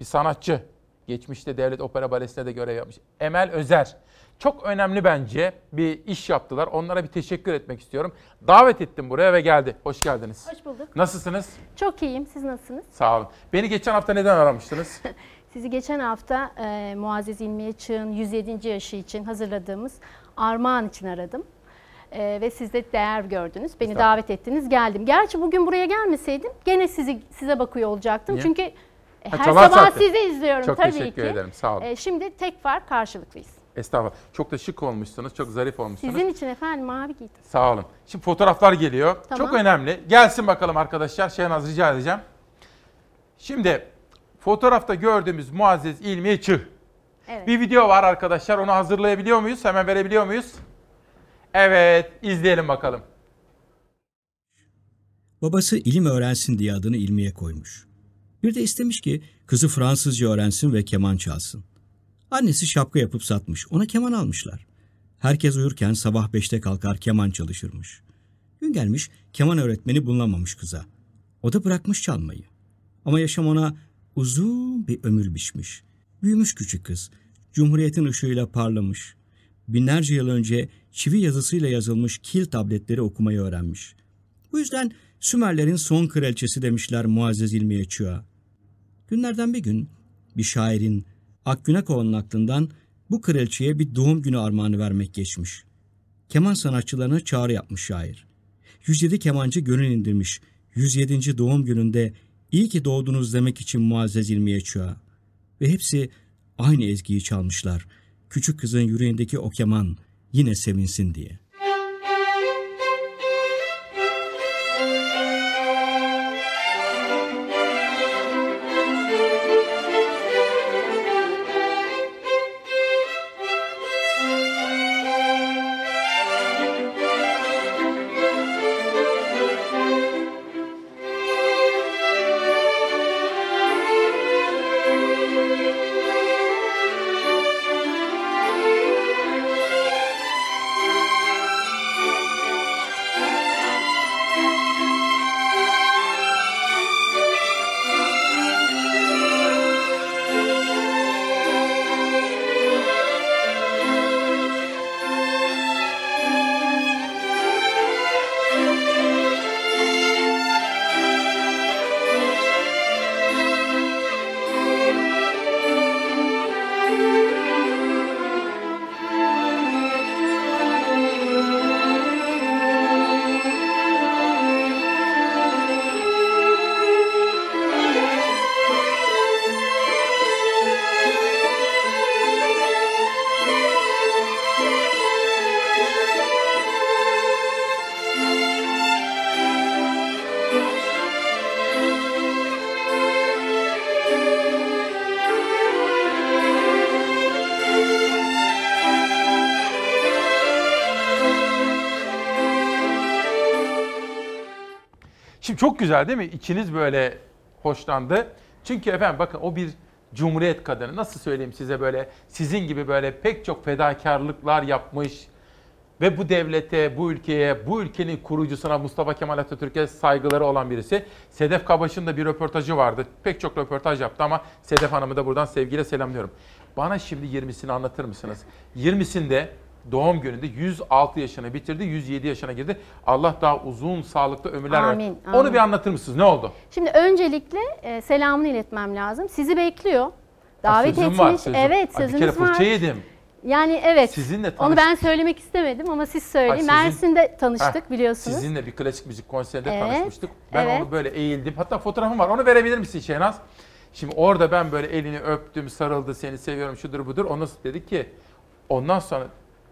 Bir sanatçı. Geçmişte Devlet Opera Balesi'nde de görev yapmış. Emel Özer. Çok önemli bence bir iş yaptılar. Onlara bir teşekkür etmek istiyorum. Davet ettim buraya ve geldi. Hoş geldiniz. Hoş bulduk. Nasılsınız? Çok iyiyim. Siz nasılsınız? Sağ olun. Beni geçen hafta neden aramıştınız? Sizi geçen hafta e, Muazzez İlmiye Çığ'ın 107. yaşı için hazırladığımız armağan için aradım. E, ve siz de değer gördünüz. Beni davet ettiniz. Geldim. Gerçi bugün buraya gelmeseydim gene sizi size bakıyor olacaktım. Niye? Çünkü Ha, her Çalar sabah Saat'te. sizi izliyorum Çok tabii teşekkür ki. ederim, sağ olun. E, şimdi tek fark karşılıklıyız. Estağfurullah. Çok da şık olmuşsunuz. Çok zarif olmuşsunuz. Sizin için efendim mavi giydim. Sağ olun. Şimdi fotoğraflar geliyor. Tamam. Çok önemli. Gelsin bakalım arkadaşlar. Şehnaz rica edeceğim. Şimdi fotoğrafta gördüğümüz Muazzez İlmiye Çığ. Evet. Bir video var arkadaşlar. Onu hazırlayabiliyor muyuz? Hemen verebiliyor muyuz? Evet. izleyelim bakalım. Babası ilim öğrensin diye adını ilmiye koymuş. Bir de istemiş ki kızı Fransızca öğrensin ve keman çalsın. Annesi şapka yapıp satmış. Ona keman almışlar. Herkes uyurken sabah beşte kalkar keman çalışırmış. Gün gelmiş keman öğretmeni bulunamamış kıza. O da bırakmış çalmayı. Ama yaşam ona uzun bir ömür biçmiş. Büyümüş küçük kız. Cumhuriyetin ışığıyla parlamış. Binlerce yıl önce çivi yazısıyla yazılmış kil tabletleri okumayı öğrenmiş. Bu yüzden Sümerlerin son kraliçesi demişler Muazzez İlmiye Çığa. Günlerden bir gün bir şairin Akgünekova'nın aklından bu kraliçeye bir doğum günü armağanı vermek geçmiş. Keman sanatçılarına çağrı yapmış şair. 107 kemancı gönül indirmiş. 107. doğum gününde iyi ki doğdunuz demek için Muazzez İlmiye Çığa. Ve hepsi aynı ezgiyi çalmışlar. Küçük kızın yüreğindeki o keman yine sevinsin diye. Çok güzel değil mi? İçiniz böyle hoşlandı. Çünkü efendim bakın o bir cumhuriyet kadını. Nasıl söyleyeyim size böyle sizin gibi böyle pek çok fedakarlıklar yapmış ve bu devlete, bu ülkeye, bu ülkenin kurucusuna Mustafa Kemal Atatürk'e saygıları olan birisi. Sedef Kabaş'ın da bir röportajı vardı. Pek çok röportaj yaptı ama Sedef Hanım'ı da buradan sevgiyle selamlıyorum. Bana şimdi 20'sini anlatır mısınız? 20'sinde doğum gününde 106 yaşına bitirdi, 107 yaşına girdi. Allah daha uzun, sağlıklı ömürler Amin, versin. amin. Onu bir anlatır mısınız? Ne oldu? Şimdi öncelikle e, selamını iletmem lazım. Sizi bekliyor. Davet sözüm etmiş. var, sözüm. Evet, sözünüz Bir kere var. fırça yedim. Yani evet. Sizinle Onu tanış- ben söylemek istemedim ama siz söyleyin. Ay, sizin- Mersin'de tanıştık Heh, biliyorsunuz. Sizinle bir klasik müzik konserinde Evet, tanışmıştık. Ben evet. onu böyle eğildim. Hatta fotoğrafım var. Onu verebilir misin Şehnaz? Şimdi orada ben böyle elini öptüm, sarıldı, seni seviyorum, şudur budur. Ondan sonra dedi ki, ondan sonra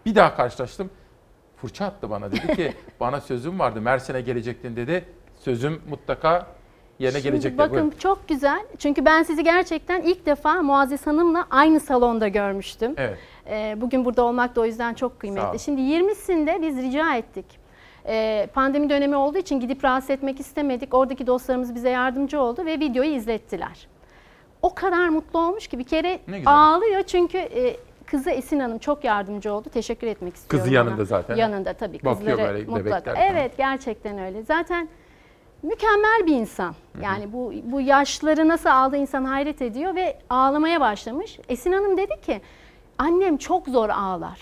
bir daha karşılaştım. Fırça attı bana. Dedi ki, bana sözüm vardı. Mersin'e gelecektin dedi. Sözüm mutlaka yerine Şimdi gelecek dedi. bakın Buyurun. çok güzel. Çünkü ben sizi gerçekten ilk defa Muazzez Hanım'la aynı salonda görmüştüm. Evet. Ee, bugün burada olmak da o yüzden çok kıymetli. Şimdi 20'sinde biz rica ettik. Ee, pandemi dönemi olduğu için gidip rahatsız etmek istemedik. Oradaki dostlarımız bize yardımcı oldu ve videoyu izlettiler. O kadar mutlu olmuş ki bir kere ağlıyor çünkü e, kızı Esin Hanım çok yardımcı oldu. Teşekkür etmek istiyorum. Kızı yanında ona. zaten. Yanında tabii Bakıyor kızları böyle mutlaka. bebekler. Evet gerçekten öyle. Zaten mükemmel bir insan. Yani bu bu yaşları nasıl aldı insan hayret ediyor ve ağlamaya başlamış. Esin Hanım dedi ki annem çok zor ağlar.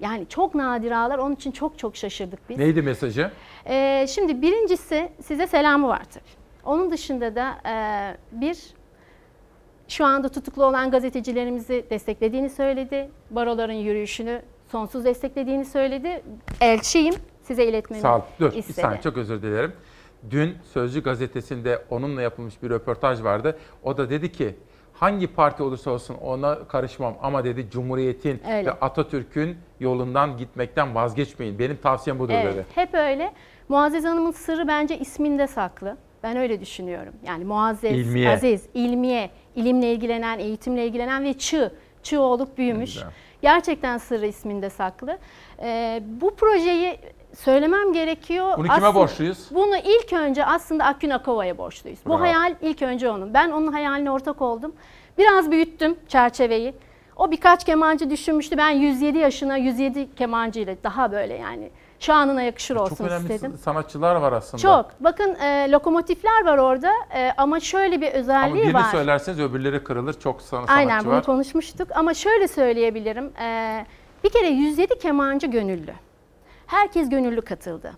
Yani çok nadir ağlar. Onun için çok çok şaşırdık biz. Neydi mesajı? Ee, şimdi birincisi size selamı var tabii. Onun dışında da e, bir şu anda tutuklu olan gazetecilerimizi desteklediğini söyledi. Baroların yürüyüşünü sonsuz desteklediğini söyledi. Elçiyim size iletmemi Sağ ol. Dur bir istedi. saniye çok özür dilerim. Dün Sözcü gazetesinde onunla yapılmış bir röportaj vardı. O da dedi ki hangi parti olursa olsun ona karışmam ama dedi Cumhuriyet'in Öyle. ve Atatürk'ün yolundan gitmekten vazgeçmeyin. Benim tavsiyem budur Evet, dedi. hep öyle. Muazzez Hanım'ın sırrı bence isminde saklı. Ben öyle düşünüyorum. Yani Muazzez, İlmiye. Aziz, ilmiye, ilimle ilgilenen, eğitimle ilgilenen ve çığ. Çığ olup büyümüş. güzel. Gerçekten sırrı isminde saklı. Ee, bu projeyi söylemem gerekiyor. Bunu kime borçluyuz? Bunu ilk önce aslında Akgün Akova'ya borçluyuz. Bravo. Bu hayal ilk önce onun. Ben onun hayaline ortak oldum. Biraz büyüttüm çerçeveyi. O birkaç kemancı düşünmüştü. Ben 107 yaşına 107 kemancı ile daha böyle yani şanına yakışır olsun Çok önemli istedim. sanatçılar var aslında. Çok. Bakın e, lokomotifler var orada e, ama şöyle bir Ama özelliği birini var. söylerseniz öbürleri kırılır. Çok san- sanatçı Aynen bunu var. konuşmuştuk ama şöyle söyleyebilirim. e, bir kere 107 kemancı gönüllü. Herkes gönüllü katıldı.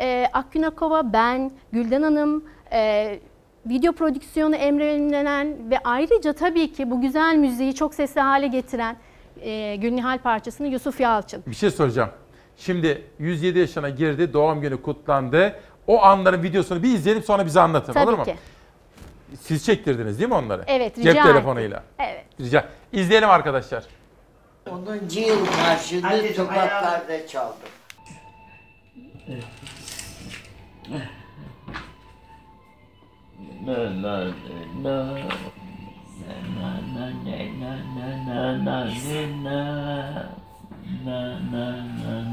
E, Akgün Akova, ben, Gülden Hanım, e, video prodüksiyonu Emre Ünlenen ve ayrıca tabii ki bu güzel müziği çok sesli hale getiren e, Gülnihal parçasını Yusuf Yalçın. Bir şey soracağım. Şimdi 107 yaşına girdi, doğum günü kutlandı. O anların videosunu bir izleyelim sonra bize anlatın Tabii olur mu? ki. Siz çektirdiniz değil mi onları? Evet, Cep rica telefonuyla. ettim. Evet. Rica. İzleyelim arkadaşlar. 10. yıl marşını sokaklarda çaldım. Na na na na na na na na na na na na na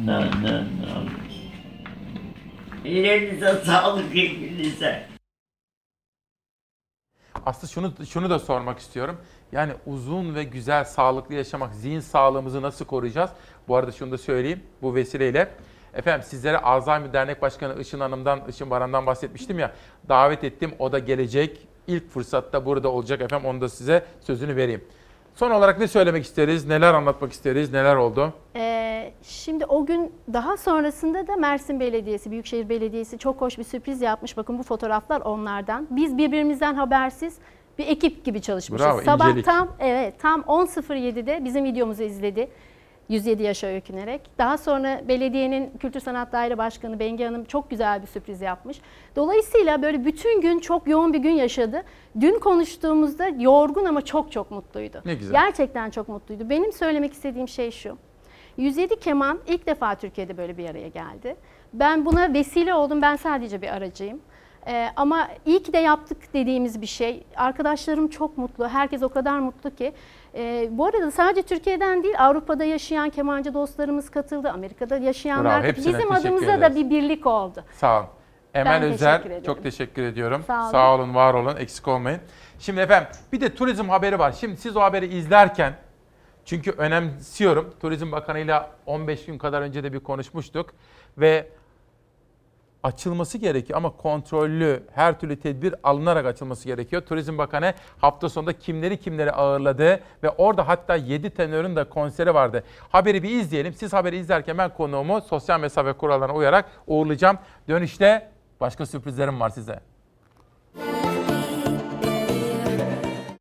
na na na Ellerinize sağlık hepinize. Aslında şunu şunu da sormak istiyorum. Yani uzun ve güzel, sağlıklı yaşamak, zihin sağlığımızı nasıl koruyacağız? Bu arada şunu da söyleyeyim bu vesileyle. Efendim sizlere Alzheimer Dernek Başkanı Işın Hanım'dan, Işın Baran'dan bahsetmiştim ya. Davet ettim. O da gelecek. İlk fırsatta burada olacak efendim. Onu da size sözünü vereyim. Son olarak ne söylemek isteriz? Neler anlatmak isteriz? Neler oldu? Ee, şimdi o gün daha sonrasında da Mersin Belediyesi, Büyükşehir Belediyesi çok hoş bir sürpriz yapmış. Bakın bu fotoğraflar onlardan. Biz birbirimizden habersiz bir ekip gibi çalışmışız. Bravo, Sabah incelik. tam evet tam 10.07'de bizim videomuzu izledi. 107 yaşa öykünerek. Daha sonra belediyenin Kültür Sanat Daire Başkanı Bengi Hanım çok güzel bir sürpriz yapmış. Dolayısıyla böyle bütün gün çok yoğun bir gün yaşadı. Dün konuştuğumuzda yorgun ama çok çok mutluydu. Ne güzel. Gerçekten çok mutluydu. Benim söylemek istediğim şey şu. 107 keman ilk defa Türkiye'de böyle bir araya geldi. Ben buna vesile oldum. Ben sadece bir aracıyım. Ee, ama iyi ki de yaptık dediğimiz bir şey. Arkadaşlarım çok mutlu. Herkes o kadar mutlu ki. Ee, bu arada sadece Türkiye'den değil Avrupa'da yaşayan kemancı dostlarımız katıldı. Amerika'da yaşayanlar Bravo, Bizim adımıza da bir birlik oldu. Sağ olun. Emel Ben teşekkür ederim. çok teşekkür ediyorum. Sağ olun. olun, var olun, eksik olmayın. Şimdi efendim bir de turizm haberi var. Şimdi siz o haberi izlerken çünkü önemsiyorum. Turizm Bakanı'yla 15 gün kadar önce de bir konuşmuştuk ve açılması gerekiyor ama kontrollü her türlü tedbir alınarak açılması gerekiyor. Turizm Bakanı hafta sonunda kimleri kimleri ağırladı ve orada hatta 7 tenörün de konseri vardı. Haberi bir izleyelim. Siz haberi izlerken ben konuğumu sosyal mesafe kurallarına uyarak uğurlayacağım. Dönüşte başka sürprizlerim var size.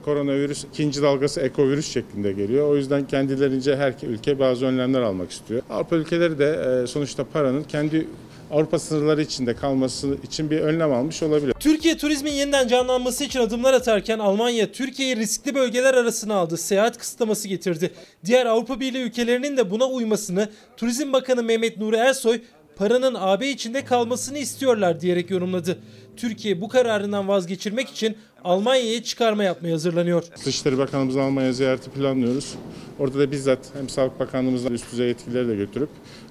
Koronavirüs ikinci dalgası ekovirüs şeklinde geliyor. O yüzden kendilerince her ülke bazı önlemler almak istiyor. Avrupa ülkeleri de e, sonuçta paranın kendi Avrupa sınırları içinde kalması için bir önlem almış olabilir. Türkiye turizmin yeniden canlanması için adımlar atarken Almanya Türkiye'yi riskli bölgeler arasına aldı. Seyahat kısıtlaması getirdi. Diğer Avrupa Birliği ülkelerinin de buna uymasını Turizm Bakanı Mehmet Nuri Ersoy paranın AB içinde kalmasını istiyorlar diyerek yorumladı. Türkiye bu kararından vazgeçirmek için Almanya'ya çıkarma yapmaya hazırlanıyor. Dışişleri Bakanımızın Almanya ziyareti planlıyoruz. Orada da bizzat hem Sağlık Bakanlığımızla üst düzey yetkilileri de götürüp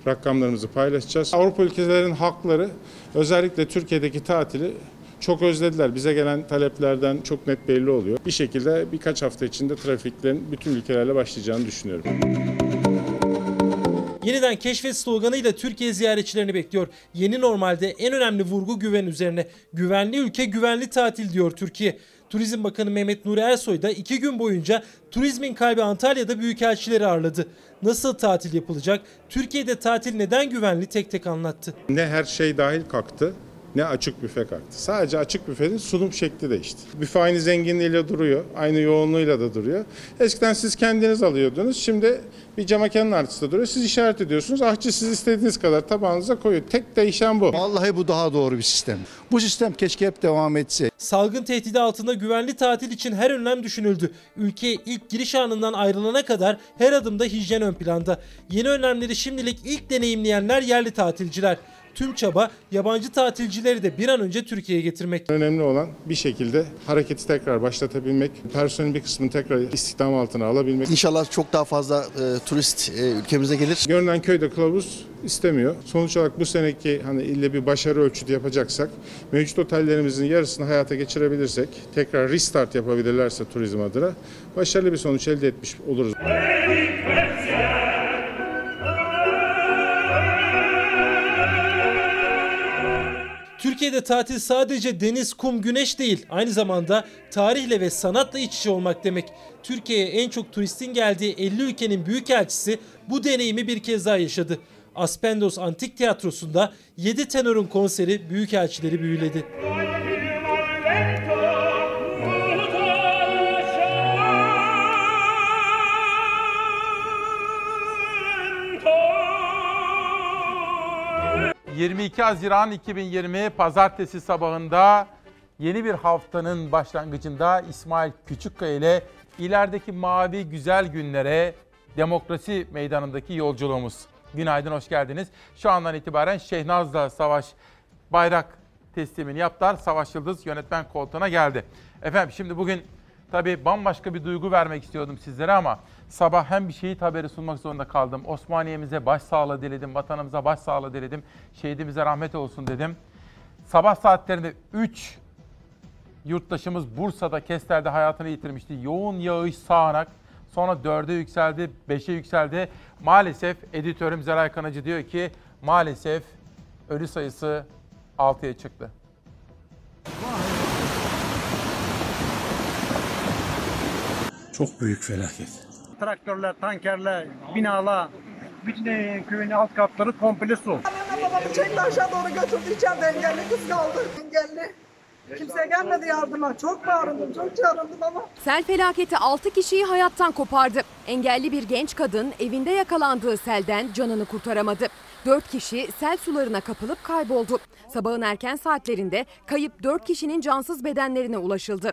rakamlarımızı paylaşacağız. Avrupa ülkelerinin halkları özellikle Türkiye'deki tatili çok özlediler. Bize gelen taleplerden çok net belli oluyor. Bir şekilde birkaç hafta içinde trafiklerin bütün ülkelerle başlayacağını düşünüyorum. Yeniden keşfet sloganıyla Türkiye ziyaretçilerini bekliyor. Yeni normalde en önemli vurgu güven üzerine. Güvenli ülke güvenli tatil diyor Türkiye. Turizm Bakanı Mehmet Nuri Ersoy da iki gün boyunca turizmin kalbi Antalya'da büyükelçileri ağırladı. Nasıl tatil yapılacak? Türkiye'de tatil neden güvenli tek tek anlattı. Ne her şey dahil kalktı ne açık büfe kalktı. Sadece açık büfenin sunum şekli değişti. Büfe aynı zenginliğiyle duruyor, aynı yoğunluğuyla da duruyor. Eskiden siz kendiniz alıyordunuz, şimdi bir cama kenarın artısı duruyor. Siz işaret ediyorsunuz, ahçı siz istediğiniz kadar tabağınıza koyuyor. Tek değişen bu. Vallahi bu daha doğru bir sistem. Bu sistem keşke hep devam etse. Salgın tehdidi altında güvenli tatil için her önlem düşünüldü. Ülkeye ilk giriş anından ayrılana kadar her adımda hijyen ön planda. Yeni önlemleri şimdilik ilk deneyimleyenler yerli tatilciler. Tüm çaba yabancı tatilcileri de bir an önce Türkiye'ye getirmek. Önemli olan bir şekilde hareketi tekrar başlatabilmek, personelin bir kısmını tekrar istihdam altına alabilmek. İnşallah çok daha fazla e, turist e, ülkemize gelir. Görünen köyde kılavuz istemiyor. Sonuç olarak bu seneki hani ille bir başarı ölçütü yapacaksak, mevcut otellerimizin yarısını hayata geçirebilirsek, tekrar restart yapabilirlerse turizm adına başarılı bir sonuç elde etmiş oluruz. Türkiye'de tatil sadece deniz, kum, güneş değil. Aynı zamanda tarihle ve sanatla iç içe olmak demek. Türkiye'ye en çok turistin geldiği 50 ülkenin büyükelçisi bu deneyimi bir kez daha yaşadı. Aspendos Antik Tiyatrosu'nda 7 tenörün konseri büyükelçileri büyüledi. 22 Haziran 2020 Pazartesi sabahında yeni bir haftanın başlangıcında İsmail Küçükkaya ile ilerideki mavi güzel günlere demokrasi meydanındaki yolculuğumuz. Günaydın, hoş geldiniz. Şu andan itibaren Şehnaz'la Savaş bayrak teslimini yaptılar. Savaş Yıldız yönetmen koltuğuna geldi. Efendim şimdi bugün tabii bambaşka bir duygu vermek istiyordum sizlere ama sabah hem bir şehit haberi sunmak zorunda kaldım. Osmaniye'mize başsağlığı diledim, vatanımıza başsağlığı diledim. Şehidimize rahmet olsun dedim. Sabah saatlerinde 3 yurttaşımız Bursa'da Kestel'de hayatını yitirmişti. Yoğun yağış sağanak. Sonra 4'e yükseldi, 5'e yükseldi. Maalesef editörüm Zelay Kanacı diyor ki maalesef ölü sayısı 6'ya çıktı. Çok büyük felaket. Traktörler, tankerler, binalar, bütün e, köyün alt katları komple su. Babamı çekti aşağı doğru götürdü içeride engelli kız kaldı. Engelli. Kimse gelmedi yardıma. Çok bağırdım, çok çağırdım ama. Sel felaketi 6 kişiyi hayattan kopardı. Engelli bir genç kadın evinde yakalandığı selden canını kurtaramadı. 4 kişi sel sularına kapılıp kayboldu. Sabahın erken saatlerinde kayıp 4 kişinin cansız bedenlerine ulaşıldı.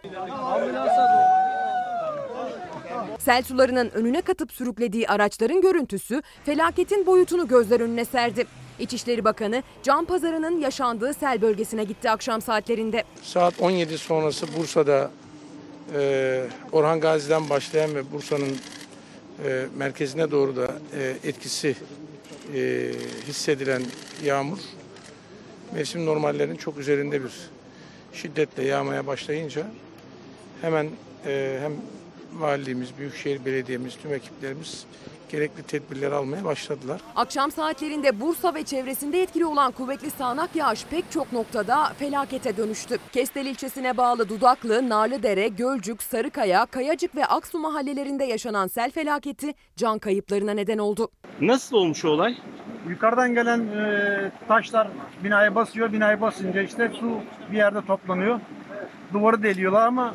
Sel sularının önüne katıp sürüklediği araçların görüntüsü felaketin boyutunu gözler önüne serdi. İçişleri Bakanı Can Pazarı'nın yaşandığı sel bölgesine gitti akşam saatlerinde. Saat 17 sonrası Bursa'da e, Orhan Gazi'den başlayan ve Bursa'nın e, merkezine doğru da e, etkisi e, hissedilen yağmur mevsim normallerinin çok üzerinde bir şiddetle yağmaya başlayınca hemen e, hem valiliğimiz, Büyükşehir Belediye'miz, tüm ekiplerimiz gerekli tedbirleri almaya başladılar. Akşam saatlerinde Bursa ve çevresinde etkili olan kuvvetli sağanak yağış pek çok noktada felakete dönüştü. Kestel ilçesine bağlı Dudaklı, Narlıdere, Gölcük, Sarıkaya, Kayacık ve Aksu mahallelerinde yaşanan sel felaketi can kayıplarına neden oldu. Nasıl olmuş olay? Yukarıdan gelen e, taşlar binaya basıyor. Binayı basınca işte su bir yerde toplanıyor. Duvarı deliyorlar ama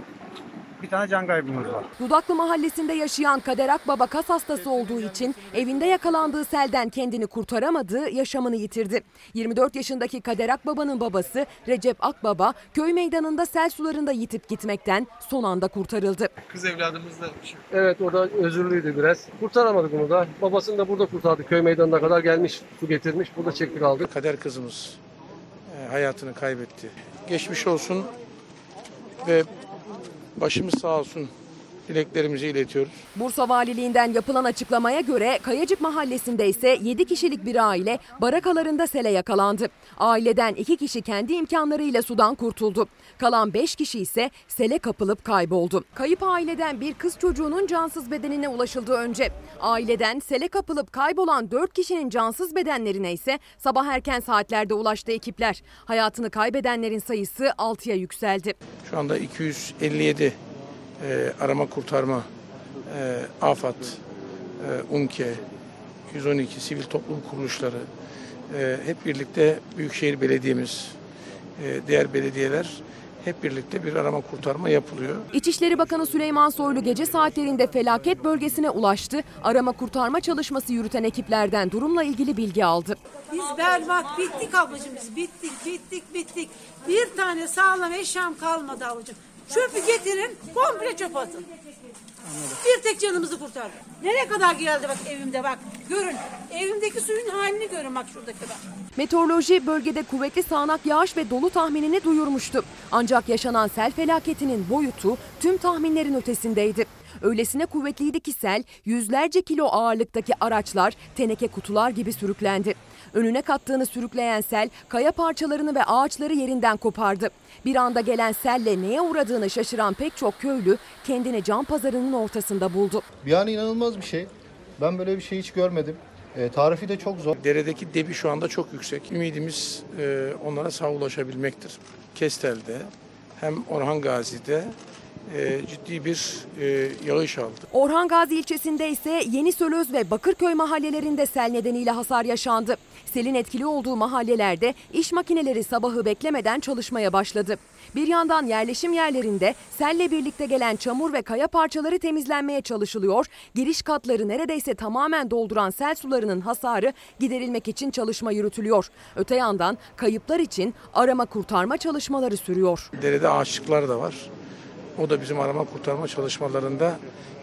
bir tane can kaybımız var. Dudaklı mahallesinde yaşayan Kader Akbaba kas hastası olduğu için evinde yakalandığı selden kendini kurtaramadı, yaşamını yitirdi. 24 yaşındaki Kader Akbaba'nın babası Recep Akbaba köy meydanında sel sularında yitip gitmekten son anda kurtarıldı. Kız evladımız da Evet orada özürlüydü biraz. Kurtaramadık onu da. Babasını da burada kurtardık. Köy meydanına kadar gelmiş, su getirmiş. Burada çektik aldık. Kader kızımız e, hayatını kaybetti. Geçmiş olsun ve başımız sağ olsun dileklerimizi iletiyoruz. Bursa Valiliğinden yapılan açıklamaya göre Kayacık Mahallesi'nde ise 7 kişilik bir aile barakalarında sele yakalandı. Aileden 2 kişi kendi imkanlarıyla sudan kurtuldu. Kalan 5 kişi ise sele kapılıp kayboldu. Kayıp aileden bir kız çocuğunun cansız bedenine ulaşıldı önce. Aileden sele kapılıp kaybolan 4 kişinin cansız bedenlerine ise sabah erken saatlerde ulaştı ekipler. Hayatını kaybedenlerin sayısı 6'ya yükseldi. Şu anda 257 e, arama kurtarma, e, AFAD, e, UNKE, 112 sivil toplum kuruluşları, e, hep birlikte Büyükşehir Belediye'miz, e, diğer belediyeler hep birlikte bir arama kurtarma yapılıyor. İçişleri Bakanı Süleyman Soylu gece saatlerinde felaket bölgesine ulaştı. Arama kurtarma çalışması yürüten ekiplerden durumla ilgili bilgi aldı. Biz berbat bittik ablacığım biz bittik bittik bittik. Bir tane sağlam eşyam kalmadı ablacığım. Çöpü getirin komple çöp atın. Bir tek canımızı kurtardı. Nereye kadar geldi bak evimde bak. Görün. Evimdeki suyun halini görün bak şuradaki bak. Meteoroloji bölgede kuvvetli sağanak yağış ve dolu tahminini duyurmuştu. Ancak yaşanan sel felaketinin boyutu tüm tahminlerin ötesindeydi. Öylesine kuvvetliydi ki sel yüzlerce kilo ağırlıktaki araçlar teneke kutular gibi sürüklendi. Önüne kattığını sürükleyen sel kaya parçalarını ve ağaçları yerinden kopardı. Bir anda gelen selle neye uğradığını şaşıran pek çok köylü kendini can pazarının ortasında buldu. Yani inanılmaz bir şey. Ben böyle bir şey hiç görmedim. E, tarifi de çok zor. Deredeki debi şu anda çok yüksek. Ümidimiz e, onlara sağ ulaşabilmektir. Kestel'de hem Orhan Gazi'de e, ciddi bir e, yağış aldı. Orhan Gazi ilçesinde ise Yeni Sölöz ve Bakırköy mahallelerinde sel nedeniyle hasar yaşandı. Selin etkili olduğu mahallelerde iş makineleri sabahı beklemeden çalışmaya başladı. Bir yandan yerleşim yerlerinde selle birlikte gelen çamur ve kaya parçaları temizlenmeye çalışılıyor. Giriş katları neredeyse tamamen dolduran sel sularının hasarı giderilmek için çalışma yürütülüyor. Öte yandan kayıplar için arama kurtarma çalışmaları sürüyor. Derede ağaçlıklar da var. O da bizim arama kurtarma çalışmalarında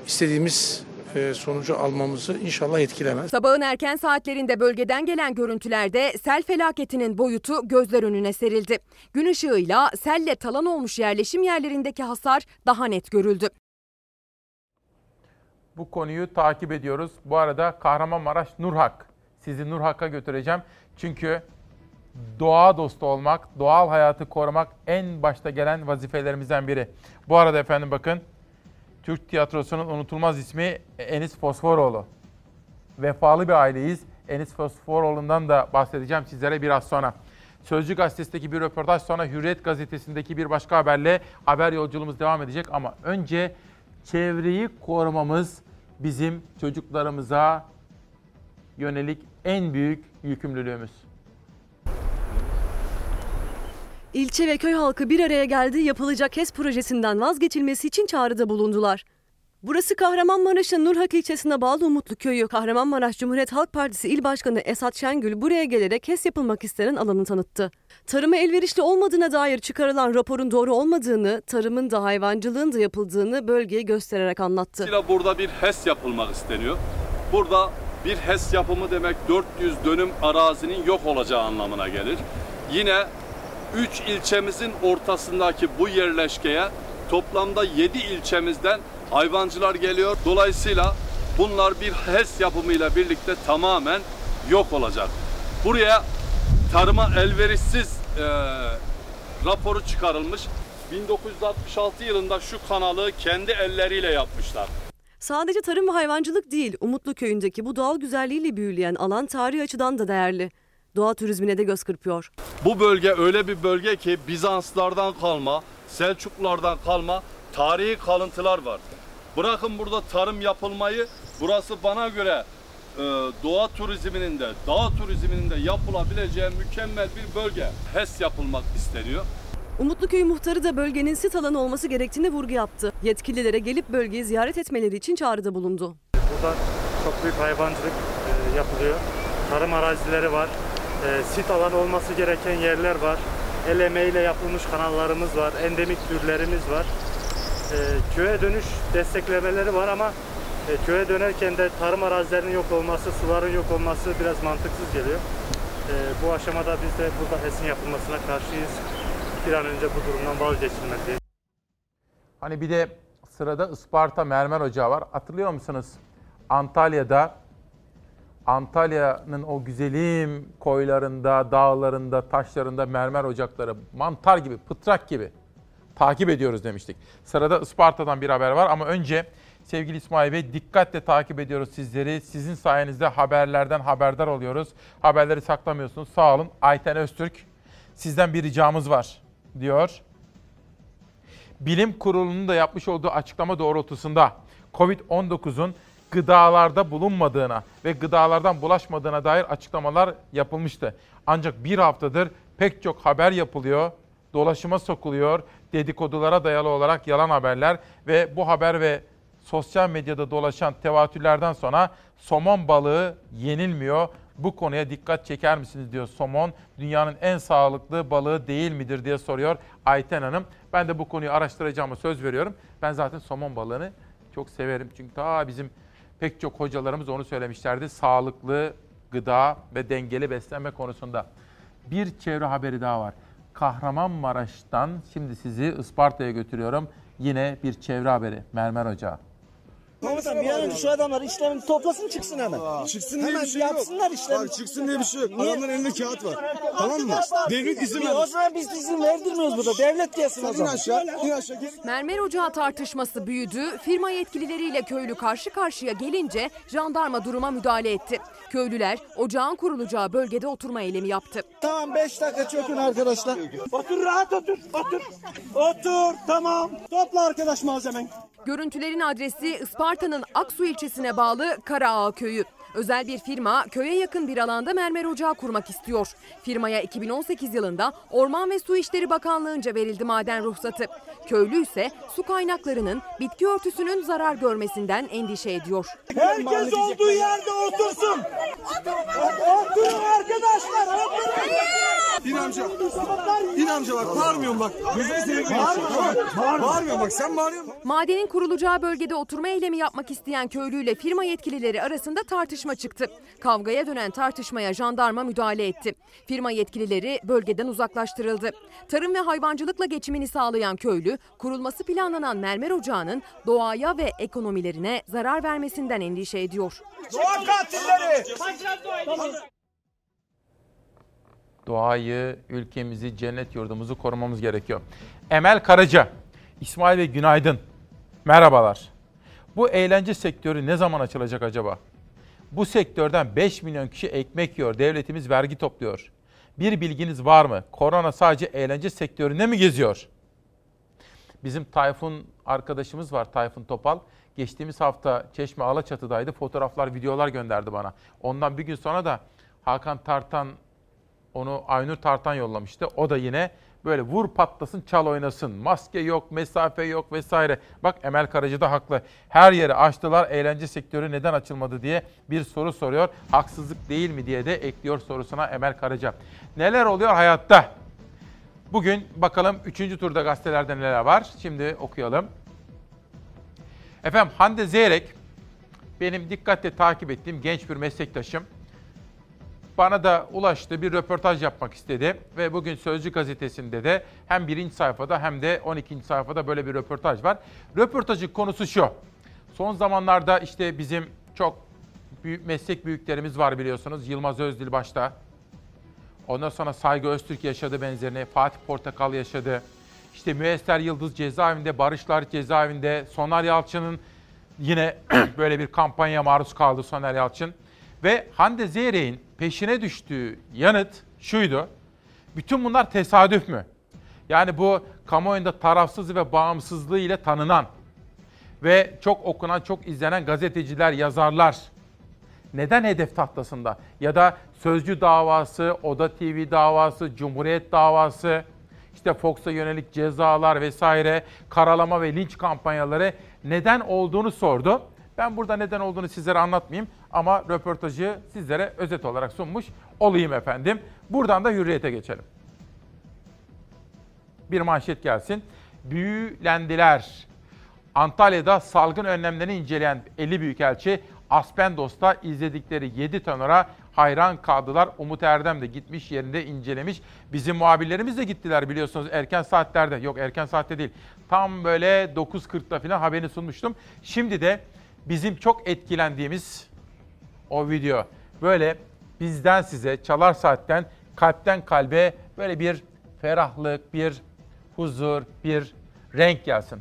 istediğimiz e, sonucu almamızı inşallah etkilemez. Sabahın erken saatlerinde bölgeden gelen görüntülerde sel felaketinin boyutu gözler önüne serildi. Gün ışığıyla selle talan olmuş yerleşim yerlerindeki hasar daha net görüldü. Bu konuyu takip ediyoruz. Bu arada Kahramanmaraş Nurhak. Sizi Nurhak'a götüreceğim. Çünkü doğa dostu olmak, doğal hayatı korumak en başta gelen vazifelerimizden biri. Bu arada efendim bakın Türk tiyatrosunun unutulmaz ismi Enis Fosforoğlu. Vefalı bir aileyiz. Enis Fosforoğlu'ndan da bahsedeceğim sizlere biraz sonra. Sözcü gazetesindeki bir röportaj sonra Hürriyet gazetesindeki bir başka haberle haber yolculuğumuz devam edecek. Ama önce çevreyi korumamız bizim çocuklarımıza yönelik en büyük yükümlülüğümüz. İlçe ve köy halkı bir araya geldi yapılacak HES projesinden vazgeçilmesi için çağrıda bulundular. Burası Kahramanmaraş'ın Nurhak ilçesine bağlı Umutlu Köyü. Kahramanmaraş Cumhuriyet Halk Partisi İl Başkanı Esat Şengül buraya gelerek HES yapılmak istenen alanı tanıttı. Tarıma elverişli olmadığına dair çıkarılan raporun doğru olmadığını, tarımın da hayvancılığın da yapıldığını bölgeye göstererek anlattı. Burada bir HES yapılmak isteniyor. Burada bir HES yapımı demek 400 dönüm arazinin yok olacağı anlamına gelir. Yine 3 ilçemizin ortasındaki bu yerleşkeye toplamda 7 ilçemizden hayvancılar geliyor. Dolayısıyla bunlar bir HES yapımıyla birlikte tamamen yok olacak. Buraya tarıma elverişsiz e, raporu çıkarılmış. 1966 yılında şu kanalı kendi elleriyle yapmışlar. Sadece tarım ve hayvancılık değil, Umutlu köyündeki bu doğal güzelliğiyle büyüleyen alan tarihi açıdan da değerli. Doğa turizmine de göz kırpıyor. Bu bölge öyle bir bölge ki Bizanslardan kalma, Selçuklulardan kalma tarihi kalıntılar var. Bırakın burada tarım yapılmayı, burası bana göre e, doğa turizminin de, dağ turizminin de yapılabileceği mükemmel bir bölge. HES yapılmak isteniyor. Umutluköy muhtarı da bölgenin sit alanı olması gerektiğine vurgu yaptı. Yetkililere gelip bölgeyi ziyaret etmeleri için çağrıda bulundu. Burada çok büyük hayvancılık e, yapılıyor. Tarım arazileri var. E, sit alanı olması gereken yerler var. El emeğiyle yapılmış kanallarımız var. Endemik türlerimiz var. E, köye dönüş desteklemeleri var ama e, köye dönerken de tarım arazilerinin yok olması, suların yok olması biraz mantıksız geliyor. E, bu aşamada biz de burada HES'in yapılmasına karşıyız. Bir an önce bu durumdan vazgeçilmeliyiz. Hani bir de sırada Isparta Mermer Ocağı var. Hatırlıyor musunuz? Antalya'da Antalya'nın o güzelim koylarında, dağlarında, taşlarında mermer ocakları mantar gibi, pıtrak gibi takip ediyoruz demiştik. Sırada Isparta'dan bir haber var ama önce sevgili İsmail Bey dikkatle takip ediyoruz sizleri. Sizin sayenizde haberlerden haberdar oluyoruz. Haberleri saklamıyorsunuz. Sağ olun. Ayten Öztürk sizden bir ricamız var diyor. Bilim Kurulu'nun da yapmış olduğu açıklama doğrultusunda COVID-19'un gıdalarda bulunmadığına ve gıdalardan bulaşmadığına dair açıklamalar yapılmıştı. Ancak bir haftadır pek çok haber yapılıyor, dolaşıma sokuluyor, dedikodulara dayalı olarak yalan haberler ve bu haber ve sosyal medyada dolaşan tevatürlerden sonra somon balığı yenilmiyor. Bu konuya dikkat çeker misiniz diyor somon. Dünyanın en sağlıklı balığı değil midir diye soruyor Ayten Hanım. Ben de bu konuyu araştıracağıma söz veriyorum. Ben zaten somon balığını çok severim. Çünkü ta bizim pek çok hocalarımız onu söylemişlerdi. Sağlıklı gıda ve dengeli beslenme konusunda. Bir çevre haberi daha var. Kahramanmaraş'tan şimdi sizi Isparta'ya götürüyorum. Yine bir çevre haberi. Mermer Ocağı. Komutan bir an önce şu adamlar işlerini toplasın çıksın hemen. Çıksın diye hemen bir şey yok. yapsınlar işlerini. Bak çıksın diye bir şey yok. Niye? Adamların elinde kağıt var. Tamam mı? Devlet izin Bir- verdi. O zaman biz izin verdirmiyoruz burada. Devlet gelsin o İn zaman. aşağı, in aşağı. Gel. Mermer ocağı tartışması büyüdü. Firma yetkilileriyle köylü karşı karşıya gelince jandarma duruma müdahale etti. Köylüler ocağın kurulacağı bölgede oturma eylemi yaptı. Tamam 5 dakika çökün arkadaşlar. Otur rahat otur. Otur. Otur tamam. Topla arkadaş malzemen. Görüntülerin adresi Isparta'nın Aksu ilçesine bağlı Karaağ köyü. Özel bir firma köye yakın bir alanda mermer ocağı kurmak istiyor. Firmaya 2018 yılında Orman ve Su İşleri Bakanlığı'nca verildi maden ruhsatı. Köylü ise su kaynaklarının bitki örtüsünün zarar görmesinden endişe ediyor. Herkes olduğu yerde otursun. Oturun arkadaşlar. Oturun. İn amca. İn amca bak bağırmıyorum bak. Gözünü seveyim. Bağırmıyorum. Bağırmıyorum bak sen bağırıyorsun. Madenin kurulacağı bölgede oturma eylemi yapmak isteyen köylüyle firma yetkilileri arasında tartışma çıktı. Kavgaya dönen tartışmaya jandarma müdahale etti. Firma yetkilileri bölgeden uzaklaştırıldı. Tarım ve hayvancılıkla geçimini sağlayan köylü, kurulması planlanan mermer ocağının doğaya ve ekonomilerine zarar vermesinden endişe ediyor. Doğa katilleri. Doğayı, ülkemizi, cennet yurdumuzu korumamız gerekiyor. Emel Karaca, İsmail Bey günaydın. Merhabalar. Bu eğlence sektörü ne zaman açılacak acaba? Bu sektörden 5 milyon kişi ekmek yiyor. Devletimiz vergi topluyor. Bir bilginiz var mı? Korona sadece eğlence sektöründe mi geziyor? Bizim Tayfun arkadaşımız var Tayfun Topal. Geçtiğimiz hafta Çeşme Alaçatı'daydı. Fotoğraflar, videolar gönderdi bana. Ondan bir gün sonra da Hakan Tartan onu Aynur Tartan yollamıştı. O da yine böyle vur patlasın çal oynasın. Maske yok, mesafe yok vesaire. Bak Emel Karacı da haklı. Her yeri açtılar. Eğlence sektörü neden açılmadı diye bir soru soruyor. Haksızlık değil mi diye de ekliyor sorusuna Emel Karaca. Neler oluyor hayatta? Bugün bakalım 3. turda gazetelerde neler var. Şimdi okuyalım. Efendim Hande Zeyrek benim dikkatle takip ettiğim genç bir meslektaşım bana da ulaştı bir röportaj yapmak istedi ve bugün Sözcü gazetesinde de hem birinci sayfada hem de 12. sayfada böyle bir röportaj var. Röportajın konusu şu. Son zamanlarda işte bizim çok büyük meslek büyüklerimiz var biliyorsunuz. Yılmaz Özdil başta. Ondan sonra Saygı Öztürk yaşadı benzerini. Fatih Portakal yaşadı. İşte Müesser Yıldız cezaevinde, Barışlar cezaevinde. Soner Yalçın'ın yine böyle bir kampanya maruz kaldı Soner Yalçın. Ve Hande Zeyrek'in peşine düştüğü yanıt şuydu. Bütün bunlar tesadüf mü? Yani bu kamuoyunda tarafsız ve bağımsızlığı ile tanınan ve çok okunan, çok izlenen gazeteciler, yazarlar neden hedef tahtasında? Ya da Sözcü davası, Oda TV davası, Cumhuriyet davası, işte Fox'a yönelik cezalar vesaire, karalama ve linç kampanyaları neden olduğunu sordu. Ben burada neden olduğunu sizlere anlatmayayım ama röportajı sizlere özet olarak sunmuş olayım efendim. Buradan da hürriyete geçelim. Bir manşet gelsin. Büyülendiler. Antalya'da salgın önlemlerini inceleyen 50 Büyükelçi Aspendos'ta izledikleri 7 tanora hayran kaldılar. Umut Erdem de gitmiş yerinde incelemiş. Bizim muhabirlerimiz de gittiler biliyorsunuz erken saatlerde. Yok erken saatte değil. Tam böyle 9.40'da falan haberini sunmuştum. Şimdi de bizim çok etkilendiğimiz o video. Böyle bizden size çalar saatten kalpten kalbe böyle bir ferahlık, bir huzur, bir renk gelsin.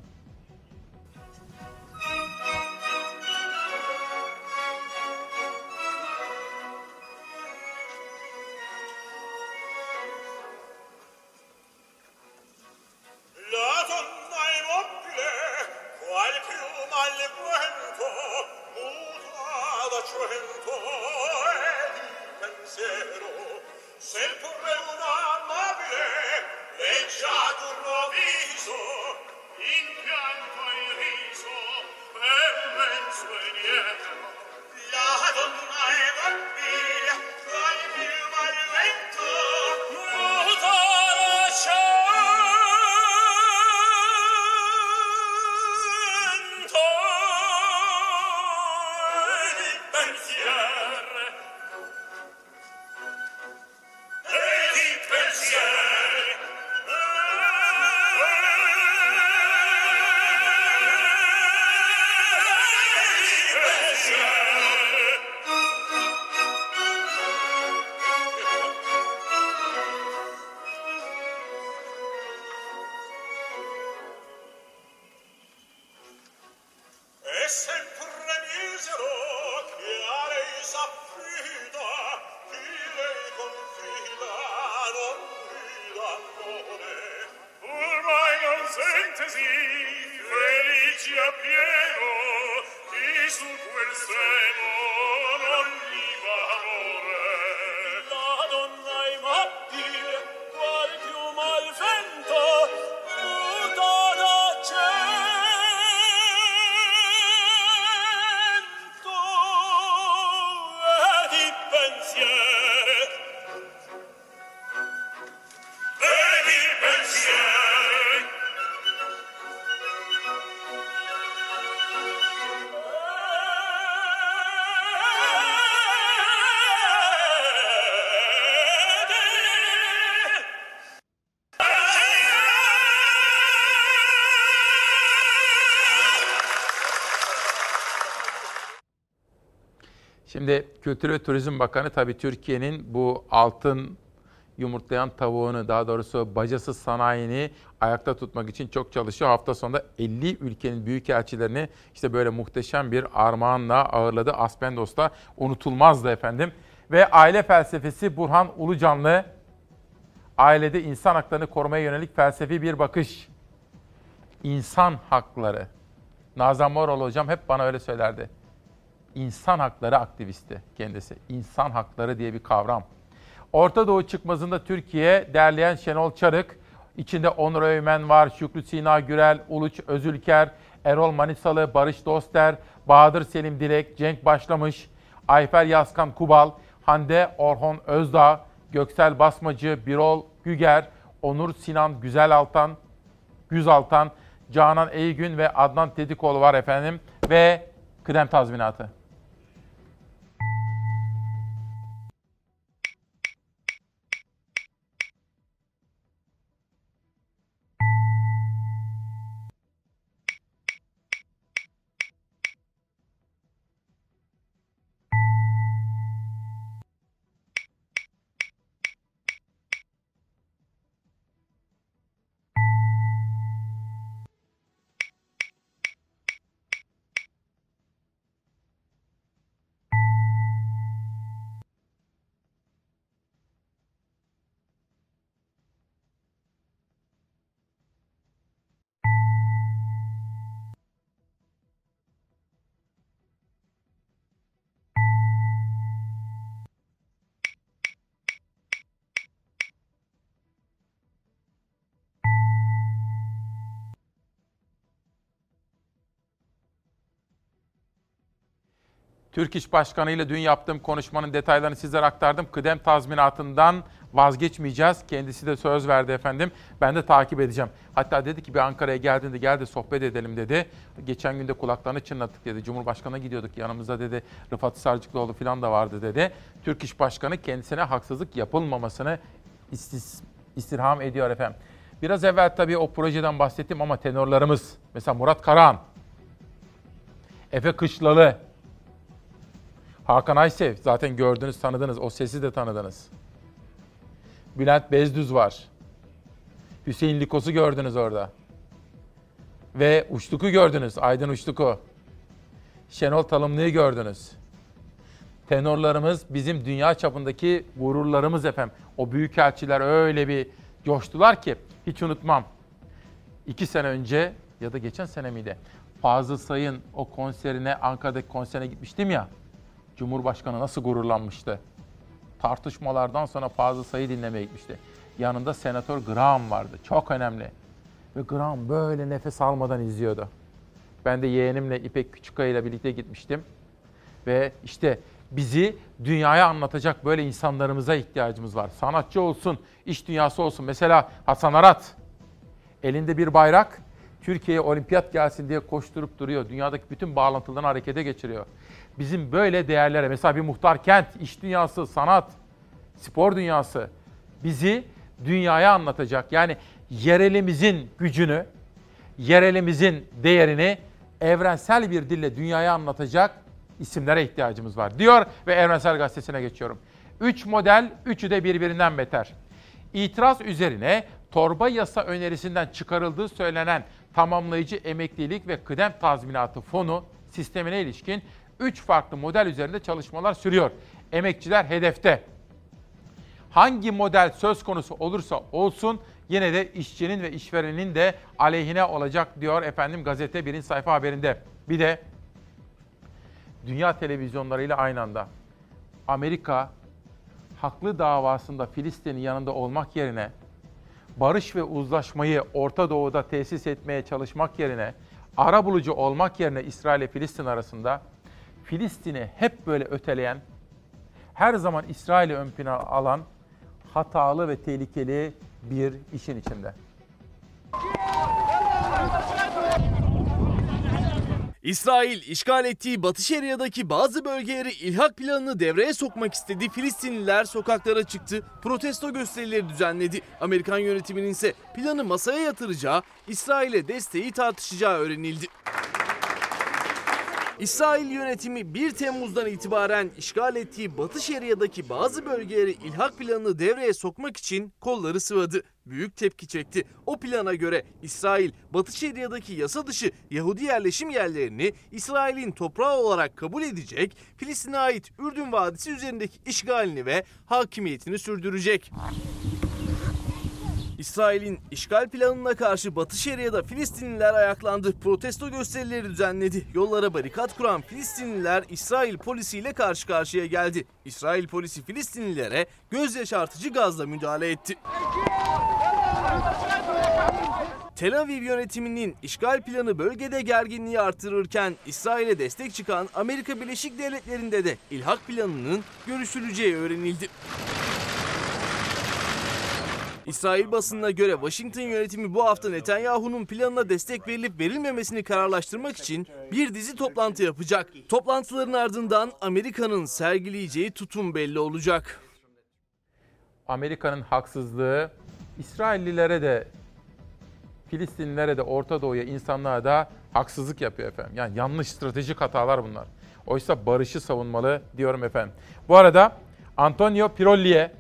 Şimdi Kültür ve Turizm Bakanı tabii Türkiye'nin bu altın yumurtlayan tavuğunu daha doğrusu bacasız sanayini ayakta tutmak için çok çalışıyor. Hafta sonunda 50 ülkenin büyükelçilerini işte böyle muhteşem bir armağanla ağırladı. Aspendos'ta unutulmazdı efendim. Ve aile felsefesi Burhan Ulucanlı ailede insan haklarını korumaya yönelik felsefi bir bakış. İnsan hakları. Nazan Moroğlu hocam hep bana öyle söylerdi insan hakları aktivisti kendisi. İnsan hakları diye bir kavram. Orta Doğu çıkmazında Türkiye derleyen Şenol Çarık, içinde Onur Öymen var, Şükrü Sina Gürel, Uluç Özülker, Erol Manisalı, Barış Doster, Bahadır Selim Dilek, Cenk Başlamış, Ayfer Yazkan Kubal, Hande Orhon Özdağ, Göksel Basmacı, Birol Güger, Onur Sinan Güzelaltan, Güzaltan, Canan Eygün ve Adnan Tedikoğlu var efendim ve kıdem tazminatı. Türk İş Başkanı ile dün yaptığım konuşmanın detaylarını sizlere aktardım. Kıdem tazminatından vazgeçmeyeceğiz. Kendisi de söz verdi efendim. Ben de takip edeceğim. Hatta dedi ki bir Ankara'ya geldiğinde gel de sohbet edelim dedi. Geçen günde kulaklarını çınlattık dedi. Cumhurbaşkanı'na gidiyorduk yanımızda dedi. Rıfat Sarcıklıoğlu falan da vardı dedi. Türk İş Başkanı kendisine haksızlık yapılmamasını istis- istirham ediyor efendim. Biraz evvel tabii o projeden bahsettim ama tenorlarımız mesela Murat Karahan, Efe Kışlalı, Hakan Aysev zaten gördünüz tanıdınız o sesi de tanıdınız. Bülent Bezdüz var. Hüseyin Likos'u gördünüz orada. Ve Uçtuk'u gördünüz. Aydın Uçtuk'u. Şenol Talımlı'yı gördünüz. Tenorlarımız bizim dünya çapındaki gururlarımız efendim. O büyükelçiler öyle bir coştular ki hiç unutmam. İki sene önce ya da geçen sene miydi? Fazıl Say'ın o konserine, Ankara'daki konserine gitmiştim ya. Cumhurbaşkanı nasıl gururlanmıştı. Tartışmalardan sonra Fazıl Say'ı dinlemeye gitmişti. Yanında Senatör Graham vardı. Çok önemli. Ve Graham böyle nefes almadan izliyordu. Ben de yeğenimle İpek Küçükkaya ile birlikte gitmiştim. Ve işte bizi dünyaya anlatacak böyle insanlarımıza ihtiyacımız var. Sanatçı olsun, iş dünyası olsun. Mesela Hasan Arat. Elinde bir bayrak, Türkiye'ye olimpiyat gelsin diye koşturup duruyor. Dünyadaki bütün bağlantılarını harekete geçiriyor. Bizim böyle değerlere, mesela bir muhtar kent, iş dünyası, sanat, spor dünyası bizi dünyaya anlatacak. Yani yerelimizin gücünü, yerelimizin değerini evrensel bir dille dünyaya anlatacak isimlere ihtiyacımız var diyor ve Evrensel Gazetesi'ne geçiyorum. Üç model, üçü de birbirinden beter. İtiraz üzerine torba yasa önerisinden çıkarıldığı söylenen tamamlayıcı emeklilik ve kıdem tazminatı fonu sistemine ilişkin 3 farklı model üzerinde çalışmalar sürüyor. Emekçiler hedefte. Hangi model söz konusu olursa olsun yine de işçinin ve işverenin de aleyhine olacak diyor efendim gazete birinci sayfa haberinde. Bir de dünya televizyonlarıyla aynı anda Amerika haklı davasında Filistin'in yanında olmak yerine barış ve uzlaşmayı Orta Doğu'da tesis etmeye çalışmak yerine ara bulucu olmak yerine İsrail ile Filistin arasında Filistin'i hep böyle öteleyen, her zaman İsrail'i ön plana alan hatalı ve tehlikeli bir işin içinde. İsrail işgal ettiği Batı Şeria'daki bazı bölgeleri ilhak planını devreye sokmak istedi. Filistinliler sokaklara çıktı, protesto gösterileri düzenledi. Amerikan yönetiminin ise planı masaya yatıracağı, İsrail'e desteği tartışacağı öğrenildi. İsrail yönetimi 1 Temmuz'dan itibaren işgal ettiği Batı Şeria'daki bazı bölgeleri ilhak planını devreye sokmak için kolları sıvadı. Büyük tepki çekti. O plana göre İsrail, Batı Şeria'daki yasa dışı Yahudi yerleşim yerlerini İsrail'in toprağı olarak kabul edecek, Filistin'e ait Ürdün Vadisi üzerindeki işgalini ve hakimiyetini sürdürecek. İsrail'in işgal planına karşı Batı Şeria'da Filistinliler ayaklandı. Protesto gösterileri düzenledi. Yollara barikat kuran Filistinliler İsrail polisiyle karşı karşıya geldi. İsrail polisi Filistinlilere göz yaşartıcı gazla müdahale etti. Tel Aviv yönetiminin işgal planı bölgede gerginliği artırırken İsrail'e destek çıkan Amerika Birleşik Devletleri'nde de ilhak planının görüşüleceği öğrenildi. İsrail basınına göre Washington yönetimi bu hafta Netanyahu'nun planına destek verilip verilmemesini kararlaştırmak için bir dizi toplantı yapacak. Toplantıların ardından Amerika'nın sergileyeceği tutum belli olacak. Amerika'nın haksızlığı İsraillilere de Filistinlilere de Orta Doğu'ya insanlığa da haksızlık yapıyor efendim. Yani yanlış stratejik hatalar bunlar. Oysa barışı savunmalı diyorum efendim. Bu arada Antonio Pirolli'ye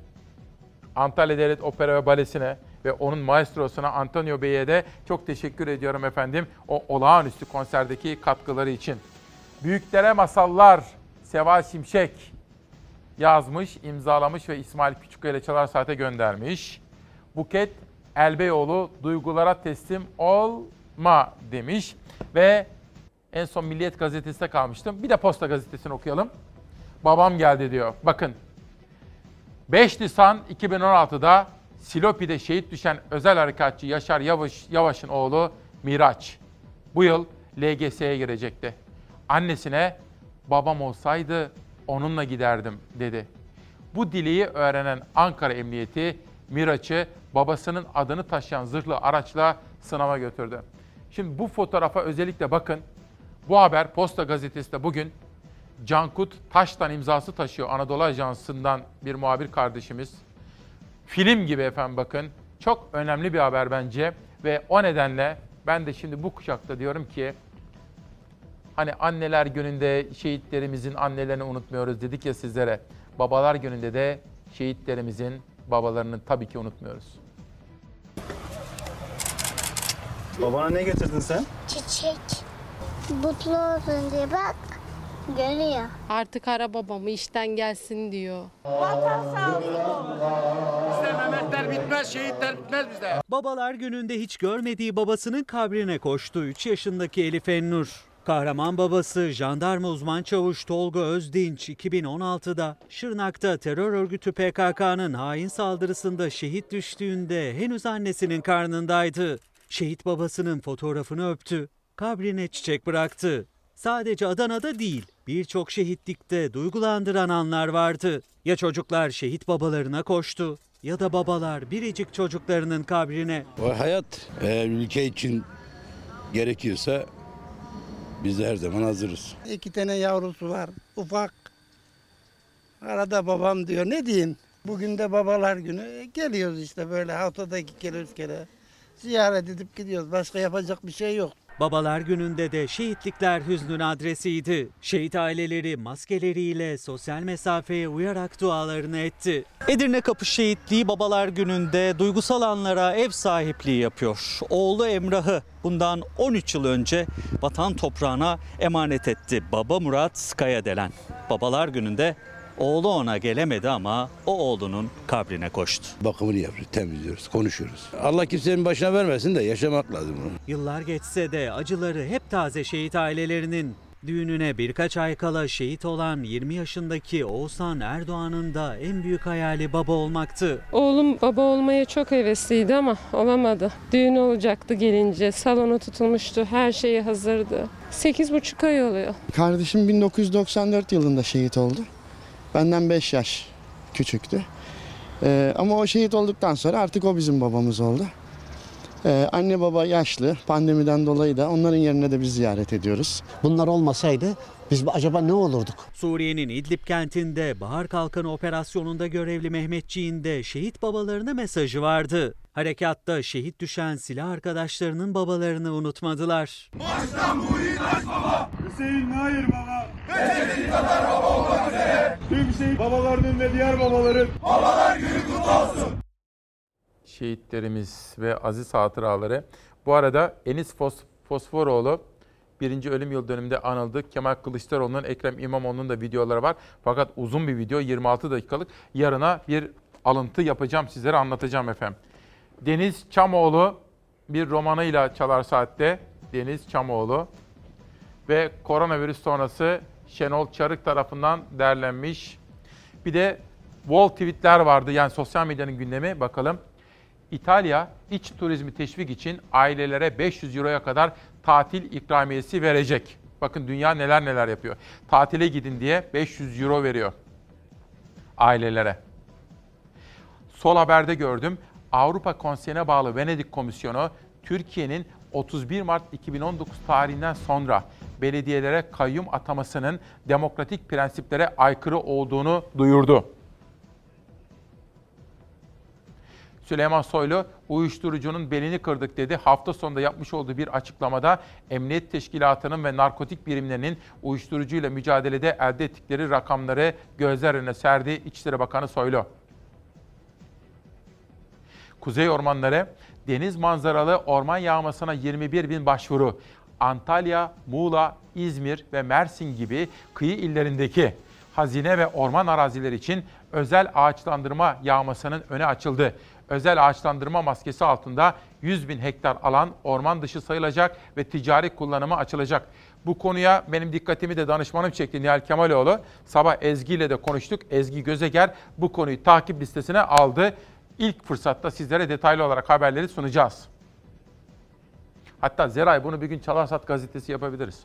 Antalya Devlet Opera ve Balesi'ne ve onun maestrosuna Antonio Bey'e de çok teşekkür ediyorum efendim. O olağanüstü konserdeki katkıları için. Büyüklere Masallar Seval Şimşek yazmış, imzalamış ve İsmail Küçükkaya ile Çalar Saat'e göndermiş. Buket Elbeyoğlu duygulara teslim olma demiş. Ve en son Milliyet Gazetesi'nde kalmıştım. Bir de Posta Gazetesi'ni okuyalım. Babam geldi diyor. Bakın 5 Nisan 2016'da Silopi'de şehit düşen özel harekatçı Yaşar Yavaş, Yavaş'ın oğlu Miraç bu yıl LGS'ye girecekti. Annesine Babam olsaydı onunla giderdim dedi. Bu dileği öğrenen Ankara Emniyeti Miraç'ı babasının adını taşıyan zırhlı araçla sınava götürdü. Şimdi bu fotoğrafa özellikle bakın. Bu haber Posta Gazetesi'de bugün Cankut Taş'tan imzası taşıyor Anadolu Ajansı'ndan bir muhabir kardeşimiz. Film gibi efendim bakın. Çok önemli bir haber bence ve o nedenle ben de şimdi bu kuşakta diyorum ki hani anneler gününde şehitlerimizin annelerini unutmuyoruz dedik ya sizlere. Babalar gününde de şehitlerimizin babalarını tabii ki unutmuyoruz. Babana ne getirdin sen? Çiçek. Mutlu olsun diye bak. Görüyor. Artık ara babamı işten gelsin diyor. Bizde Mehmetler bitmez, şehitler bitmez bizde. Babalar gününde hiç görmediği babasının kabrine koştu 3 yaşındaki Elif Ennur. Kahraman babası jandarma uzman çavuş Tolga Özdinç 2016'da Şırnak'ta terör örgütü PKK'nın hain saldırısında şehit düştüğünde henüz annesinin karnındaydı. Şehit babasının fotoğrafını öptü, kabrine çiçek bıraktı. Sadece Adana'da değil, birçok şehitlikte duygulandıran anlar vardı. Ya çocuklar şehit babalarına koştu ya da babalar biricik çocuklarının kabrine. O hayat eğer ülke için gerekiyorsa biz her zaman hazırız. İki tane yavrusu var. Ufak. Arada babam diyor. Ne diyeyim? Bugün de babalar günü. E, Geliyoruz işte böyle haftada iki kere üç kere. Ziyaret edip gidiyoruz. Başka yapacak bir şey yok. Babalar gününde de şehitlikler hüznün adresiydi. Şehit aileleri maskeleriyle sosyal mesafeye uyarak dualarını etti. Edirne Kapı Şehitliği Babalar Günü'nde duygusal anlara ev sahipliği yapıyor. Oğlu Emrah'ı bundan 13 yıl önce vatan toprağına emanet etti. Baba Murat Kayadelen. Babalar Günü'nde oğlu ona gelemedi ama o oğlunun kabrine koştu. Bakımını yapıyoruz, temizliyoruz, konuşuyoruz. Allah kimsenin başına vermesin de yaşamak lazım bunu. Yıllar geçse de acıları hep taze şehit ailelerinin. Düğününe birkaç ay kala şehit olan 20 yaşındaki Oğuzhan Erdoğan'ın da en büyük hayali baba olmaktı. Oğlum baba olmaya çok hevesliydi ama olamadı. Düğün olacaktı gelince. Salonu tutulmuştu. Her şeyi hazırdı. 8,5 ay oluyor. Kardeşim 1994 yılında şehit oldu. Benden 5 yaş küçüktü. Ee, ama o şehit olduktan sonra artık o bizim babamız oldu. Ee, anne baba yaşlı, pandemiden dolayı da onların yerine de biz ziyaret ediyoruz. Bunlar olmasaydı biz acaba ne olurduk? Suriye'nin İdlib kentinde Bahar Kalkanı operasyonunda görevli Mehmetçiğin de şehit babalarına mesajı vardı. Harekatta şehit düşen silah arkadaşlarının babalarını unutmadılar. Baştan bu kaç baba. Hüseyin Nair baba. Senin kadar baba olmak üzere. Tüm şehit babalarının ve diğer babaların. Babalar günü kutlu olsun. Şehitlerimiz ve aziz hatıraları. Bu arada Enis Fos Fosforoğlu birinci ölüm yıl dönümünde anıldı. Kemal Kılıçdaroğlu'nun, Ekrem İmamoğlu'nun da videoları var. Fakat uzun bir video 26 dakikalık. Yarına bir alıntı yapacağım sizlere anlatacağım efendim. Deniz Çamoğlu bir romanıyla Çalar Saat'te. Deniz Çamoğlu ve koronavirüs sonrası Şenol Çarık tarafından derlenmiş. Bir de wall tweetler vardı yani sosyal medyanın gündemi bakalım. İtalya iç turizmi teşvik için ailelere 500 euroya kadar tatil ikramiyesi verecek. Bakın dünya neler neler yapıyor. Tatile gidin diye 500 euro veriyor ailelere. Sol haberde gördüm. Avrupa Konseyi'ne bağlı Venedik Komisyonu Türkiye'nin 31 Mart 2019 tarihinden sonra belediyelere kayyum atamasının demokratik prensiplere aykırı olduğunu duyurdu. Süleyman Soylu uyuşturucunun belini kırdık dedi. Hafta sonunda yapmış olduğu bir açıklamada Emniyet Teşkilatı'nın ve narkotik birimlerinin uyuşturucuyla mücadelede elde ettikleri rakamları gözler önüne serdi İçişleri Bakanı Soylu. Kuzey ormanları deniz manzaralı orman yağmasına 21 bin başvuru. Antalya, Muğla, İzmir ve Mersin gibi kıyı illerindeki hazine ve orman arazileri için özel ağaçlandırma yağmasının öne açıldı. Özel ağaçlandırma maskesi altında 100 bin hektar alan orman dışı sayılacak ve ticari kullanıma açılacak. Bu konuya benim dikkatimi de danışmanım çekti Nihal Kemaloğlu. Sabah Ezgi ile de konuştuk. Ezgi Gözeger bu konuyu takip listesine aldı. İlk fırsatta sizlere detaylı olarak haberleri sunacağız. Hatta Zeray bunu bir gün Çalarsat gazetesi yapabiliriz.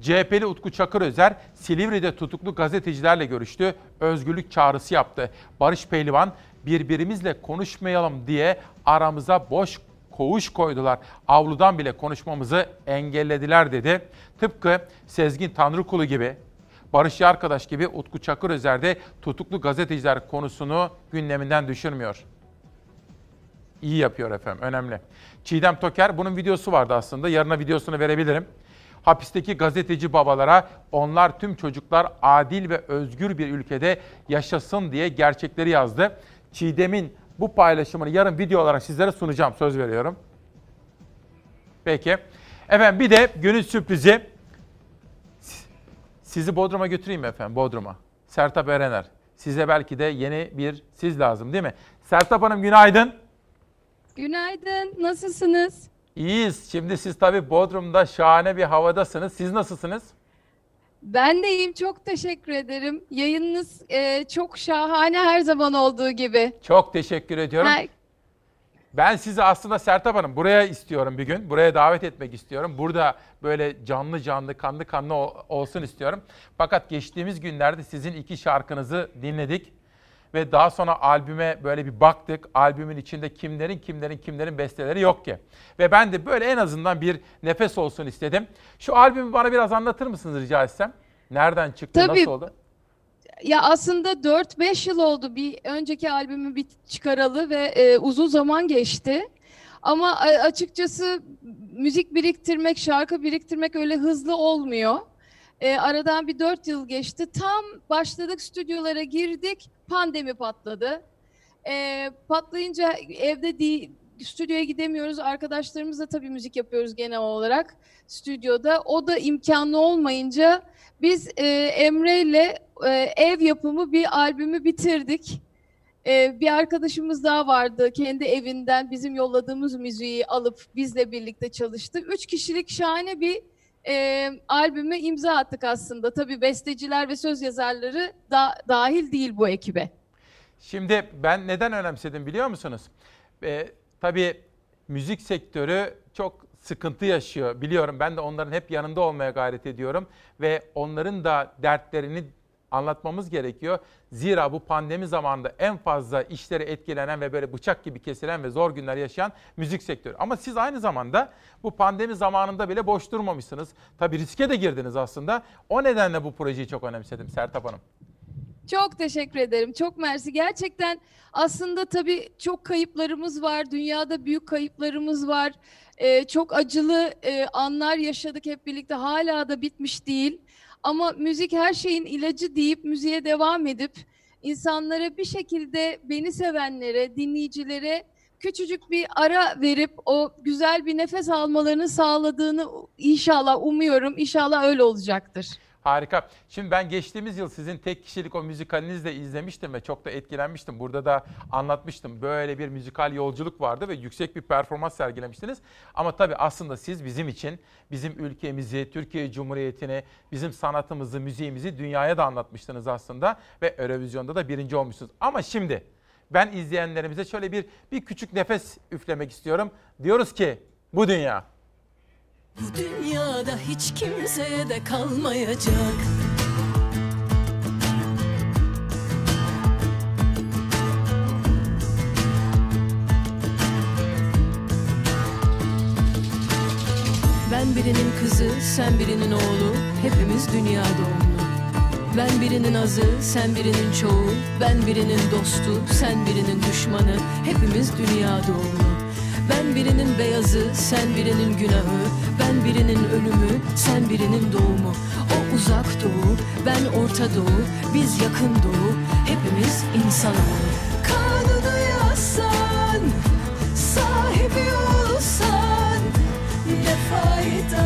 CHP'li Utku Çakırözer Silivri'de tutuklu gazetecilerle görüştü. Özgürlük çağrısı yaptı. Barış Pehlivan birbirimizle konuşmayalım diye aramıza boş koğuş koydular. Avludan bile konuşmamızı engellediler dedi. Tıpkı Sezgin Tanrıkulu gibi, Barış Arkadaş gibi Utku Çakırözer de tutuklu gazeteciler konusunu gündeminden düşürmüyor. İyi yapıyor efendim, önemli. Çiğdem Toker, bunun videosu vardı aslında. Yarına videosunu verebilirim. Hapisteki gazeteci babalara onlar tüm çocuklar adil ve özgür bir ülkede yaşasın diye gerçekleri yazdı. Çiğdem'in bu paylaşımını yarın video olarak sizlere sunacağım, söz veriyorum. Peki. Efendim bir de günün sürprizi. Sizi Bodrum'a götüreyim mi efendim, Bodrum'a? Sertap Erener. Size belki de yeni bir siz lazım değil mi? Sertap Hanım günaydın. Günaydın, nasılsınız? İyiyiz. Şimdi siz tabii Bodrum'da şahane bir havadasınız. Siz nasılsınız? Ben de iyiyim, çok teşekkür ederim. Yayınınız e, çok şahane her zaman olduğu gibi. Çok teşekkür ediyorum. Her- Ben sizi aslında Sertap Hanım buraya istiyorum bir gün. Buraya davet etmek istiyorum. Burada böyle canlı canlı, kanlı kanlı ol- olsun istiyorum. Fakat geçtiğimiz günlerde sizin iki şarkınızı dinledik. Ve daha sonra albüme böyle bir baktık. Albümün içinde kimlerin kimlerin kimlerin besteleri yok ki. Ve ben de böyle en azından bir nefes olsun istedim. Şu albümü bana biraz anlatır mısınız rica etsem? Nereden çıktı, Tabii. nasıl oldu? Ya aslında 4-5 yıl oldu bir önceki albümü bir çıkaralı ve e, uzun zaman geçti. Ama e, açıkçası müzik biriktirmek, şarkı biriktirmek öyle hızlı olmuyor. E, aradan bir 4 yıl geçti. Tam başladık stüdyolara girdik, pandemi patladı. E, patlayınca evde değil, stüdyoya gidemiyoruz. Arkadaşlarımızla tabii müzik yapıyoruz genel olarak stüdyoda. O da imkanlı olmayınca biz e, Emre ile e, ev yapımı bir albümü bitirdik. E, bir arkadaşımız daha vardı. Kendi evinden bizim yolladığımız müziği alıp bizle birlikte çalıştı. Üç kişilik şahane bir e, albüme imza attık aslında. Tabii besteciler ve söz yazarları da dahil değil bu ekibe. Şimdi ben neden önemsedim biliyor musunuz? Ee, tabii müzik sektörü çok sıkıntı yaşıyor biliyorum. Ben de onların hep yanında olmaya gayret ediyorum. Ve onların da dertlerini anlatmamız gerekiyor. Zira bu pandemi zamanında en fazla işleri etkilenen ve böyle bıçak gibi kesilen ve zor günler yaşayan müzik sektörü. Ama siz aynı zamanda bu pandemi zamanında bile boş durmamışsınız. Tabii riske de girdiniz aslında. O nedenle bu projeyi çok önemsedim Sertap Hanım. Çok teşekkür ederim. Çok mersi. Gerçekten aslında tabii çok kayıplarımız var. Dünyada büyük kayıplarımız var. Ee, çok acılı e, anlar yaşadık hep birlikte. Hala da bitmiş değil. Ama müzik her şeyin ilacı deyip müziğe devam edip insanlara bir şekilde beni sevenlere, dinleyicilere küçücük bir ara verip o güzel bir nefes almalarını sağladığını inşallah umuyorum. İnşallah öyle olacaktır. Harika. Şimdi ben geçtiğimiz yıl sizin tek kişilik o müzikalinizi de izlemiştim ve çok da etkilenmiştim. Burada da anlatmıştım. Böyle bir müzikal yolculuk vardı ve yüksek bir performans sergilemiştiniz. Ama tabii aslında siz bizim için bizim ülkemizi, Türkiye Cumhuriyeti'ni, bizim sanatımızı, müziğimizi dünyaya da anlatmıştınız aslında ve Eurovision'da da birinci olmuşsunuz. Ama şimdi ben izleyenlerimize şöyle bir bir küçük nefes üflemek istiyorum. Diyoruz ki bu dünya Bu dünyada hiç kimseye de kalmayacak. Ben birinin kızı, sen birinin oğlu Hepimiz dünya doğumlu. Ben birinin azı, sen birinin çoğu Ben birinin dostu, sen birinin düşmanı Hepimiz dünya doğumlu Ben birinin beyazı, sen birinin günahı. Ben birinin ölümü, sen birinin doğumu. O uzak doğu, ben orta doğu Biz yakın doğu, hepimiz insanoğlu Kanunu yazsan, sahibi olsan Ne fayda?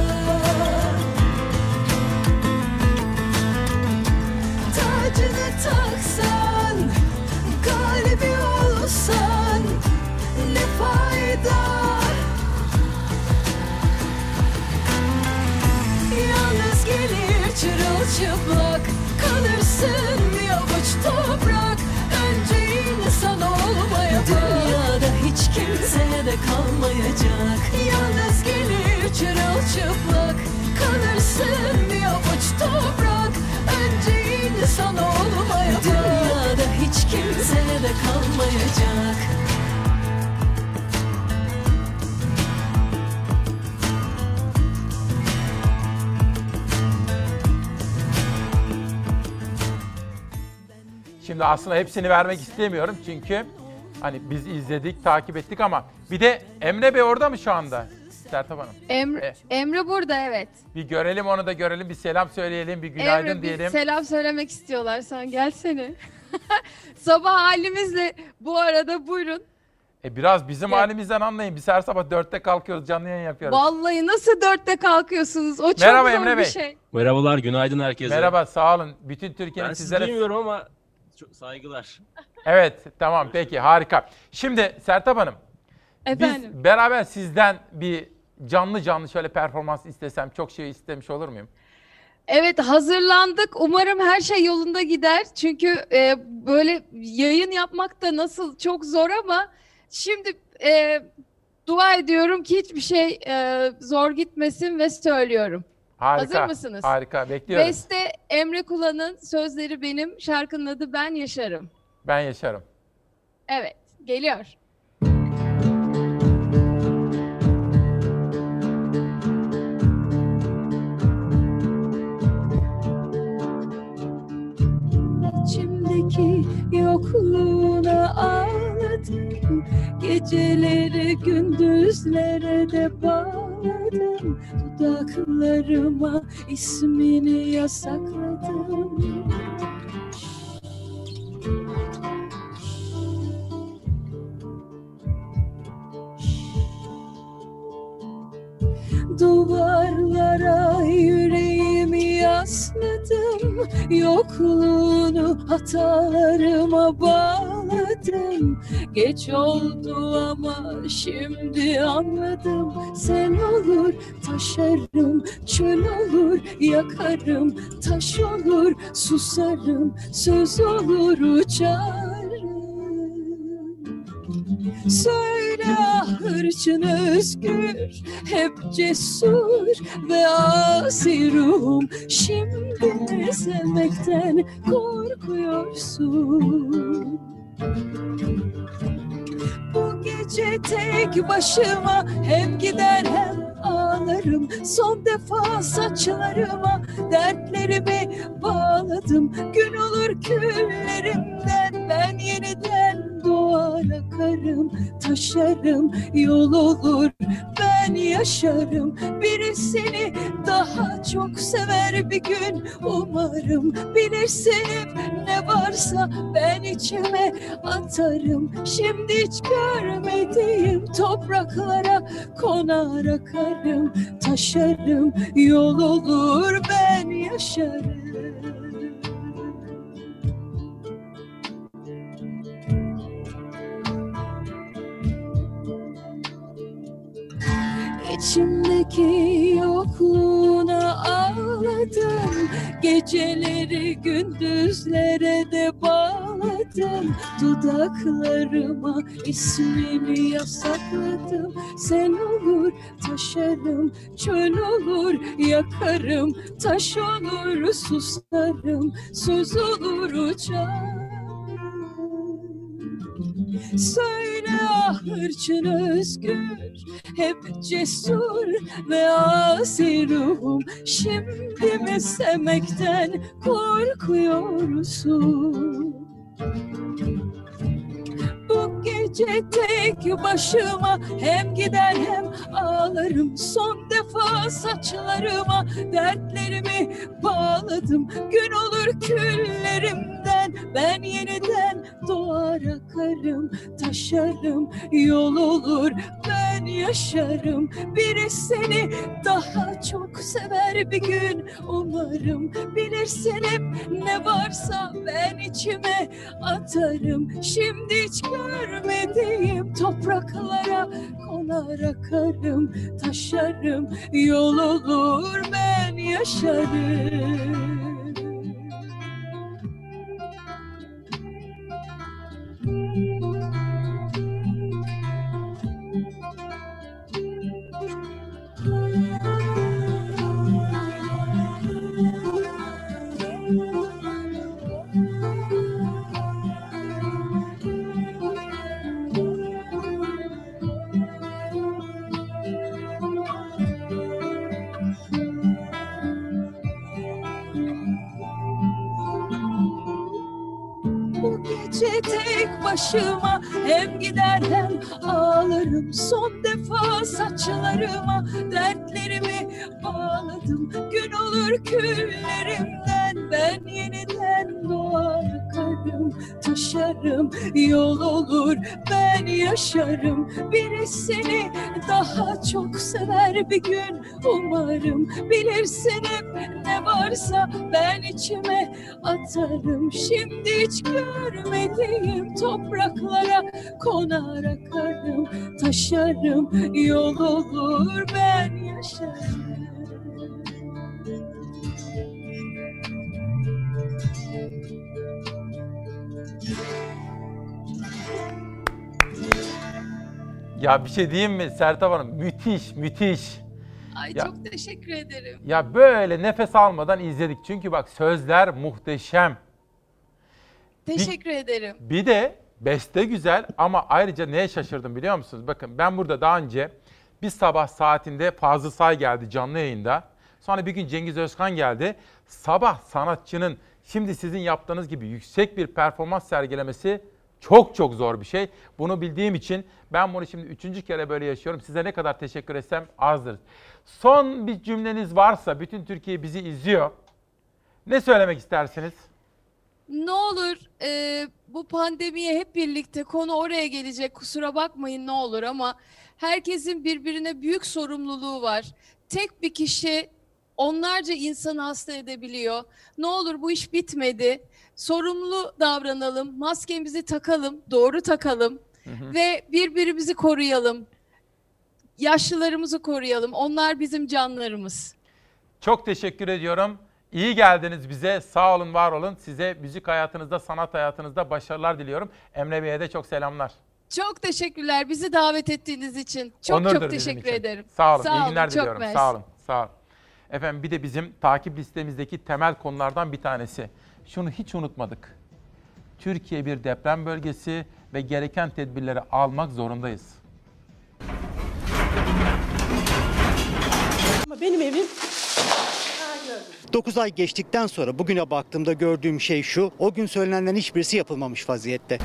Tacını taksan, galibi olsan çırılçıplak Kalırsın bir avuç toprak. Önce insan olmaya Dünyada hiç kimse de kalmayacak. Yalnız gelir çırılçıplak Kalırsın bir avuç toprak. Önce insan olmaya Dünyada hiç kimse de kalmayacak. Şimdi aslında hepsini vermek istemiyorum çünkü hani biz izledik, takip ettik ama bir de Emre Bey orada mı şu anda? Sertab Hanım. Emre, Emre burada evet. Bir görelim onu da görelim, bir selam söyleyelim, bir günaydın Emre bir diyelim. selam söylemek istiyorlar. Sen gelsene. Sabah halimizle bu arada buyurun. E biraz bizim Ya- halimizden anlayın. Biz her sabah dörtte kalkıyoruz, canlı yayın yapıyoruz. Vallahi nasıl dörtte kalkıyorsunuz? O çok Merhaba zor Emre bir Bey. şey. Merhabalar, günaydın herkese. Merhaba, sağ olun. Bütün Türkiye'nin Ben sizi sizlere... duymuyorum ama çok saygılar. Evet, tamam peki harika. Şimdi Sertab Hanım, Efendim. biz beraber sizden bir canlı canlı şöyle performans istesem çok şey istemiş olur muyum? Evet hazırlandık. Umarım her şey yolunda gider. Çünkü e, böyle yayın yapmak da nasıl çok zor ama şimdi e, dua ediyorum ki hiçbir şey e, zor gitmesin ve söylüyorum. Harika. Hazır mısınız? Harika, bekliyorum. Beste Emre Kula'nın sözleri benim, şarkının adı Ben Yaşarım. Ben yaşarım. Evet, geliyor. İçimdeki yokluğuna ağladım Geceleri gündüzlere de bağladım. Dudaklarıma ismini yasakladım. Duvarlara yüreğimi yasladım Yokluğunu hatalarıma bağladım. Geç oldu ama şimdi anladım Sen olur taşarım Çöl olur yakarım Taş olur susarım Söz olur uçarım Söyle hırçın özgür Hep cesur ve asi Şimdi sevmekten korkuyorsun? Bu gece tek başıma Hem gider hem ağlarım. Son defa saçlarıma Dertlerimi bağladım. Gün olur küllerimden Ben yeniden doğar akarım Taşarım yol olur Ben yaşarım. Birisini daha çok sever bir gün Umarım. Bilirsin hep ne varsa Ben içime atarım. Şimdi hiç görmediğim topraklara Konar akarım Taşarım yol olur Ben yaşarım İçimdeki yokluğuna ağladım. Geceleri gündüzlere de bağladım. Dudaklarıma ismini yasakladım. Sen olur taşarım Çöl olur yakarım. Taş olur susarım Söz olur uçarım Söyle ah hırçın özgür Hep cesur ve asi ruhum. Şimdi mi sevmekten korkuyorsun? Bu gece tek başıma Hem gider hem ağlarım. Son defa saçlarıma Dertlerimi bağladım. Gün olur küllerimden Ben yeniden doğar akarım Taşarım yol olur Ben yaşarım. Biri seni daha çok sever bir gün Umarım bilirsin hep ne varsa Ben içime atarım. Şimdi hiç görmediğim topraklara Konar akarım Taşarım yol olur Ben yaşarım başıma Hem gider hem ağlarım. Son defa saçlarıma Dertlerimi bağladım. Gün olur küllerimden Ben yeniden doğar kalbim taşarım Yol olur ben yaşarım. Biri seni daha çok sever bir gün umarım. Bilirsin hep ne varsa ben içime atarım. Şimdi hiç görmediğim topraklara konar akarım Taşarım. Yol olur ben yaşarım Ya bir şey diyeyim mi Sertab Hanım? Müthiş, müthiş. Ay Ya- çok teşekkür ederim. Ya böyle nefes almadan izledik. Çünkü bak sözler muhteşem. Teşekkür ederim. Bir de beste güzel ama ayrıca neye şaşırdım biliyor musunuz? Bakın ben burada daha önce bir sabah saatinde Fazıl Say geldi canlı yayında. Sonra bir gün Cengiz Özkan geldi. Sabah sanatçının şimdi sizin yaptığınız gibi yüksek bir performans sergilemesi çok çok zor bir şey. Bunu bildiğim için ben bunu şimdi üçüncü kere böyle yaşıyorum. Size ne kadar teşekkür etsem azdır. Son bir cümleniz varsa bütün Türkiye bizi izliyor. Ne söylemek istersiniz? Ne olur e, bu pandemiye hep birlikte konu oraya gelecek kusura bakmayın ne olur ama herkesin birbirine büyük sorumluluğu var. Tek bir kişi onlarca insanı hasta edebiliyor. Ne olur bu iş bitmedi. Sorumlu davranalım, maskemizi takalım, doğru takalım ve birbirimizi koruyalım. Yaşlılarımızı koruyalım. Onlar bizim canlarımız. Çok teşekkür ediyorum. İyi geldiniz bize. Sağ olun, var olun. Size müzik hayatınızda, sanat hayatınızda başarılar diliyorum. Emre Bey'e de çok selamlar. Çok teşekkürler bizi davet ettiğiniz için. Çok Onurdur çok teşekkür ederim. Sağ olun. İyi günler çok diliyorum. Sağ olun. Sağ olun. Efendim bir de bizim takip listemizdeki temel konulardan bir tanesi. Şunu hiç unutmadık. Türkiye bir deprem bölgesi ve gereken tedbirleri almak zorundayız. Ama benim evim 9 ay geçtikten sonra bugüne baktığımda gördüğüm şey şu. O gün söylenenlerin hiçbirisi yapılmamış vaziyette.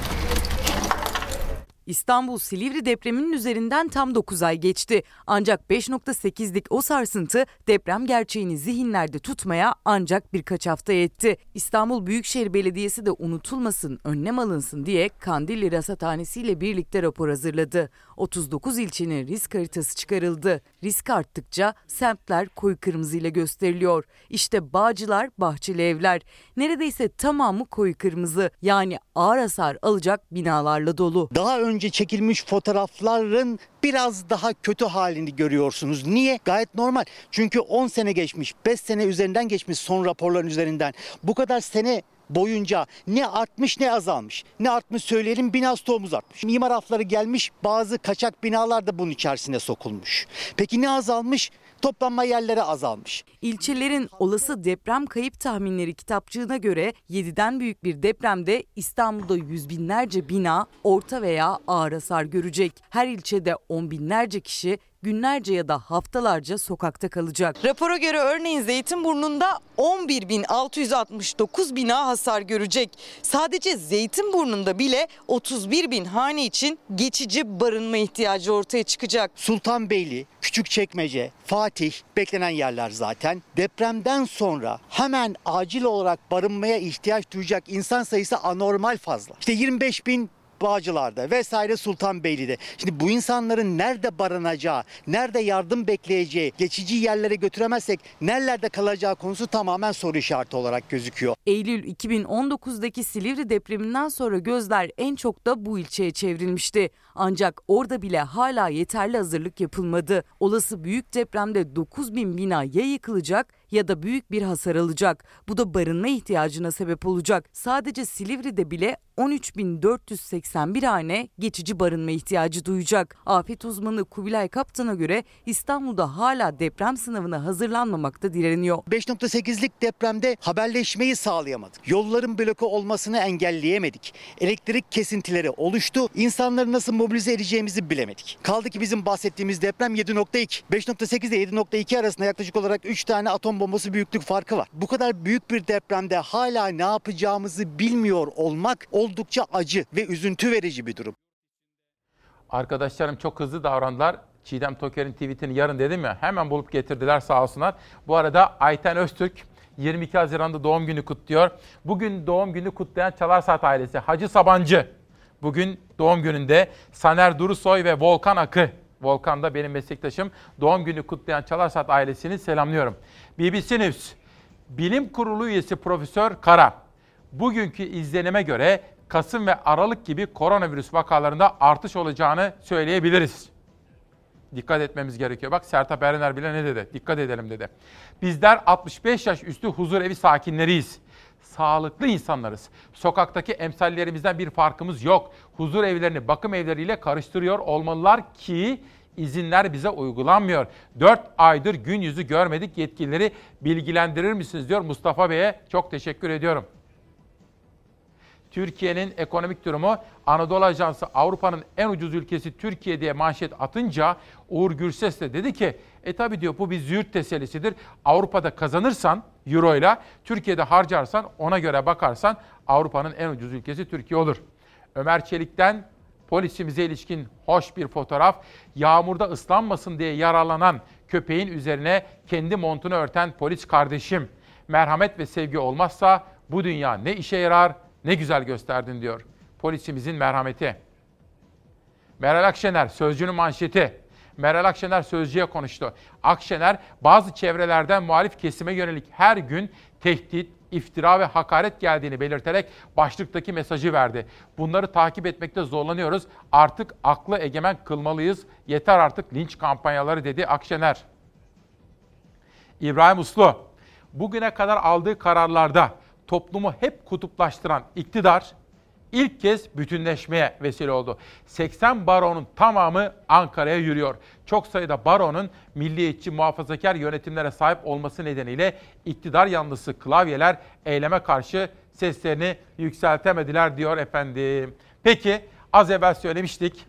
İstanbul Silivri depreminin üzerinden tam 9 ay geçti. Ancak 5.8'lik o sarsıntı deprem gerçeğini zihinlerde tutmaya ancak birkaç hafta yetti. İstanbul Büyükşehir Belediyesi de unutulmasın, önlem alınsın diye Kandilli Rasathanesi ile birlikte rapor hazırladı. 39 ilçenin risk haritası çıkarıldı. Risk arttıkça semtler koyu kırmızı ile gösteriliyor. İşte Bağcılar, Bahçeli Evler. Neredeyse tamamı koyu kırmızı yani ağır hasar alacak binalarla dolu. Daha önce çekilmiş fotoğrafların biraz daha kötü halini görüyorsunuz. Niye? Gayet normal. Çünkü 10 sene geçmiş, 5 sene üzerinden geçmiş son raporların üzerinden. Bu kadar sene boyunca ne artmış ne azalmış. Ne artmış söyleyelim bina stoğumuz artmış. Mimar afları gelmiş bazı kaçak binalar da bunun içerisine sokulmuş. Peki ne azalmış? Toplanma yerleri azalmış. İlçelerin olası deprem kayıp tahminleri kitapçığına göre 7'den büyük bir depremde İstanbul'da yüz binlerce bina orta veya ağır hasar görecek. Her ilçede on binlerce kişi günlerce ya da haftalarca sokakta kalacak. Rapora göre örneğin Zeytinburnu'nda 11.669 bina hasar görecek. Sadece Zeytinburnu'nda bile 31 bin hane için geçici barınma ihtiyacı ortaya çıkacak. Sultanbeyli, Küçükçekmece, Fatih beklenen yerler zaten. Depremden sonra hemen acil olarak barınmaya ihtiyaç duyacak insan sayısı anormal fazla. İşte 25 bin Bağcılar'da vesaire Sultanbeyli'de. Şimdi bu insanların nerede barınacağı, nerede yardım bekleyeceği, geçici yerlere götüremezsek nerelerde kalacağı konusu tamamen soru işareti olarak gözüküyor. Eylül 2019'daki Silivri depreminden sonra gözler en çok da bu ilçeye çevrilmişti. Ancak orada bile hala yeterli hazırlık yapılmadı. Olası büyük depremde 9 bin bina ya yıkılacak ya da büyük bir hasar alacak. Bu da barınma ihtiyacına sebep olacak. Sadece Silivri'de bile 13.481 hane geçici barınma ihtiyacı duyacak. Afet uzmanı Kubilay Kaptan'a göre İstanbul'da hala deprem sınavına hazırlanmamakta direniyor. 5.8'lik depremde haberleşmeyi sağlayamadık. Yolların bloke olmasını engelleyemedik. Elektrik kesintileri oluştu. İnsanları nasıl mobilize edeceğimizi bilemedik. Kaldı ki bizim bahsettiğimiz deprem 7.2. 5.8 ile 7.2 arasında yaklaşık olarak 3 tane atom bombası büyüklük farkı var. Bu kadar büyük bir depremde hala ne yapacağımızı bilmiyor olmak oldukça acı ve üzüntü verici bir durum. Arkadaşlarım çok hızlı davrandılar. Çiğdem Toker'in tweetini yarın dedim ya hemen bulup getirdiler sağ olsunlar. Bu arada Ayten Öztürk 22 Haziran'da doğum günü kutluyor. Bugün doğum günü kutlayan Çalar Saat ailesi Hacı Sabancı. Bugün doğum gününde Saner Durusoy ve Volkan Akı. Volkan da benim meslektaşım. Doğum günü kutlayan Çalar Saat ailesini selamlıyorum. BBC News Bilim Kurulu üyesi Profesör Kara. Bugünkü izlenime göre Kasım ve Aralık gibi koronavirüs vakalarında artış olacağını söyleyebiliriz. Dikkat etmemiz gerekiyor. Bak Sertab Erener bile ne dedi? Dikkat edelim dedi. Bizler 65 yaş üstü huzur evi sakinleriyiz. Sağlıklı insanlarız. Sokaktaki emsallerimizden bir farkımız yok. Huzur evlerini bakım evleriyle karıştırıyor olmalılar ki izinler bize uygulanmıyor. 4 aydır gün yüzü görmedik yetkilileri bilgilendirir misiniz diyor Mustafa Bey'e. Çok teşekkür ediyorum. Türkiye'nin ekonomik durumu Anadolu Ajansı Avrupa'nın en ucuz ülkesi Türkiye diye manşet atınca Uğur Gürses de dedi ki e tabi diyor bu bir züğürt tesellisidir. Avrupa'da kazanırsan euro ile Türkiye'de harcarsan ona göre bakarsan Avrupa'nın en ucuz ülkesi Türkiye olur. Ömer Çelik'ten polisimize ilişkin hoş bir fotoğraf. Yağmurda ıslanmasın diye yaralanan köpeğin üzerine kendi montunu örten polis kardeşim. Merhamet ve sevgi olmazsa bu dünya ne işe yarar ne güzel gösterdin diyor. Polisimizin merhameti. Meral Akşener sözcünün manşeti. Meral Akşener sözcüye konuştu. Akşener bazı çevrelerden muhalif kesime yönelik her gün tehdit, iftira ve hakaret geldiğini belirterek başlıktaki mesajı verdi. Bunları takip etmekte zorlanıyoruz. Artık aklı egemen kılmalıyız. Yeter artık linç kampanyaları dedi Akşener. İbrahim Uslu, bugüne kadar aldığı kararlarda toplumu hep kutuplaştıran iktidar ilk kez bütünleşmeye vesile oldu. 80 baronun tamamı Ankara'ya yürüyor. Çok sayıda baronun milliyetçi muhafazakar yönetimlere sahip olması nedeniyle iktidar yanlısı klavyeler eyleme karşı seslerini yükseltemediler diyor efendim. Peki az evvel söylemiştik.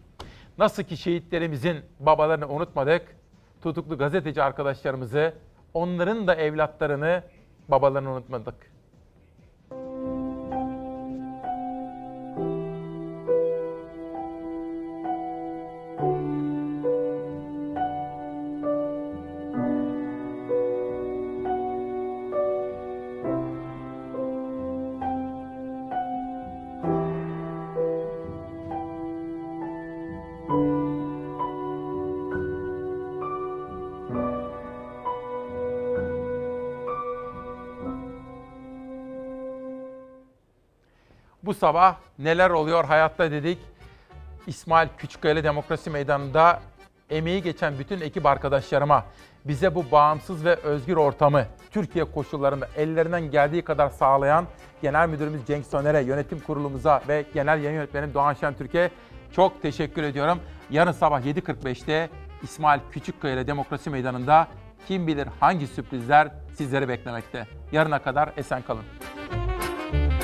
Nasıl ki şehitlerimizin babalarını unutmadık. Tutuklu gazeteci arkadaşlarımızı, onların da evlatlarını, babalarını unutmadık. Sabah neler oluyor hayatta dedik. İsmail Küçükkaya Demokrasi Meydanı'nda emeği geçen bütün ekip arkadaşlarıma bize bu bağımsız ve özgür ortamı Türkiye koşullarında ellerinden geldiği kadar sağlayan Genel Müdürümüz Cenk Soner'e, yönetim kurulumuza ve Genel Yayın Yönetmenim Doğan Şentürk'e çok teşekkür ediyorum. Yarın sabah 7.45'te İsmail Küçükkaya Demokrasi Meydanı'nda kim bilir hangi sürprizler sizleri beklemekte. Yarına kadar esen kalın.